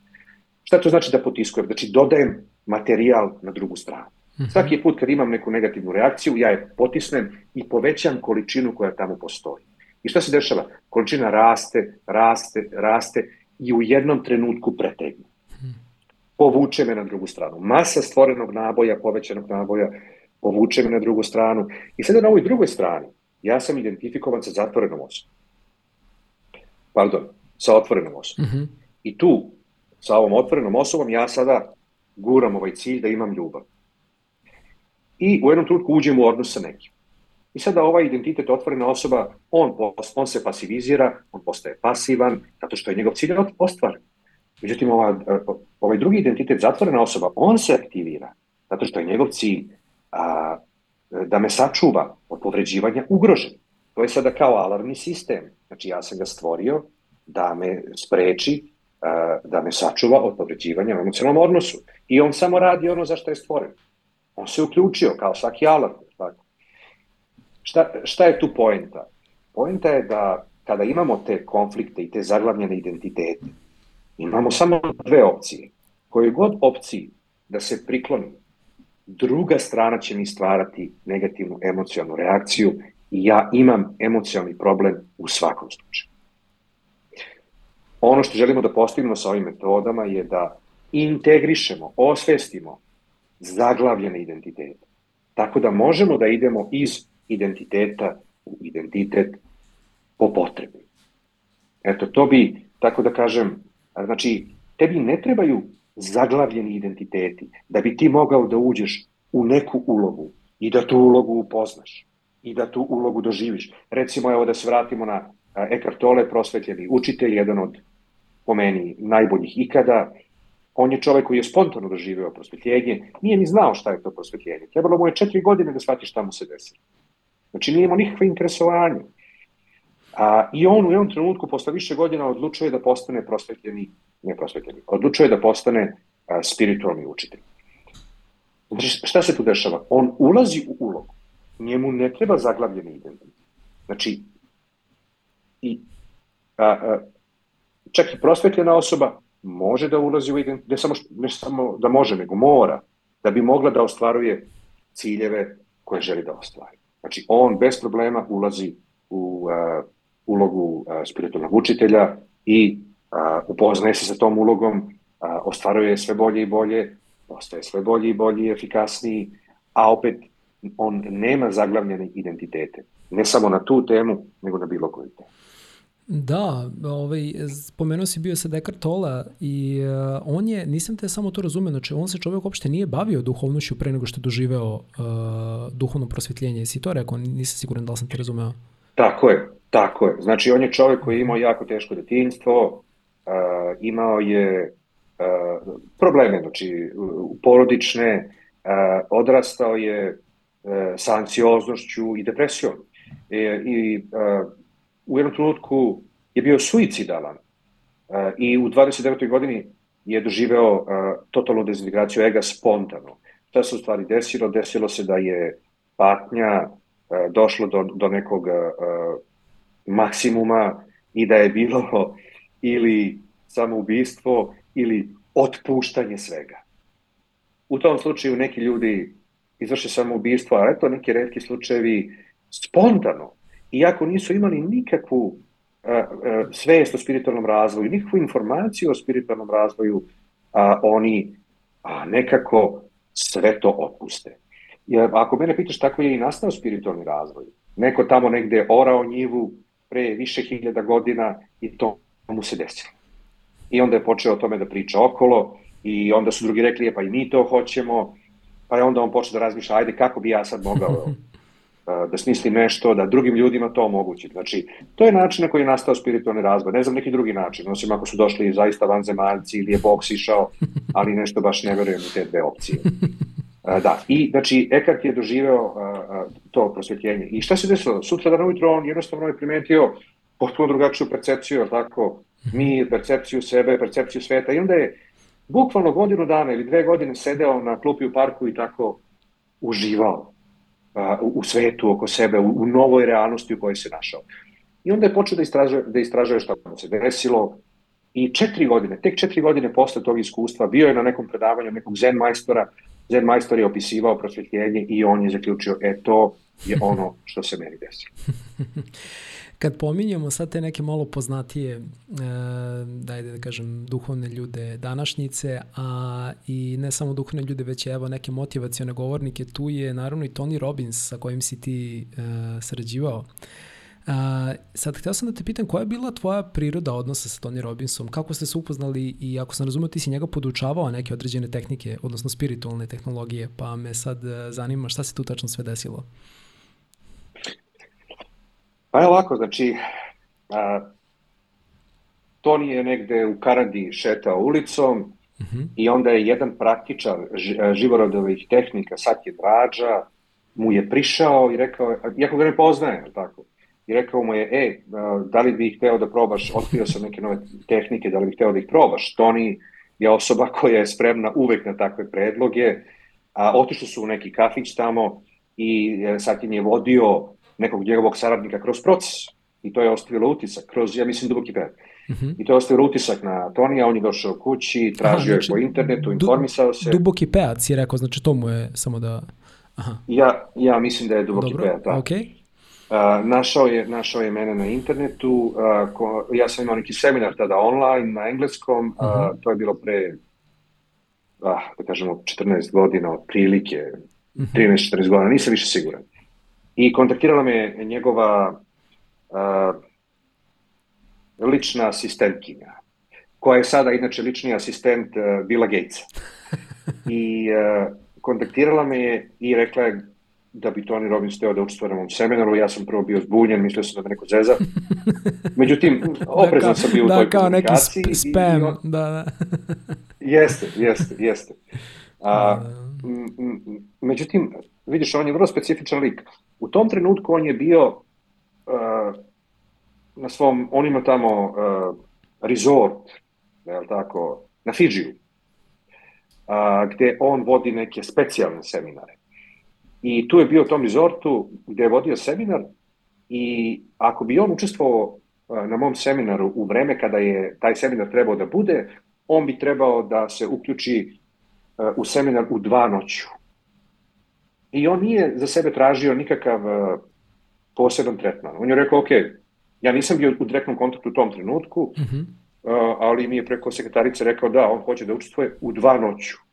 Šta to znači da potiskujem? Znači, dodajem materijal na drugu stranu. Mhm. Svaki put kad imam neku negativnu reakciju, ja je potisnem i povećam količinu koja tamo postoji. I šta se dešava? Količina raste, raste, raste i u jednom trenutku pretegne. povuče me na drugu stranu. Masa stvorenog naboja, povećanog naboja, povuče me na drugu stranu. I sada na ovoj drugoj strani, ja sam identifikovan sa zatvorenom osobom. Pardon, sa otvorenom osobom. Mm -hmm. I tu, sa ovom otvorenom osobom, ja sada guram ovaj cilj da imam ljubav. I u jednom trenutku uđem u odnos sa nekim. I sada ovaj identitet otvorena osoba, on, on se pasivizira, on postaje pasivan, zato što je njegov cilj ostvaren. Međutim, ova, ovaj drugi identitet, zatvorena osoba, on se aktivira, zato što je njegov cilj a, da me sačuva od povređivanja ugrožen. To je sada kao alarmni sistem. Znači, ja sam ga stvorio da me spreči, a, da me sačuva od povređivanja u emocionalnom odnosu. I on samo radi ono za što je stvoren. On se uključio kao svaki alarm. Tako. Šta, šta je tu poenta? Poenta je da kada imamo te konflikte i te zaglavljene identitete, imamo samo dve opcije. Koje god opciji da se prikloni, druga strana će mi stvarati negativnu emocionalnu reakciju i ja imam emocionalni problem u svakom slučaju. Ono što želimo da postignemo sa ovim metodama je da integrišemo, osvestimo zaglavljene identitete. Tako da možemo da idemo iz identiteta u identitet po potrebi. Eto, to bi, tako da kažem, znači, tebi ne trebaju zaglavljeni identiteti da bi ti mogao da uđeš u neku ulogu i da tu ulogu upoznaš i da tu ulogu doživiš. Recimo, evo da se vratimo na Eckhart Tolle, prosvetljeni učitelj, jedan od, po meni, najboljih ikada, on je čovek koji je spontano doživeo prosvetljenje, nije ni znao šta je to prosvetljenje. Trebalo mu je četiri godine da shvati šta mu se desilo. Znači nije imao nikakve interesovanje. A, I on u jednom trenutku, posle više godina, odlučuje da postane prosvetljeni, ne prosvetljeni, odlučuje da postane a, spiritualni učitelj. Znači, šta se tu dešava? On ulazi u ulogu. Njemu ne treba zaglavljeni identitet. Znači, i, a, a, čak i prosvetljena osoba može da ulazi u identitet, ne samo, ne samo da može, nego mora, da bi mogla da ostvaruje ciljeve koje želi da ostvari. Znači, on bez problema ulazi u uh, ulogu uh, spiritualnog učitelja i uh, upoznaje se sa tom ulogom, uh, ostvaruje sve bolje i bolje, postaje sve bolji i bolji i efikasniji, a opet on nema zaglavljene identitete. Ne samo na tu temu, nego na bilo koju temu. Da, ovaj, spomenuo si bio sa Descartes Tola i uh, on je, nisam te samo to razumeo, znači on se čovjek uopšte nije bavio duhovnošću pre nego što je doživeo uh, duhovno prosvjetljenje. Jesi to rekao? Nisam siguran da li sam te razumeo. Tako je, tako je. Znači on je čovjek koji je imao jako teško detinjstvo, uh, imao je uh, probleme, znači porodične, uh, odrastao je uh, sa anksioznošću i depresijom. E, I uh, u jednom trenutku je bio suicidalan uh, i u 29. godini je doživeo uh, totalnu dezintegraciju ega spontano. Šta se u stvari desilo? Desilo se da je patnja uh, došlo do, do nekog uh, maksimuma i da je bilo ili samoubistvo ili otpuštanje svega. U tom slučaju neki ljudi izvrše samoubistvo, a eto neki redki slučajevi spontano iako nisu imali nikakvu uh, uh, svest o spiritualnom razvoju, nikakvu informaciju o spiritualnom razvoju, a oni a, nekako sve to otpuste. Jer ako mene pitaš tako je i nastao spiritualni razvoj. Neko tamo negde orao njivu pre više hiljada godina i to mu se desilo. I onda je počeo o tome da priča okolo i onda su drugi rekli, e, pa i mi to hoćemo, pa je onda on počeo da razmišlja, ajde kako bi ja sad mogao da smisli nešto, da drugim ljudima to omogući. Znači, to je način na koji je nastao spiritualni razvoj. Ne znam neki drugi način, osim ako su došli zaista vanzemaljci ili je Bog sišao, ali nešto baš ne verujem u te dve opcije. Da, i znači Ekart je doživeo to prosvetljenje. I šta se desilo? Sutra dan ujutro on jednostavno je primetio potpuno drugačiju percepciju, tako, mi percepciju sebe, percepciju sveta i onda je bukvalno godinu dana ili dve godine sedeo na klupi u parku i tako uživao u svetu oko sebe, u, u novoj realnosti u kojoj se našao. I onda je počeo da istražuje, da istražuje šta mu se desilo i četiri godine, tek četiri godine posle tog iskustva bio je na nekom predavanju nekog zen majstora, zen majstor je opisivao prosvetljenje i on je zaključio, e to je ono što se meni desilo. Kad pominjemo sad te neke malo poznatije, e, dajde da kažem, duhovne ljude današnjice, a i ne samo duhovne ljude, već evo neke motivacione govornike, tu je naravno i Tony Robbins sa kojim si ti e, sarađivao. A, sad, htio sam da te pitam, koja je bila tvoja priroda odnosa sa Tony Robbinsom? Kako ste se upoznali i ako sam razumio, ti si njega podučavao neke određene tehnike, odnosno spiritualne tehnologije, pa me sad e, zanima šta se tu tačno sve desilo? Pa je ovako, znači, a, Toni je negde u Kanadi šetao ulicom uh mhm. -huh. i onda je jedan praktičar živorodovih tehnika, Satje Drađa, mu je prišao i rekao, iako ga ne poznaje, tako, i rekao mu je, e, da li bih hteo da probaš, otkrio sam neke nove tehnike, da li bih hteo da ih probaš. Toni je osoba koja je spremna uvek na takve predloge, a otišli su u neki kafić tamo i e, sad im je vodio nekog njegovog saradnika kroz proces. I to je ostavilo utisak, kroz, ja mislim, duboki pet. Uh mhm. -huh. I to je ostavilo utisak na Tonija, on je došao kući, tražio Aha, znači, je po internetu, informisao se. Duboki peac je rekao, znači to mu je samo da... Aha. Ja, ja mislim da je duboki Dobro, peac, da. Okay. Uh, našao, je, našao je mene na internetu, uh, ko, ja sam imao neki seminar tada online na engleskom, uh -huh. uh, to je bilo pre, uh, da kažemo, 14 godina, otprilike, uh -huh. 13-14 godina, nisam više siguran. I kontaktirala me njegova uh, lična asistentkinja, koja je sada inače lični asistent uh, Billa Gatesa. I uh, kontaktirala me je i rekla je da bi Tony Robbins teo da učestvuje na mom seminaru, ja sam prvo bio zbunjen, mislio sam da me neko zeza. Međutim, oprezan da, sam bio da, u toj kao neki spam, i, on... da, da. jeste, jeste, jeste. A, međutim, vidiš, on je vrlo specifičan lik. U tom trenutku on je bio uh, na svom, on ima tamo uh, resort, je tako, na Fidžiju, uh, gde on vodi neke specijalne seminare. I tu je bio u tom rezortu gde je vodio seminar i ako bi on učestvovao na mom seminaru u vreme kada je taj seminar trebao da bude, on bi trebao da se uključi u seminar u dva noću. I on nije za sebe tražio nikakav poseban tretman. On je rekao, ok, ja nisam bio u direktnom kontaktu u tom trenutku, mm -hmm. ali mi je preko sekretarice rekao da, on hoće da učestvuje u dva noću.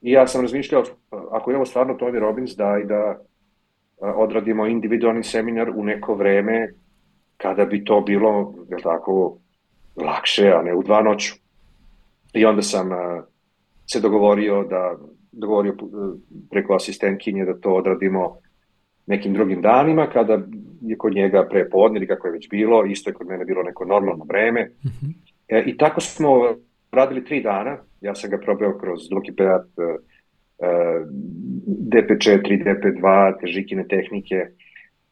I ja sam razmišljao, ako je ovo stvarno Tony Robbins, da i da odradimo individualni seminar u neko vreme kada bi to bilo, je tako, lakše, a ne u dva noću. I onda sam se dogovorio da dogovorio preko asistentkinje da to odradimo nekim drugim danima, kada je kod njega pre podne ili kako je već bilo, isto je kod mene bilo neko normalno vreme. Mm -hmm. e, I tako smo radili tri dana, ja sam ga probao kroz Duki Peat, uh, DP4, DP2, težikine tehnike.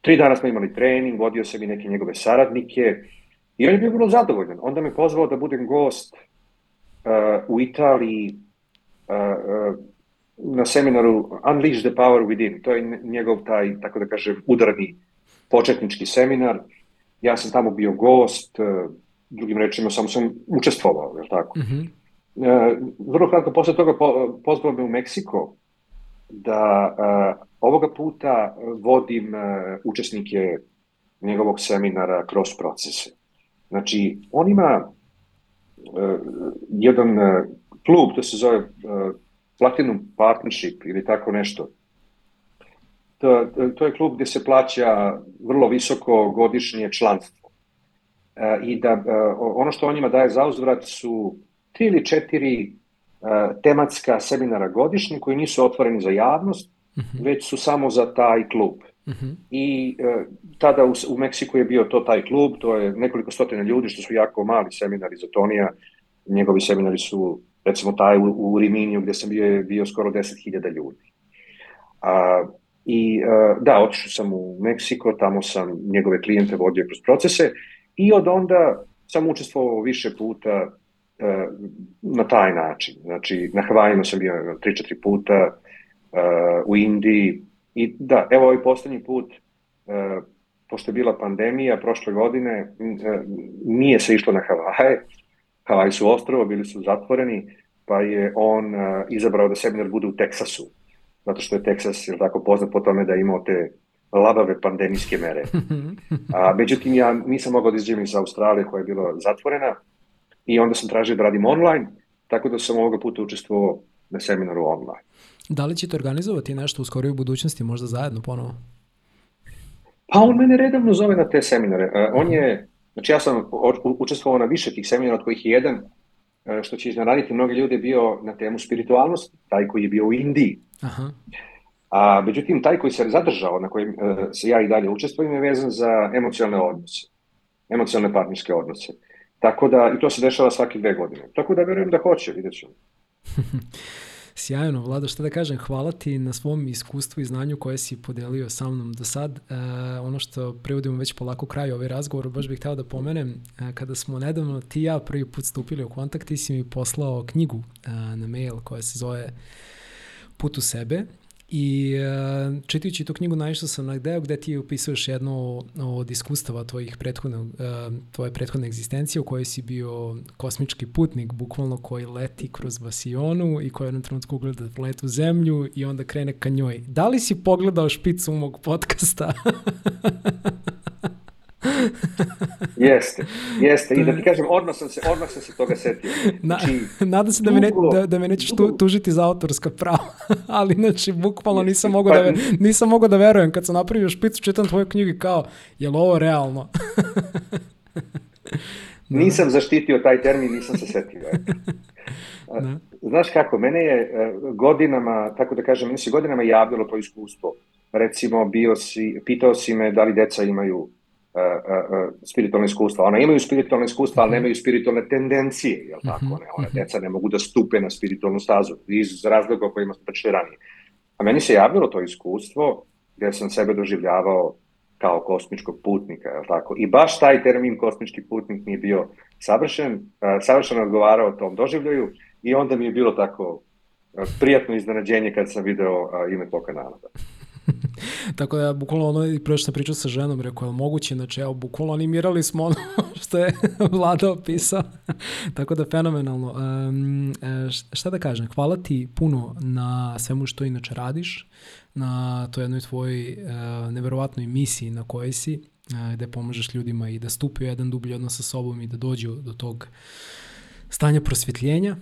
Tri dana smo imali trening, vodio sam i neke njegove saradnike i on je bio vrlo zadovoljan. Onda me pozvao da budem gost uh, u Italiji uh, na seminaru Unleash the Power Within. To je njegov taj, tako da kažem, udarni početnički seminar. Ja sam tamo bio gost, drugim rečima, samo sam učestvovao, je tako? Mm -hmm. E, vrlo kratko posle toga po, pozvao me u Meksiko da uh, ovoga puta vodim uh, učesnike njegovog seminara kroz procese. Znači, on ima uh, jedan klub, to se zove Platinum Partnership ili tako nešto. To, to je klub gde se plaća vrlo visoko godišnje članstvo. I da uh, ono što on njima daje za uzvrat su tri ili četiri uh, tematska seminara godišnje koji nisu otvoreni za javnost, uh mhm. -huh. već su samo za taj klub. Uh mhm. -huh. I uh, tada u, u Meksiku je bio to taj klub, to je nekoliko stotina ljudi, što su jako mali seminari za Tonija. Njegovi seminari su, recimo taj u, u Riminiju gde sam bio, bio skoro 10.000 ljudi. A, I uh, da, otišao sam u Meksiko, tamo sam njegove klijente vodio kroz procese i od onda sam učestvovao više puta E, na taj način. Znači, na Havajima sam bio 3-4 puta, uh, u Indiji i da, evo ovaj poslednji put, uh, pošto je bila pandemija prošle godine, nije se išlo na Havaje, Havaji su ostrovo, bili su zatvoreni, pa je on izabrao da seminar bude u Teksasu, zato što je Teksas, je tako, poznat po tome da je imao te labave pandemijske mere. A, međutim, ja nisam mogao da izđem iz Australije koja je bila zatvorena i onda sam tražio da radim online, tako da sam ovoga puta učestvovao na seminaru online. Da li ćete organizovati nešto u skorijoj budućnosti, možda zajedno ponovo? Pa on mene redovno zove na te seminare. Uh, on je, znači ja sam učestvovao na više tih seminara, od kojih je jedan, uh, što će iznenaditi mnogi ljudi, bio na temu spiritualnosti, taj koji je bio u Indiji. Aha. A, međutim, taj koji se zadržao, na kojem uh, se ja i dalje učestvujem, je vezan za emocionalne odnose, emocionalne partnerske odnose. Tako da, i to se dešava svake dve godine. Tako da verujem da hoće, vidjet ćemo. Sjajno, Vlada, šta da kažem, hvala ti na svom iskustvu i znanju koje si podelio sa mnom do sad. E, ono što prevodimo već polako kraju ovaj razgovor, baš bih hteo da pomenem, e, kada smo nedavno ti ja prvi put stupili u kontakt, ti si mi poslao knjigu e, na mail koja se zove Put u sebe I uh, čitajući tu knjigu naišao sam na deo gde ti upisuješ jedno od iskustava tvojih prethodne, uh, tvoje prethodne egzistencije u kojoj si bio kosmički putnik, bukvalno koji leti kroz vasionu i koji jednom trenutku gleda letu zemlju i onda krene ka njoj. Da li si pogledao špicu mog podcasta? jeste, jeste. I da ti kažem, odmah sam se, odmah sam se toga setio. Znači, Nada se da me, ne, da, da me nećeš tu, tužiti za autorska prava, ali znači, bukvalno nisam mogao da, pa- nisam mogao da verujem. Kad sam napravio špicu, čitam tvoje knjige kao, je li ovo realno? nisam zaštitio taj termin, nisam se setio. Da. Znaš kako, mene je e, godinama, tako da kažem, meni se godinama javilo to iskustvo. Recimo, bio si, pitao si me da li deca imaju spiritualne iskustva. Ona imaju spiritualne iskustva, ali mhm. nemaju spiritualne tendencije, jel tako? Mhm, ne? One mhm. deca ne mogu da stupe na spiritualnu stazu iz razloga o kojima smo pričali ranije. A meni se javilo to iskustvo gde sam sebe doživljavao kao kosmičkog putnika, jel tako? I baš taj termin kosmički putnik mi je bio savršen, savršeno odgovarao tom doživljaju i onda mi je bilo tako prijatno iznenađenje kad sam video ime tog kanala. Da. Tako da bukvalno ono i prvo što sam pričao sa ženom, rekao je moguće, znači evo bukvalno animirali smo ono što je vlada opisao. Tako da fenomenalno. Um, šta da kažem, hvala ti puno na svemu što inače radiš, na to jednoj tvojoj uh, neverovatnoj misiji na kojoj si, uh, gde pomažeš ljudima i da stupi u jedan dublji odnos sa sobom i da dođu do tog uh, stanja prosvjetljenja.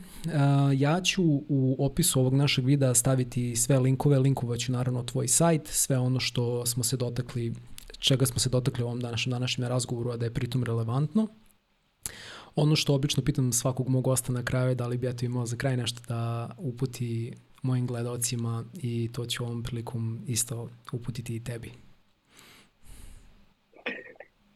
Ja ću u opisu ovog našeg videa staviti sve linkove, linkovaću naravno tvoj sajt, sve ono što smo se dotakli, čega smo se dotakli u ovom današnjem, današnjem razgovoru, a da je pritom relevantno. Ono što obično pitam svakog mog gosta na kraju je da li bi ja to imao za kraj nešto da uputi mojim gledalcima i to ću ovom prilikom isto uputiti i tebi.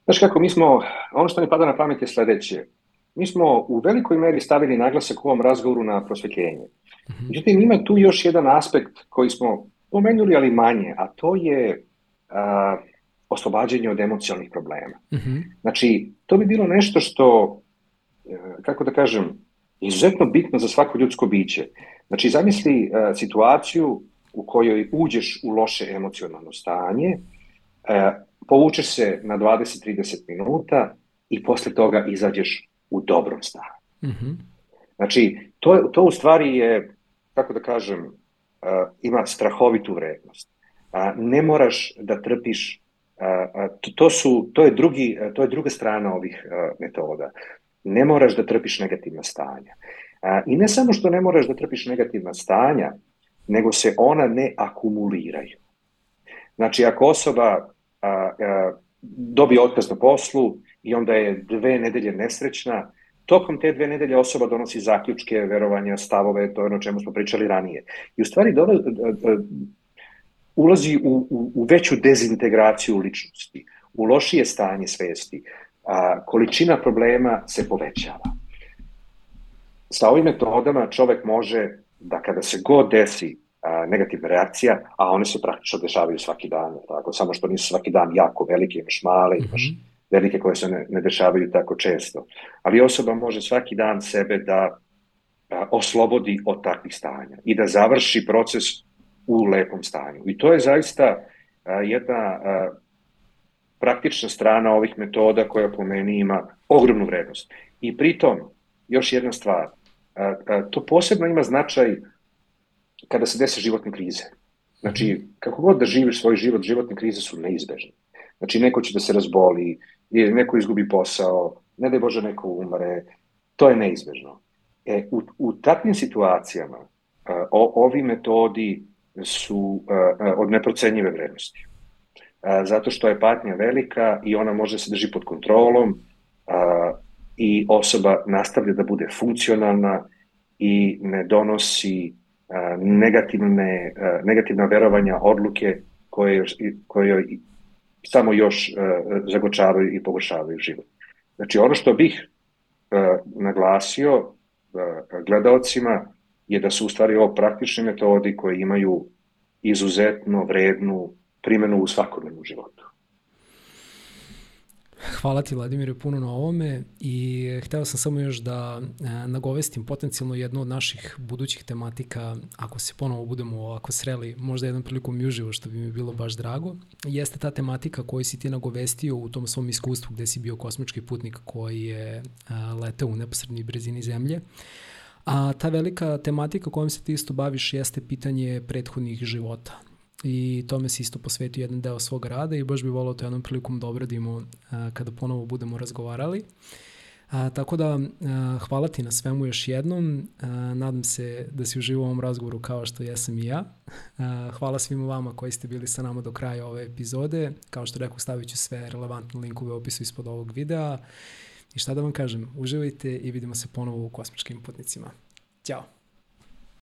Znaš kako, mi smo, ono što mi pada na pamet je sledeće mi smo u velikoj meri stavili naglasak u ovom razgovoru na prosvetljenje. Mhm. Međutim, ima tu još jedan aspekt koji smo pomenuli, ali manje, a to je a, oslobađanje od emocionalnih problema. Uh mhm. -huh. Znači, to bi bilo nešto što, e, kako da kažem, izuzetno bitno za svako ljudsko biće. Znači, zamisli a, e, situaciju u kojoj uđeš u loše emocionalno stanje, a, e, povučeš se na 20-30 minuta i posle toga izađeš u dobrom stanju. Mm -hmm. Znači, to, to u stvari je, kako da kažem, uh, ima strahovitu vrednost. Uh, ne moraš da trpiš, uh, to, to, su, to, je drugi, to je druga strana ovih uh, metoda. Ne moraš da trpiš negativna stanja. Uh, I ne samo što ne moraš da trpiš negativna stanja, nego se ona ne akumuliraju. Znači, ako osoba uh, uh, dobije otkaz na poslu, i onda je dve nedelje nesrećna, tokom te dve nedelje osoba donosi zaključke, verovanja, stavove, to je ono čemu smo pričali ranije. I u stvari dole, ulazi u, u, u veću dezintegraciju ličnosti, u lošije stanje svesti, a, količina problema se povećava. Sa ovim metodama čovek može da kada se god desi a, negativna reakcija, a one se praktično dešavaju svaki dan, tako, samo što nisu svaki dan jako velike, imaš male, imaš mm -hmm velike koje se ne, ne dešavaju tako često. Ali osoba može svaki dan sebe da a, oslobodi od takvih stanja i da završi proces u lepom stanju. I to je zaista a, jedna a, praktična strana ovih metoda koja po meni ima ogromnu vrednost. I pritom, još jedna stvar, a, a, to posebno ima značaj kada se dese životne krize. Znači, kako god da živiš svoj život, životne krize su neizbežne. Znači, neko će da se razboli, neko izgubi posao, ne da Bože neko umre, to je neizbežno. E, u, u takvim situacijama o, ovi metodi su od neprocenjive vrednosti. Zato što je patnja velika i ona može se drži pod kontrolom i osoba nastavlja da bude funkcionalna i ne donosi negativne, negativna verovanja, odluke koje, koje samo još zagočavaju i pogoršavaju život. Znači, ono što bih naglasio gledalcima je da su u stvari ovo praktične metodi koje imaju izuzetno vrednu primenu u svakodnevnom životu. Hvala ti Vladimire puno na ovome i hteo sam samo još da e, nagovestim potencijalno jednu od naših budućih tematika, ako se ponovo budemo ovako sreli, možda jednom prilikom i uživo, što bi mi bilo baš drago, jeste ta tematika koju si ti nagovestio u tom svom iskustvu gde si bio kosmički putnik koji je e, leteo u neposrednoj brezini zemlje. A ta velika tematika kojom se ti isto baviš jeste pitanje prethodnih života i tome se isto posvetio jedan deo svog rada i baš bi volao to jednom prilikom da obradimo a, kada ponovo budemo razgovarali. A, tako da, a, hvala ti na svemu još jednom. A, nadam se da si uživao u ovom razgovoru kao što jesam i ja. A, hvala svima vama koji ste bili sa nama do kraja ove epizode. Kao što rekao, stavit ću sve relevantne linkove u opisu ispod ovog videa. I šta da vam kažem, uživajte i vidimo se ponovo u kosmičkim putnicima. Ćao!